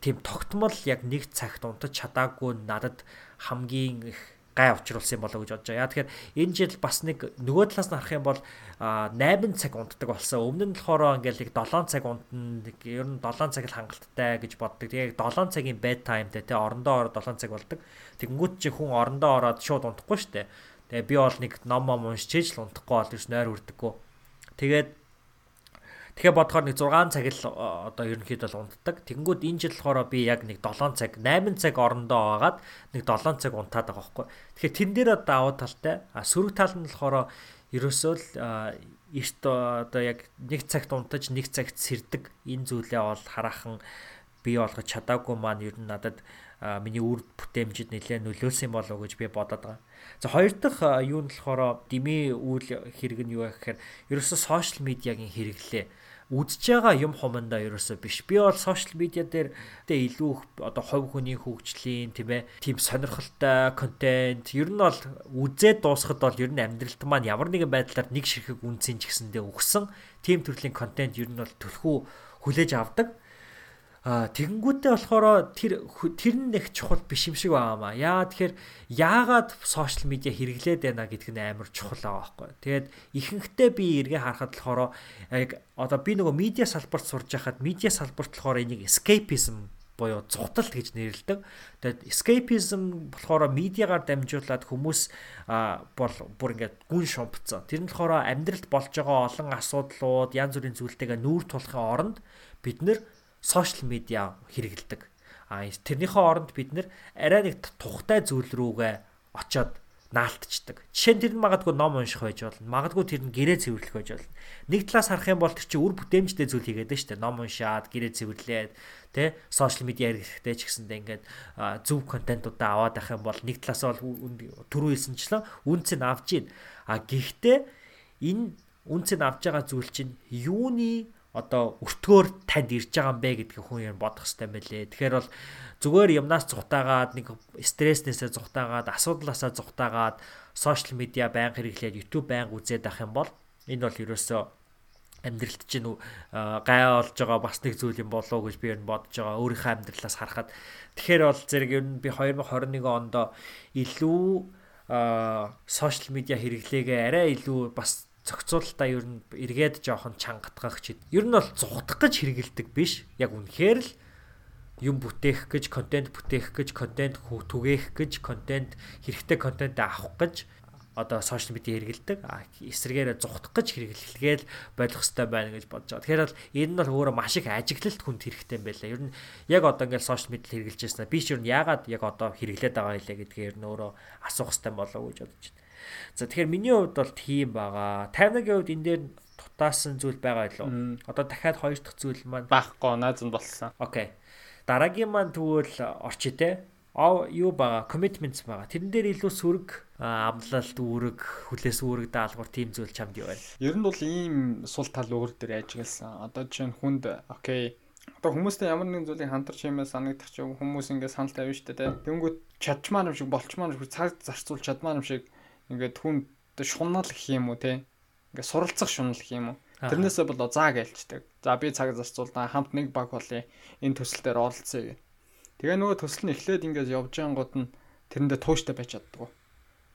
тийм тогтмол яг нэг цагт унтаж чадаагүй надад хамгийн их гай учруулсан болоо гэж бодож байгаа. Яа тэгэхээр энэ жил бас нэг нөгөө талаас нь харах юм бол 8 цаг унтдаг болсон. Өмнө нь болохоор ингээл нэг 7 цаг унтна. Ер нь 7 цаг л хангалттай гэж боддог. Тэгээ 7 цагийн bed timeтэй те орондоо ороод 7 цаг болдог. Тэгэнгүүт чи хүн орондоо ороод шууд унтахгүй дээ. Тэгээ би бол нэг ном ном уншиж л унтахгүй бол ерөөс нойр үрдэггүй. Тэгээд Тэгэхээр бодохоор нэг 6 цаг л одоо ерөнхийдөө л унтдаг. Тэнгүүд энэ жил болохоор би яг нэг 7 цаг, 8 цаг орондоо байгаад нэг 7 цаг унтаад байгаа байхгүй. Тэгэхээр тэн дээр даваа талтай. А сөрөг тал нь болохоор ерөөсөө л эрт одоо яг нэг цагт унтаж, нэг цагт сэрдэг энэ зүйлээ бол хараахан бий болгож чадаагүй маань ер нь надад миний үр бүтээмжид нэлээд нөлөөлсөн болов уу гэж би бодоод байгаа. За хоёр дахь юу нь болохоор дими үйл хэрэг нь юу гэхээр ерөөсөө сошиал медиагийн хэрэглээ үдж байгаа юм хумандаа ерөөсөө биш. Би бол сошиал медиа дээр тэ илүү одоо хувь хүний хөгжлийн тийм ээ тийм сонирхолтой контент ер нь бол үзээд дуусахад бол ер нь амьдралд маань ямар нэгэн байдлаар нэг ширхэг үнцэн ч гэсэндээ өгсөн тийм төрлийн контент ер нь бол төлхөө хүлээж авдаг. Аа тэгэнгүүтээ болохоор тэр тэр нь их чухал биш юм шиг байгаамаа. Яа тэгэхээр яагаад сошиал медиа хэрэглээд байна гэдг нь амар чухал байгаа байхгүй. Тэгээд ихэнхдээ би эргээ харахад болохоор яг одоо би нөгөө медиа салбарт сурж байхад медиа салбарт болохоор энийг escapism буюу зугтал гэж нэрлэдэг. Тэгээд escapism болохоор медиагаар дамжуулаад хүмүүс бол бүр ингээд гүн шумпцсан. Тэр нь болохоор амьдралд болж байгаа олон асуудлууд, янз бүрийн зүйлтэйгээ нүүр тулахын оронд бид нэр сошиал медиа хэрэгэлдэг. А тэрнийхээ оронд бид нэр арай нэг тухтай зүйл рүүгээ очоод наалтчдаг. Жишээ нь тэр нь магадгүй ном унших байж болно. Магадгүй тэр нь гэрээ цэвэрлэх байж болно. Нэг талаас харах юм бол тэр чинь үр бүтээмжтэй зүйл хийгээд байна шүү дээ. Ном уншаад, гэрээ цэвэрлээд, тэ сошиал медиа хэрэгтэй ч гэсэндээ ингээд зөв контентуудаа аваад байх юм бол нэг талаас бол түрүү хэлсэнчлэн үнцэн авч гин. А гэхдээ энэ үнцэн авж байгаа зүйл чинь юуны одоо өртгөөр танд ирж байгаа юм бэ гэдгийг хүн юм бодох хэрэгтэй байлээ. Тэгэхээр бол зүгээр юмнаас цухтаагаад нэг стресснээсээ цухтаагаад асуудлаасаа цухтаагаад сошиал медиа байнга хэрэглээд YouTube байнга үзээд авах юм бол энэ бол ерөөсөө амьдралд чинь гай олж байгаа бас нэг зүйл юм болоо гэж би ер нь бодож байгаа. Өөрийнхөө амьдралаас харахад тэгэхээр бол зэрэг ер нь би 2021 онд илүү сошиал медиа хэрэглээгээ арай илүү бас зохицуулалтаа ер нь эргээд жоохон чангатгах ч ер нь бол зугдах гэж хэрэгэлдэг биш. Яг үнэхээр л юм бүтээх гэж, контент бүтээх гэж, контент түгээх гэж, контент хэрэгтэй контент авах гэж одоо сошиал медиа хэрэгэлдэг. Эсрэгээр зугдах гэж хэрэглэхгээл болох хэрэгтэй байна гэж бодож байгаа. Тэгэхээр бол энэ нь бол өөрөө маш их ажиглалт хүнд хэрэгтэй юм байлаа. Ер нь яг одоо ингээл сошиал медиа хэрэгжилж байснаа би ч ер нь яагаад яг одоо хэрэглээд байгаа хэлээ гэдгээр нь өөрөө асуух хэрэгтэй болов уу гэж бодож байна. За тэгэхээр миний хувьд бол тийм байгаа. 50-гийн хувьд энэ дээр тутаасан зүйл байгаа илүү. Одоо дахиад хоёр дахь зүйл маань байхгүй наазан болсон. Окей. Дараагийн маань тэгвэл орчий те. Юу байгаа? Commitments байгаа. Тэрэн дээр илүү сүрэг амлалт үүрэг, хүлээс үүрэг даалгавар тийм зүйл чамд юу байна? Ер нь бол ийм сул тал өөр дээр ажигласан. Одоо жишээ нь хүнд окей Одоо хүмүүстэй ямар нэгэн зүйлийг хамтарч хиймээс санагдах ч хүмүүс ингээд санал тавина шүү дээ. Тэнгүүт чадчмаар юм шиг болчмаар юм шиг цаг зарцуул чадмаар юм шиг ингээд хүн шунал гэх юм уу те ингээд суралцах шунал гэх юм уу тэрнээсээ болоо заа гэлчдэг За би цаг зарцуулна хамт нэг баг болъё. Энэ төсөл дээр оролцъё гэх. Тэгээ нөгөө төсөл нь эхлээд ингээд явж байнгут нь тэрэндээ тууштай байж чаддгүй.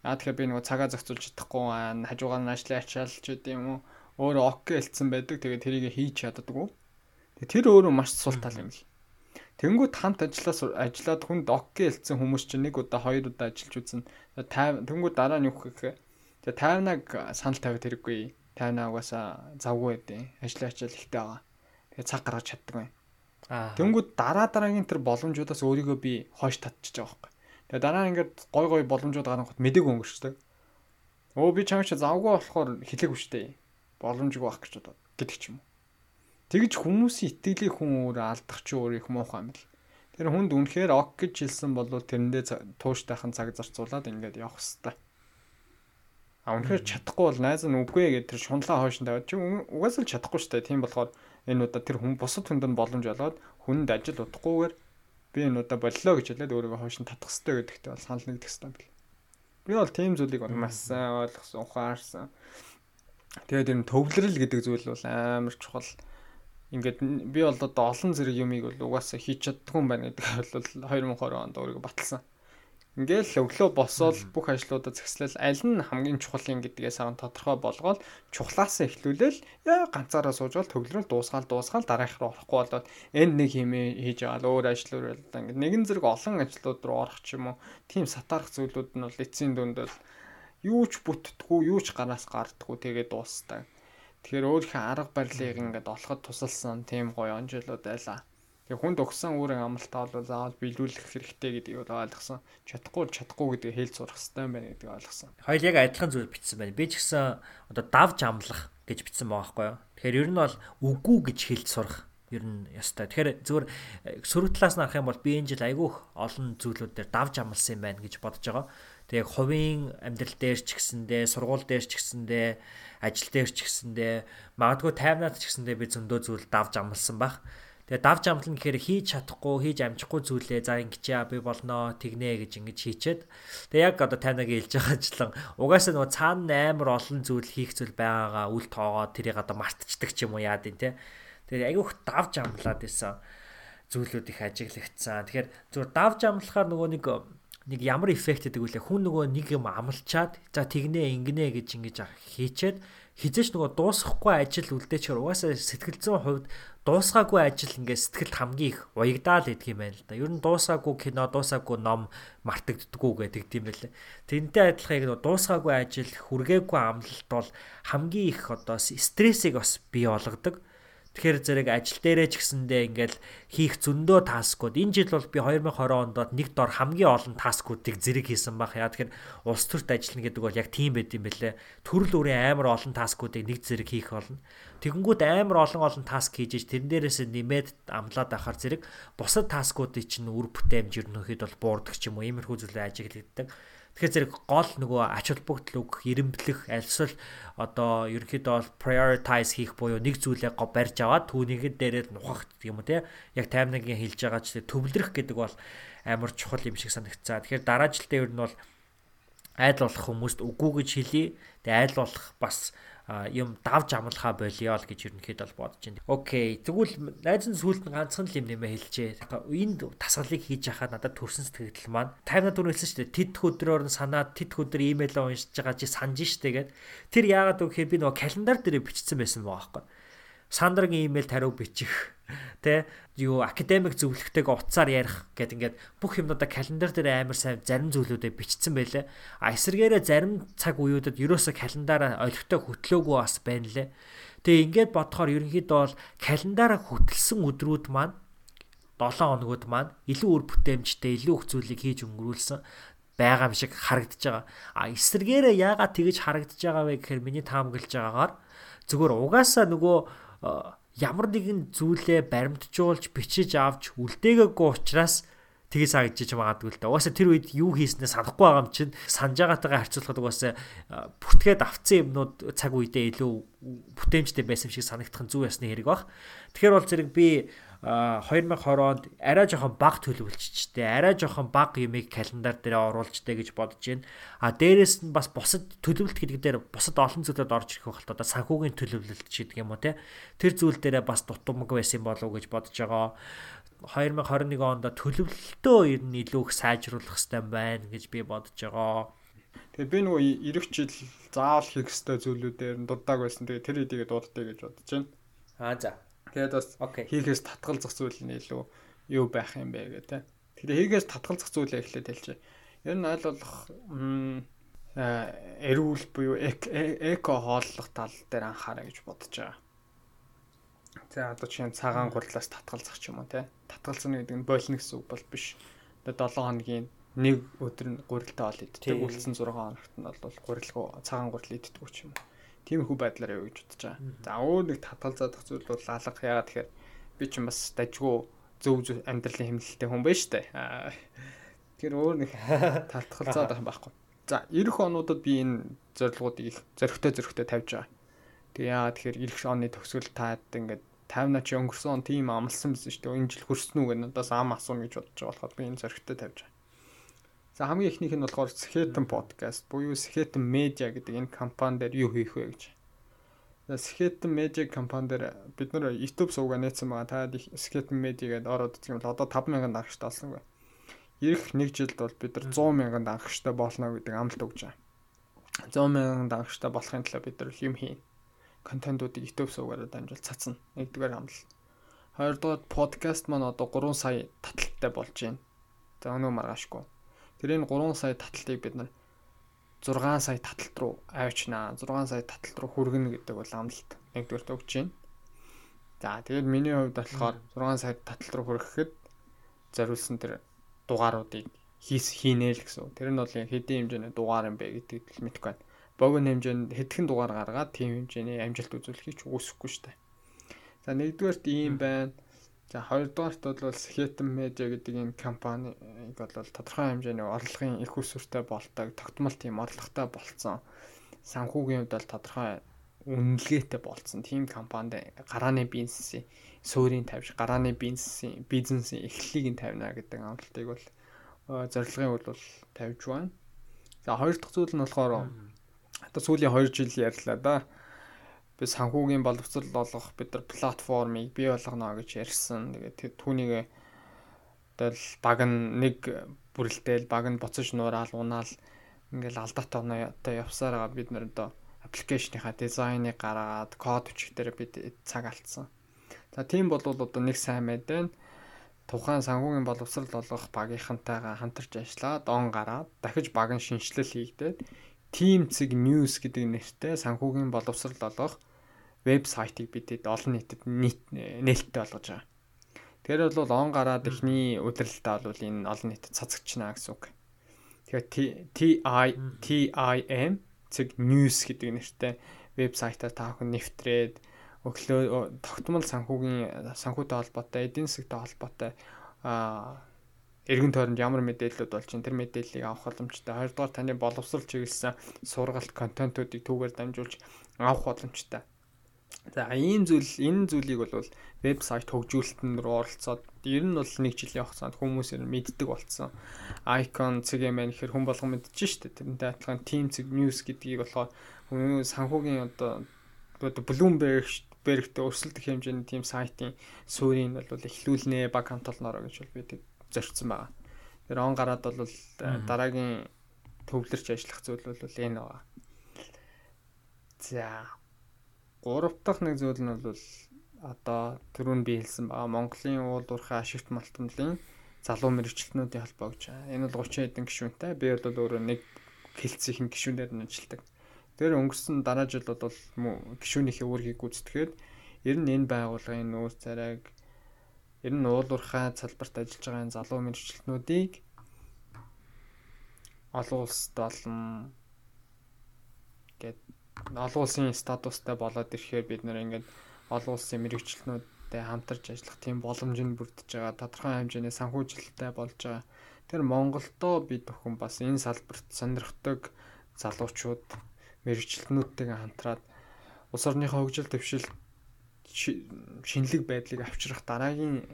Аа тэгэхээр би нөгөө цагаа зохицуулж чадахгүй хажуугаар нь ажлаа ачаалч гэдэг юм уу. Өөрөө ок хэлсэн байдаг. Тэгээ тэрийг хийж чаддаггүй. Тэгээ тэр өөрөө маш сул тал юм л. Тэнгүүд хамт ажиллаас ажиллаад хүнд ок хэлсэн хүмүүс чинь нэг удаа хоёр удаа ажиллаж үзэн. Тэнгүүд дараа нь юу гэхээр тэгээ 50-аг санал тавиад хэрэггүй. 50 угаасаа завгүй байдیں۔ Ажил ачаал ихтэй байгаа. Тэгээ цаг гаргаж чаддаг бай. Тэнгүүд дараа дараагийн тэр боломжуудаас өөрийгөө би хойш татчихж байгаа байхгүй. Тэгээ дараа ингээд гой гой боломжууд гаргахад мдэггүй өнгөрчдөг. Өө би чамч завгүй болохоор хэлээгүй штэ. Боломжгүй байх гэж бодоод гэдэг ч юм уу. Тэгж хүмүүсийн итгэлийг хүн өөрөө алдах чи өөр их муухай юм л. Тэр хүнд үнэхээр ок гэж хэлсэн бол тэрэндээ тууштайхан цаг зарцуулаад ингээд явах хэвээр. А үнэхээр чадахгүй бол найз нь үгүй гэдэг тэр шунлаа хойш нь тавиад чи угаасаа л чадахгүй дээ. Тийм болохоор энэ удаа тэр хүн бусад хүнд нь боломж олоод хүнд ажил удахгүйгээр би энэ удаа боллоо гэж хэлээд өөрийгөө хойш нь татах хэрэгтэй гэдэгтэй бол санал нэгдэх юм бэл. Би бол тийм зүйлийг маш сайн ойлгосон, ухаарсан. Тэгээд энэ төвлөрөл гэдэг зүйл бол амар чухал. Ингээд би бол одоо олон зэрэг юмыг бол угаасаа хийж чаддгүй юм байна гэдэг бол 2020 онд өөрийгөө баталсан. Ингээл өглөө босоод бүх ажлуудаа зэгслэл аль нь хамгийн чухал юм гэдгээс аван тодорхой болгоод чухлаасаа эхлүүлээл яа ганцаараа суужвал төгөлрөл дуусгаал дуусгаал дараах руу орохгүй болоод энд нэг хэмээ хийж л өөр ажил өөр л ингээд нэгэн зэрэг олон ажлууд руу орох ч юм уу тийм сатаарах зүйлүүд нь бол эцсийн дүнд бол юу ч бүтдэггүй юу ч гараас гардаггүй тэгээд дуустай. Тэгэхээр өөрийнхөө арга барилыг ингээд олоход тусалсан тийм гоё онжлууд байлаа. Тэгээ хүнд өгсөн үүрэг амралтаа бол заавал биелүүлэх хэрэгтэй гэдгийг бол ойлгосон. Чадахгүй чадахгүй гэдгийг хэлж сурах хэрэгтэй байна гэдгийг ойлгосон. Хоёул яг адилхан зүйл бичсэн байна. Би ч гэсэн одоо давж амлах гэж бичсэн байгаа байхгүй юу. Тэгэхээр ер нь бол үгүй гэж хэлж сурах ер нь ястай. Тэгэхээр зөвхөн э, сөрөг талаас нь харах юм бол би энэ жил айгүйх олон зүйлүүд дээр давж амлсан юм байна гэж бодож байгаа. Тэгээ хувийн амьдрал дээр ч гэсэндээ, сургууль дээр ч гэсэндээ, ажил дээр ч гэсэндээ, магадгүй таймнаад ч гэсэндээ би зөндөө зүйл давж амлсан баг. Тэгээ давж амтлан гэхээр хийж чадахгүй, хийж амжихгүй зүйлээ за ингэчээ би болноо, тэгнэ гэж ингэж хийчээд тэгээ яг одоо танайгийн хэлж байгаачлан угаасаа нөгөө цаана амар олон зүйл хийх зүйл байгаагаа үл тоогоо тэрийг одоо мартчихдаг ч юм уу яад юм те. Тэгээ айгүйх давж амлаад исэн зүйлүүд их ажиглагдсан. Тэгэхээр зүгээр давж амлахаар нөгөө нэг нэг ямар эффект гэдэг үлээ хүн нөгөө нэг юм амлчаад за тэгнэ ингэнэ гэж ингэж хийчээд хизээч нөгөө дуусахгүй ажил үлдээчихэр угаасаа сэтгэл зүйн хувьд дуусгаагүй ажил ингээд сэтгэлд хамгийн их уягдаал гэдэг юм байна л да. Ер нь дуусаагүй кино, дуусаагүй ном мартагддггүй гэдэг тийм байлээ. Тэнтэй адилхан яг дуусгаагүй ажил, хүргээгүй амлалт бол хамгийн их одоо стрессийг бас бий болгодог. Тэгэхээр зэрэг ажил дээрээ ч гэсэндээ ингээл хийх зөндөө таскууд энэ жил бол би 2020 онд нэг дор хамгийн олон таскуудыг зэрэг хийсэн баг. Яа тэгэхээр улс төрт ажиллана гэдэг бол яг тийм байд юм бэлээ. Төрөл бүрийн амар олон таскуудыг нэг зэрэг хийх болно. Тэгэнгүүт амар олон олон таск хийж иж тэрэн дээрээс нэмээд амлаад авахар зэрэг бусад таскуудыг чинь үр бүтээмж ерөнхийд бол буурдаг ч юм уу иймэрхүү зүйлээ ажиглагддаг. Тэгэхээр зэрэг гол нөгөө ач холбогдол өгөх, эрэмблэх, альсвал одоо ерөнхийдөө бол prioritize хийх буюу нэг зүйлээ барьж аваад түүнийг дээрээ нухах гэх юм уу те. Яг таймнагийн хэлж байгаа ч төвлөрөх гэдэг бол амар чухал юм шиг санагцсан. Тэгэхээр дараа жилдээ ер нь бол айдл болох хүмүүст үгүй гэж хэлье. Тэгээ айдл болох бас юм давж амлахаа болио л гэж ерөнхийд бол бодож байна. Окей. Тэгвэл найз нь сүулт нь ганцхан л юм нэмэ хэлжээ. Энд тасгалыг хийж яхад надад төрсэн сэтгэл маань 50 дөрөв хэлсэн шүү дээ. Тэд өдрөөр нь санаад тэд өдөр имэйл уншиж байгаа чи санаж штэ гэд. Тэр яагаад вэ гэхээр би нөгөө календар дээр бичсэн байсан байгаа байхгүй. Сандрын имэйл тариу бичих тэ юу академик зөвлөгтэйг утсаар ярих гэд ингээд бүх юмнуудаа календар дээр амар сайн зарим зүйлүүдэд бичсэн байлээ. А эсэргээрээ зарим цаг үеүүдэд ерөөсө календараа олигтой хөтлөөгүй бас байна лээ. Тэгээ ингээд бодохоор ерөнхийдөө бол календараа хөтлсөн өдрүүд маань 7 хоногуд маань илүү үр бүтээмжтэй илүү их зүйлийг хийж өнгөрүүлсэн байгаа юм шиг харагдаж байгаа. А эсэргээрээ яагаад тэгэж харагдаж байгаа вэ гэхээр миний таамаглаж байгаагаар зүгээр угаасаа нөгөө ямар нэгэн зүйлээ баримтжуулж бичиж авч үлдээгээгүй учраас тгий сагдчих магадгүй л да. Угаасаа тэр үед юу хийснээ санахгүй байгаа юм чинь санаж байгаатайгаа харьцуулахад угаасаа бүртгээд авцсан юмнууд цаг үедээ илүү бүтээмжтэй байсан шиг санагдах нь зүг ясны хэрэг баг. Тэгэхээр бол зэрэг би 2020 онд арай жоохон бага төлөвлөжчтэй, арай жоохон бага юмыг календар дээр оруулжтэй гэж бодож байна. А дээрэс нь бас бусад төлөвлөлт гэдэг дээр бусад олон зүйлүүд орж ирэх байх л та санхүүгийн төлөвлөлт ч гэдэг юм уу те. Тэр зүйл дээрээ бас дутмаг байсан болов уу гэж бодож байгаа. 2021 онд төлөвлөлтөө ер нь илүү их сайжруулах хэрэгтэй байна гэж би бодож байгаа. Тэгээ би нөгөө ирэх жил заавал хийх ёстой зүйлүүдээр дурдаг байсан. Тэгээ тэр хэдийгээ дуудтыг гэж бодож байна. Аа за. Тэгээд бас хийхээс татгалзах зүйл нь илүү юу байх юм бэ гэх тээ. Тэгэхээр хийхээс татгалзах зүйлээ эхлээд хэлчихье. Ер нь аль болох эрүүл буюу эко хооллох тал дээр анхаарай гэж бодож байгаа. За одоо чинь цагаан гурлаас татгалзах ч юм уу те. Татгалзах гэдэг нь болно гэсэн үг бол биш. Одоо 7 хоногийн нэг өдөр нь гурилтай ол иддэг. Үлдсэн 6 хоногт нь бол гурилгүй цагаан гурил иддэг ч юм уу тиймэрхүү байдлаар явж бодож байгаа. За өөр нэг татгалзаадах зүйл бол алга яагаад тэгэхээр би ч бас дажгүй зөв зөв амьдралын хэмнэлттэй хүн байна штэ. Тэгэхээр өөр нэг <laughs> татгалзаад байх юм байхгүй. За эх онуудад би энэ зорилгоодыг их зөрөгтэй зөрөгтэй тавьж байгаа. Тэгээ яа тэгэхээр эх оны төгсгөл таад ингээд 50 чи өнгөрсөн он тийм амлсан байсан шүү дээ. Энэ жил хүрсэн үү гэх надаас ам асууна гэж бодож байгаа болохоор би энэ зөрөгтэй тавьж байгаа. За хамгийн ихнийх нь болохоор Skeleton podcast буюу Skeleton Media гэдэг энэ компани дээр юу хийх вэ гэж. За Skeleton Media компани дээр бид нар YouTube сувга нээсэн байгаа. Та Skeleton Media гэдээ ороод үзэх юм бол одоо 5000 дагагчтай болсон байна. Ирэх нэг жилд бол бид нар 100 мянган дагагчтай болно гэдэг амлалт өгч байгаа. 100 мянган дагагчтай болохын тулд бид нар юм хийн. Контентуудыг YouTube сувгаараа дамжуул цацна. Нэгдүгээр амлалт. Хоёрдугаар подкаст маань одоо 3 сая таталттай болж байна. За өнөө маргаашгүй Тэр энэ 3 сая таталтыг бид нар 6 сая таталт руу авчнаа. 6 сая таталт руу хүргэнэ гэдэг бол амлалт нэгдүгээрт өгч байна. За тэгээд миний хувьд болохоор 6 сая таталт руу хүрэхэд зориулсан тэр дугааруудыг хийс хийнэ л гэсэн. Тэр нь бол хэдийн хэмжээний дугаар юм бэ гэдгийг л мэдэхгүй байна. Богино хэмжээнд хэдхэн дугаар гаргаад тийм хэмжээний амжилт үзүүлэхийг ч үгүйсэхгүй шүү дээ. За нэгдүгээрт ийм байна. За хоёрдугаарт бол Skeleton Media гэдэг энэ компаниг бол тодорхой хэмжээний орлогын их усүртэй болтойг тогтмол тийм орлоготой болцсон. Санхүүгийн хувьд бол тодорхой үнэлгээтэй болцсон. Тийм компанид гарааны бизнесийн суурийг тавьж, гарааны бизнесийн бизнесийн эхлэлийг нь тавина гэдэг амлалтыг бол зорилгын бол тавьж байна. За хоёр дахь зүйл нь болохоор одоо сүүлийн 2 жил ярьлаа да би санхүүгийн боловсрол олгох бид нар платформыг бий болгоно гэж ярьсан. Тэгээд түүнийг тэгэл баг нь нэг бүрэлдээл баг нь буцаж нураал унаал ингээл алдаатай оноотой явсаар байгаа бид нар одоо аппликейшныхаа дизайныг гаргаад код өчгдөр бид цаг алдсан. За тийм бол одоо нэг сайн мэд байна. Тухайн санхүүгийн боловсрол олгох багийнхантайгаа хамтарч ажиллаад он гараад дахиж баг нь шинжилэл хийгдээд Team Цэг News гэдэг нэртэй санхүүгийн боловсрал олгох вебсайтыг бидэд олон нийтэд нээлттэй болгож байгаа. Тэгэхээр бол он гараад ихний удирдалтаа бол энэ олон нийтэд цацагчна гэсэн үг. Тэгэхээр TI TIM Цэг News гэдэг нэртэй вебсайтаа та бүхэн нэвтрээд өглөө тогтмол санхүүгийн санхүүтэй холбоотой, эдийн засгийн холбоотой аа эргэн тойронд ямар мэдээлэлүүд болж чинь тэр мэдээллийг авах боломжтой. Хоёрдугаар таны боловсрол чиглэсэн сургалт контентуудыг түүгээр дамжуулж авах боломжтой. За ийм зүйл энэ зүйлийг бол вебсайт хөгжүүлэлтэн рүү оролцоод ер нь бол нэг жилийн хугацаанд хүмүүс ер нь мэддэг болсон. Icon CGM гэхэр хүн болгон мэдчихэж штэ. Тэрнтэй адилхан Team Cig News гэдгийг болохоор санхүүгийн одоо Bloomberg Berg-тэй өрсөлдөх хэмжээний team сайтын суурийг бол эхлүүлнэ баг хамтолноороо гэж бол бид зорьсон байгаа. Тэр он гараад бол дараагийн төвлөрч ажиллах зүйл бол энэ байгаа. За гурав дахь нэг зүйл нь бол одоо түрүүн би хэлсэн байгаа Монголын уул уурхай ашигт малтмлын залуу мэрэгчлэтнүүдийн холбоо гэж. Энэ бол 30 хэдэн гишүүнтэй. Би бол өөрөө нэг хэлцгийн гишүүнээр нь ажилладаг. Тэр өнгөрсөн дараа жил бол гишүүнийхээ үүргийг гүйцэтгэхэд ер нь энэ байгууллагын нүүр царайг ер нь уулуурхай салбарт ажиллаж байгаа энэ залуу мэрэгчлэтнүүдийг олон улсад болон гэд олон улсын статустай болоод ирэхээр бид нэр ингээд олон улсын мэрэгчлэтнүүдтэй хамтарч ажиллах тийм боломж нь бүрдэж байгаа тодорхой хэмжээний санхүүжилттэй болж байгаа. Тэр Монголдоо бид бүхэн бас энэ салбарт сонирхдаг залуучууд мэрэгчлэтнүүдтэйгээ хамтраад улс орныхоо хөгжил дэвшил шинэлэг байдлыг авчрах дараагийн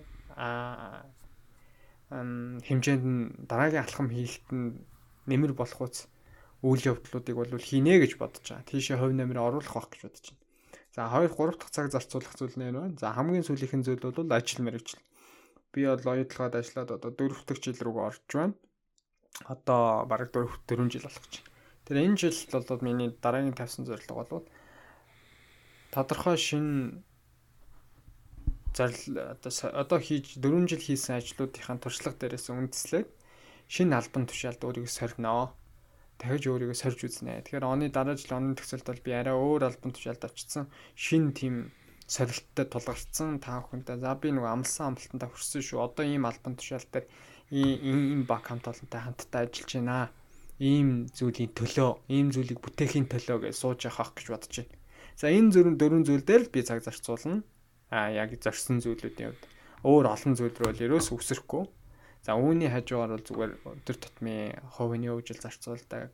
хэмжээнд нь дараагийн алхам хийхэд нь нэмэр болох үс үйл явдлуудыг бол хийнэ гэж бодож байгаа. Тийшээ хувь нэмэр оруулах байх гэж бодож байна. За 2 3 дахь цаг зарцуулах зүйл нэр байна. За хамгийн сүүлийнхэн зүйл бол ажил мэргэжил. Би бол оюутлагад ажиллаад одоо 4 дахь жил рүү орж байна. Одоо бараг 4 4 жил болох гэж байна. Тэр энэ жил бол миний дараагийн тавьсан зорилго бол тодорхой шин зарил одоо хийж 4 жил хийсэн ажлуудынхаа туршлага дээрээс үндэслээд шинэ албан тушаалд өөрийгөө сорно дахиж өөрийгөө сорж үзнэ. Тэгэхээр оны дараа жил оны төгсөлд бол би арай өөр албан тушаалд очсон. Шин тийм сорилттой тулгарсан та бүхэнтэй. За би нөгөө амлсан амлалтандаа хүрсэн шүү. Одоо ийм албан тушаал дээр ийм баг хамт олонтой хамтдаа ажиллаж байна. Ийм зүйлийн төлөө, ийм зүйлийг бүтээхийн төлөө гэж сууж явах гэж бодож байна. За энэ зөрөн дөрвөн зүйл дээр л би цаг зарцуулна. А яг зорьсон зүйлүүдийн хувьд өөр олон зүйл рүү л ерөөс үсрэхгүй За үүний хажуугаар бол зүгээр өдөр тутмын хувийн хөгжил зарцуулдаг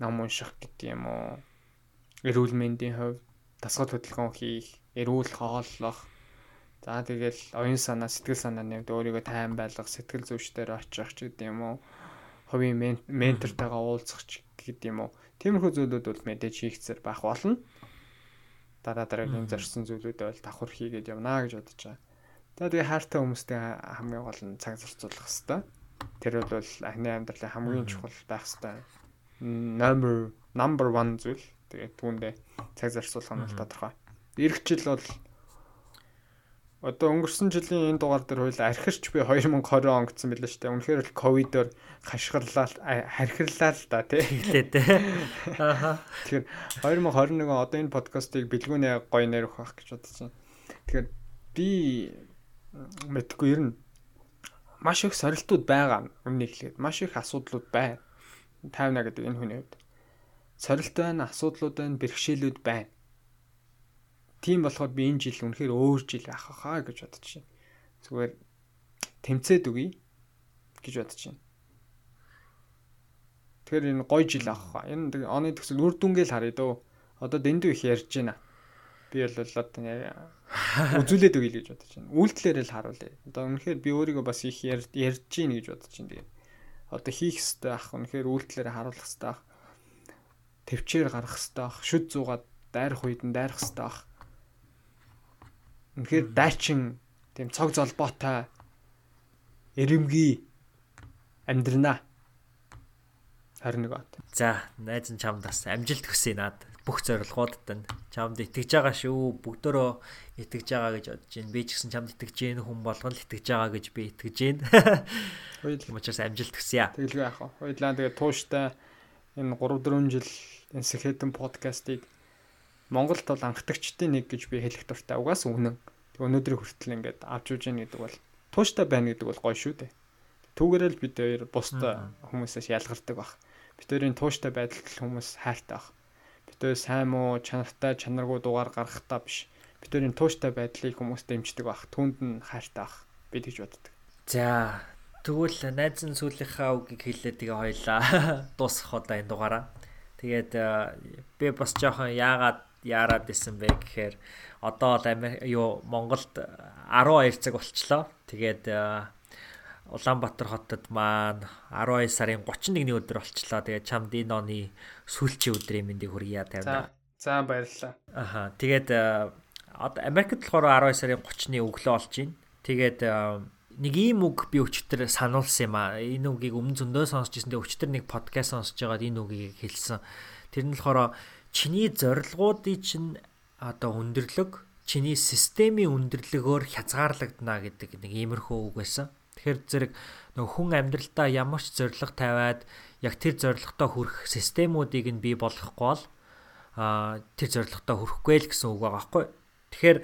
ном унших гэдэг юм уу. Эрүүл мэндийн хувь тасгал хөдөлгөөн хийх, эрүүл хооллох. За тэгэл оюун санаа, сэтгэл санаа нэмд өөрийгөө тайван байлгах, сэтгэл зүйчдэр очих ч гэдэг юм уу. Хувийн ментортойгоо уулзах ч гэдэг юм уу. Тиймэрхүү зүйлүүд бол мэдээж хийхцэр байх болно. Дараа дараагийн зорьсон зүйлүүдээ бол давхар хийгээд явна гэж бодож байгаа. За тэгээ хайртай хүмүүстэй хамгийн гол нь цаг зарцуулах хэвээр. Тэр бол ахны амьдралын хамгийн чухал байх хэвээр. Number number 1 зүйл. Тэгээд түүндээ цаг зарцуулах нь тодорхой. Ирэх жил бол одоо өнгөрсөн жилийн энэ дугаар дээр хоёул архирч би 2020 он гэсэн мэлээ шүү дээ. Үнэхээр л ковидоор хашгирлаа хархирлаа л да тий. Хэлээ дээ. Ааха. <laughs> Тэгэхээр 2021 одоо энэ подкастыг бэлгүүнээ гоё нэрөх байх гэж байна. Тэгэхээр би мэдгүй ер нь маш их сорилтууд байгаа өмнө ихлээд маш их асуудлууд байна. 50 гэдэг энэ хүний хувьд сорилт байна, асуудлууд байна, бэрхшээлүүд байна. Тийм болохоор би энэ жил үнэхээр өөр жил ах хаа гэж бодож байна. Зүгээр тэмцээд үгүй гэж бодож байна. Тэгэхээр энэ гоё жил ах хаа. Энэ оны төгсөл үр дүнгээл харъя дөө. Одоо дэндүү их ярьж байна би бол одоо үзүүлээд өгье гэж бодож байна. Үйлдэлээр л харуулъя. Одоо үнэхээр би өөрийгөө бас их ярьж гин гэж бодож байна. Тэгээд одоо хийх ёстой ах үнэхээр үйлдэлээр харуулах ёстой ах. Төвчээр гарах ёстой ах. Шүд зугаад дайрах үед нь дайрах ёстой ах. Үнэхээр дайчин тийм цог золбоотой эрэмгий амьдрнаа. 21 он. За, найз нь чамд бас амжилт хүсье наад бүх зорилгоодод нь чамд итгэж байгаа шүү. Бүгдөө итгэж байгаа гэж бодож байна. Би ч гэсэн чамд итгэж гэн хүн болгон л итгэж байгаа гэж би итгэж байна. Хоёул учраас амжилт хүсье. Тэгэлгүй яах вэ? Хоёулаа тэгээ тууштай энэ 3 4 жил энэ Сэхэтэн подкастыг Монголд бол анхдагчдын нэг гэж би хэлэх дуртай. Угаас үнэн. Тэг өнөөдрийг хүртэл ингээд авч үүж яах гэдэг бол тууштай байна гэдэг бол гоё шүү дээ. Түүгээрэл бид хоёр бусдаа хүмүүсээс ялгардаг баг. Бид хоёрын тууштай байдалд хүмүүс хайртай баг битүү сайн муу чанартай чанаргүй дугаар гаргахтаа биш битүүрийн тууштай байдлыг хүмүүс дэмждэг баг түнд нь хайртай баг би тэгж боддог. За тэгвэл найз нь сүүлийнхаа үгийг хэлээ тэгээ хоёлаа <laughs> дуусгах одоо энэ дугаараа. Тэгээд э, би бас жоохон яагаад яарад исэн бэ гэхээр одоо л юу Монголд 12 цаг болчлоо. Тэгээд э, Улаанбаатар хотод маань 12 сарын 31-ний өдөр болчлоо. Тэгээд чамд энэ оны сүүлчийн өдрийн мэндийг хүргье тавина. За баярлалаа. Аха. Тэгээд э, одоо Америкт болохоор 12 сарын 30-ны өглөө болж байна. Тэгээд э, нэг ийм үг би өчтөр сануулсан юм а. Энэ үгийг өмнө зөндөө сонсч ирсэн. Тэгээд өчтөр нэг подкаст сонсож байгаад энэ үгийг хэлсэн. Тэр нь болохоор чиний зорилгоодыг чинь одоо өндөрлөг чиний системийн өндөрлөгөөр хязгаарлагдана гэдэг нэг иймэрхүү үг байсан. Тэгэхээр зэрэг нөгөө хүн амьдралдаа ямар ч зориг тавиад яг тэр зоригтой хүрэх системүүдийг нь бий болгохгүй бол а тэр зоригтой хүрэхгүй л гэсэн үг байгаа байхгүй. Тэгэхээр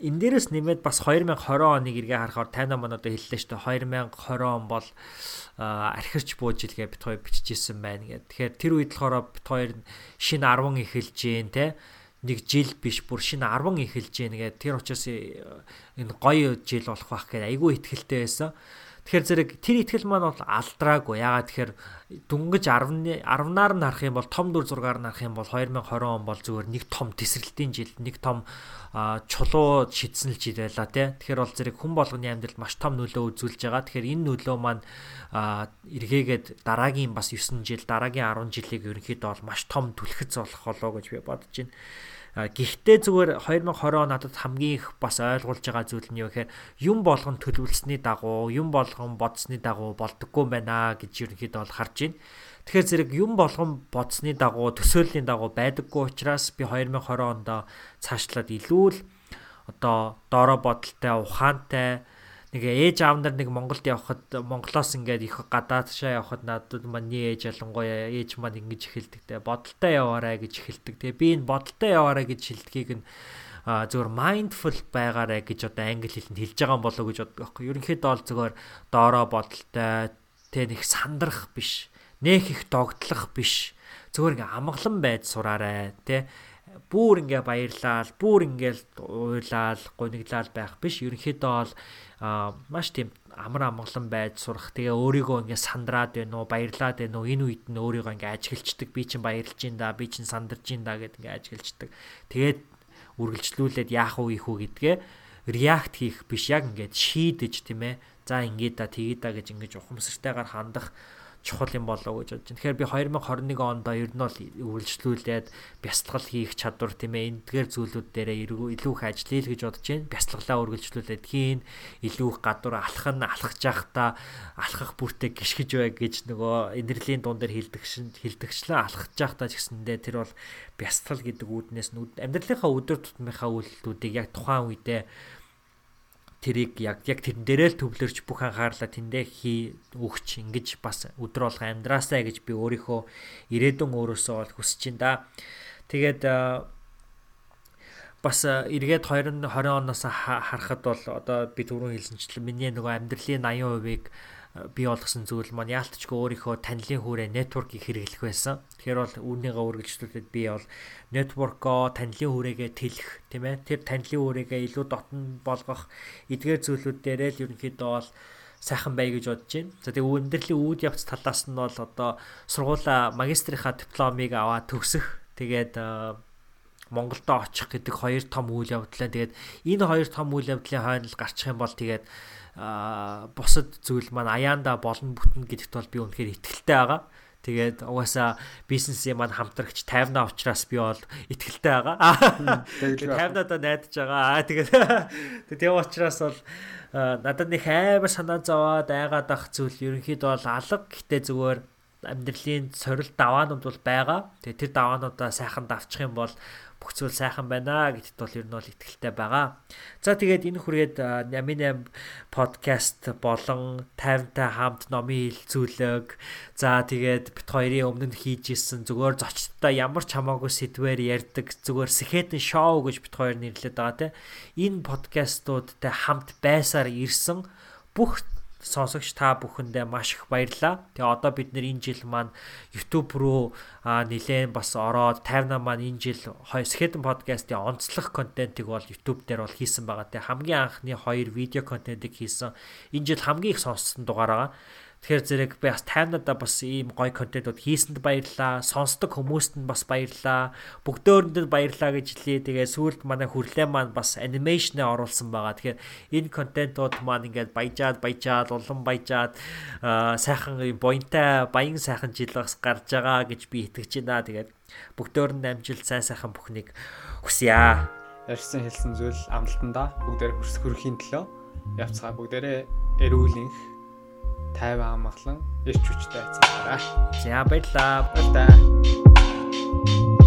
энэ дээрээс нэмээд бас 2020 оныг эргээ харахаар тайна мань одоо хэллээ шүү дээ 2020 он бол архирч бууж илгээ бит хоёр бичижсэн байна гэдэг. Тэгэхээр тэр үед болохоор бит хоёр шинэ 10 эхэлж гин те нэг жил биш бүр шинэ 10 эхэлж гин гэдэг. Тэр учраас э, энэ гоё жил болох байх гэдэг айгүй ихтгэлтэй байсан. Тэгэхээр зэрэг тэр ихтгэл маань бол алдраагүй. Ягаад тэгэхээр дүнгэж 10 10-аар нь харах юм бол том дүр зургаар нь харах юм бол 2020 он бол зүгээр нэг том тесрэлтийн жил, нэг том чулуу шидсэн л жил байла тий. Тэгэхээр бол зэрэг хүн болгоны амьдралд маш том нөлөө үзүүлж байгаа. Тэгэхээр энэ нөлөө маань эргээгээд дараагийн бас 9 жил, дараагийн 10 жилийг ерөнхийдөө бол маш том түлхэц болох болоо гэж би бодож байна. Гэхдээ зүгээр 2020 он надад хамгийн их бас ойлгуулж байгаа зүйл нь юу гэхээр юм болгон төлөвлөсний дагуу, юм болгон бодсны дагуу болдоггүй байна гэж ерөнхийдөө бол харж байна. Тэгэхээр зэрэг юм болгон бодсны дагуу, төсөөллийн дагуу байдаггүй учраас би 2020 онд цаашлаад илүү л одоо доороо бодолтой, ухаантай нэг ээж аав нар нэг Монголд явхад Монголоос ингээд их гадаадшаа явхад надад миний ээж ялангуяа ээж маань ингэж эхэлдэг те бодолтой яваарай гэж эхэлдэг. Тэгээ би энэ бодолтой яваарай гэж шилдгийг нь зөвөр mindful байгаарай гэж одоо англи хэлэнд хэлж байгаа юм болоо гэж боддог байхгүй. Ерөнхийдөө бол зөвөр доороо бодолтой тэ нэг сандрах биш. Нэх их догтлох биш. Зөвөр ингээ амгалан байж сураарай тэ бүр ингээ баярлал, бүр ингээл уйлал, гуниглал байх биш. Ерөнхийдөө бол маш тийм амар амгалан байж сурах. Тэгээ өөрийгөө ингээ сандраад байна уу, баярлаад байна уу, энэ үед нь өөрийгөө ингээ ажиглцдаг. Би чинь баярлж ин да, би чинь сандарж ин да гэд ингээ ажиглцдаг. Тэгээд үргэлжлүүлээд яах вэ ийхүү гэдгээ реакт хийх биш яг ингээд шийдэж тийм ээ. За ингээд да тэгээд да гэж ингэж ухамсартайгаар хандах чухал юм болоо гэж бодож байна. Тэгэхээр би 2021 онд ер нь бол үргэлжлүүлээд бясалгал хийх чадвар тийм ээ эндгээр зүйлүүд дээрээ илүү их ажиллая л гэж бодож байна. Бясалгалаа үргэлжлүүлээд хийн илүү их гадуур алхах нь алхаж явахдаа алхах бүртээ гიშгэж бай гэж нөгөө энерлийн дуун дээр хилдэгшин хилдэгчлэн алхаж явахдаа ч гэсэндээ тэр бол бясалгал гэдэг үүднээс амьдралынхаа өдөр тутмынхаа үйлдэлүүдийг яг тухайн үедээ тэрийг яг яг тэрэн дээрээ л төвлөрч бүх анхаарлаа тэндээ хий өгч ингэж бас өдөр болго амьдраасаа гэж би өөрийнхөө ирээдүйн өөрөөсөө бол хүсэж байна да. Тэгээд бас эргээд 2020 оноос харахад бол одоо би түрүүн хэлсэнчлэн миний нөгөө амьдралын 80%-ийг бий болгосон зүйл маань яалтчгүй өөрийнхөө танилын хүрээ network-ийг хэрэглэх байсан. Тэгэхээр бол үүнийгээ үргэлжлүүлээд би бол network-оо танилын хүрээгээ тэлэх тийм ээ. Тэр танилын хүрээгээ илүү дотн болгох эдгээр зүйлүүд дээрээ л ерөнхийдөө бол сайхан бай гэж бодож байна. За тэгээ өндөрлөлийн үүд явц талаас нь бол одоо сургуулаа магистрийнхаа дипломыг аваад төгсөх. Тэгээд Монголдо очих гэдэг хоёр том үйл явдлаа. Тэгээд энэ хоёр том үйл явдлын хойно гарчих юм бол тэгээд бусад зүйл маань аяанда болно бүтэн гэдэгт бол би үнэхээр итгэлтэй байгаа. Тэгээд угаасаа бизнесийн маань хамтрагч тайвнаа учраас би бол итгэлтэй байгаа. <laughs> Тэгээд тайвнаадаа найдаж байгаа. Тэгээд <laughs> тийм учраас бол надад нэг амар санаа зовоод айгаад ах зүйл ерөнхийдөө бол алга гэтээ зүгээр амьдралын сорил даваанууд бол байгаа. Тэгээд тэр даваануудаа сайхан давчих юм бол бүх зүйл сайхан байна гэдэгт бол ер нь бол ихтгэлтэй байгаа. За тэгээд энэ хүрээд Намин подкаст болон 50-та хамт номын хилцүүлэг за тэгээд бит хоёрын өмнө хийж исэн зүгээр зочдтой ямар ч хамаагүй сэдвээр ярьдаг зүгээр сэхэтэн шоу гэж бит хоёр нэрлэдэг байгаа те. Энэ подкастуудтай хамт байсаар ирсэн бүх сонсогч та бүхэндээ маш их баярлалаа. Тэгээ одоо бид нэр энэ жил маань YouTube руу нилээн бас ороод 50 маань энэ жил Skeleton podcast-ийн онцлог контентыг бол YouTube дээр бол хийсэн байгаа. Тэгээ хамгийн анхны хоёр видео контентыг хийсэн. Энэ жил хамгийн их сонссон дугаар байгаа. Тэгэхээр зэрэг би бас таймнадаа бас ийм гоё контентууд хийсэнд баярлаа. Сонсдог хүмүүст нь бас баярлаа. Бүгдөөрэнд нь баярлаа гэж хэлээ. Тэгээ сүүлд манай хүрлээ маань бас анимашнээ оруулсан байгаа. Тэгэхээр энэ контентууд маань ингээд баяжаад баяжаад улам баяжаад сайхан буянтай баян сайхан жил бас гарч байгаа гэж би итгэж байна. Тэгээд бүгдөөрэнд амжилт сайн сайхан бүхнийг хүсье. Ярьсан хэлсэн зүйл амлалтанда бүгдээр хүрхийн төлөө явцгаа бүгдээрээ эрүүлэнх тайван амгалан ирч хүчтэй айцгаараа. За баярлаа. Баярлалаа.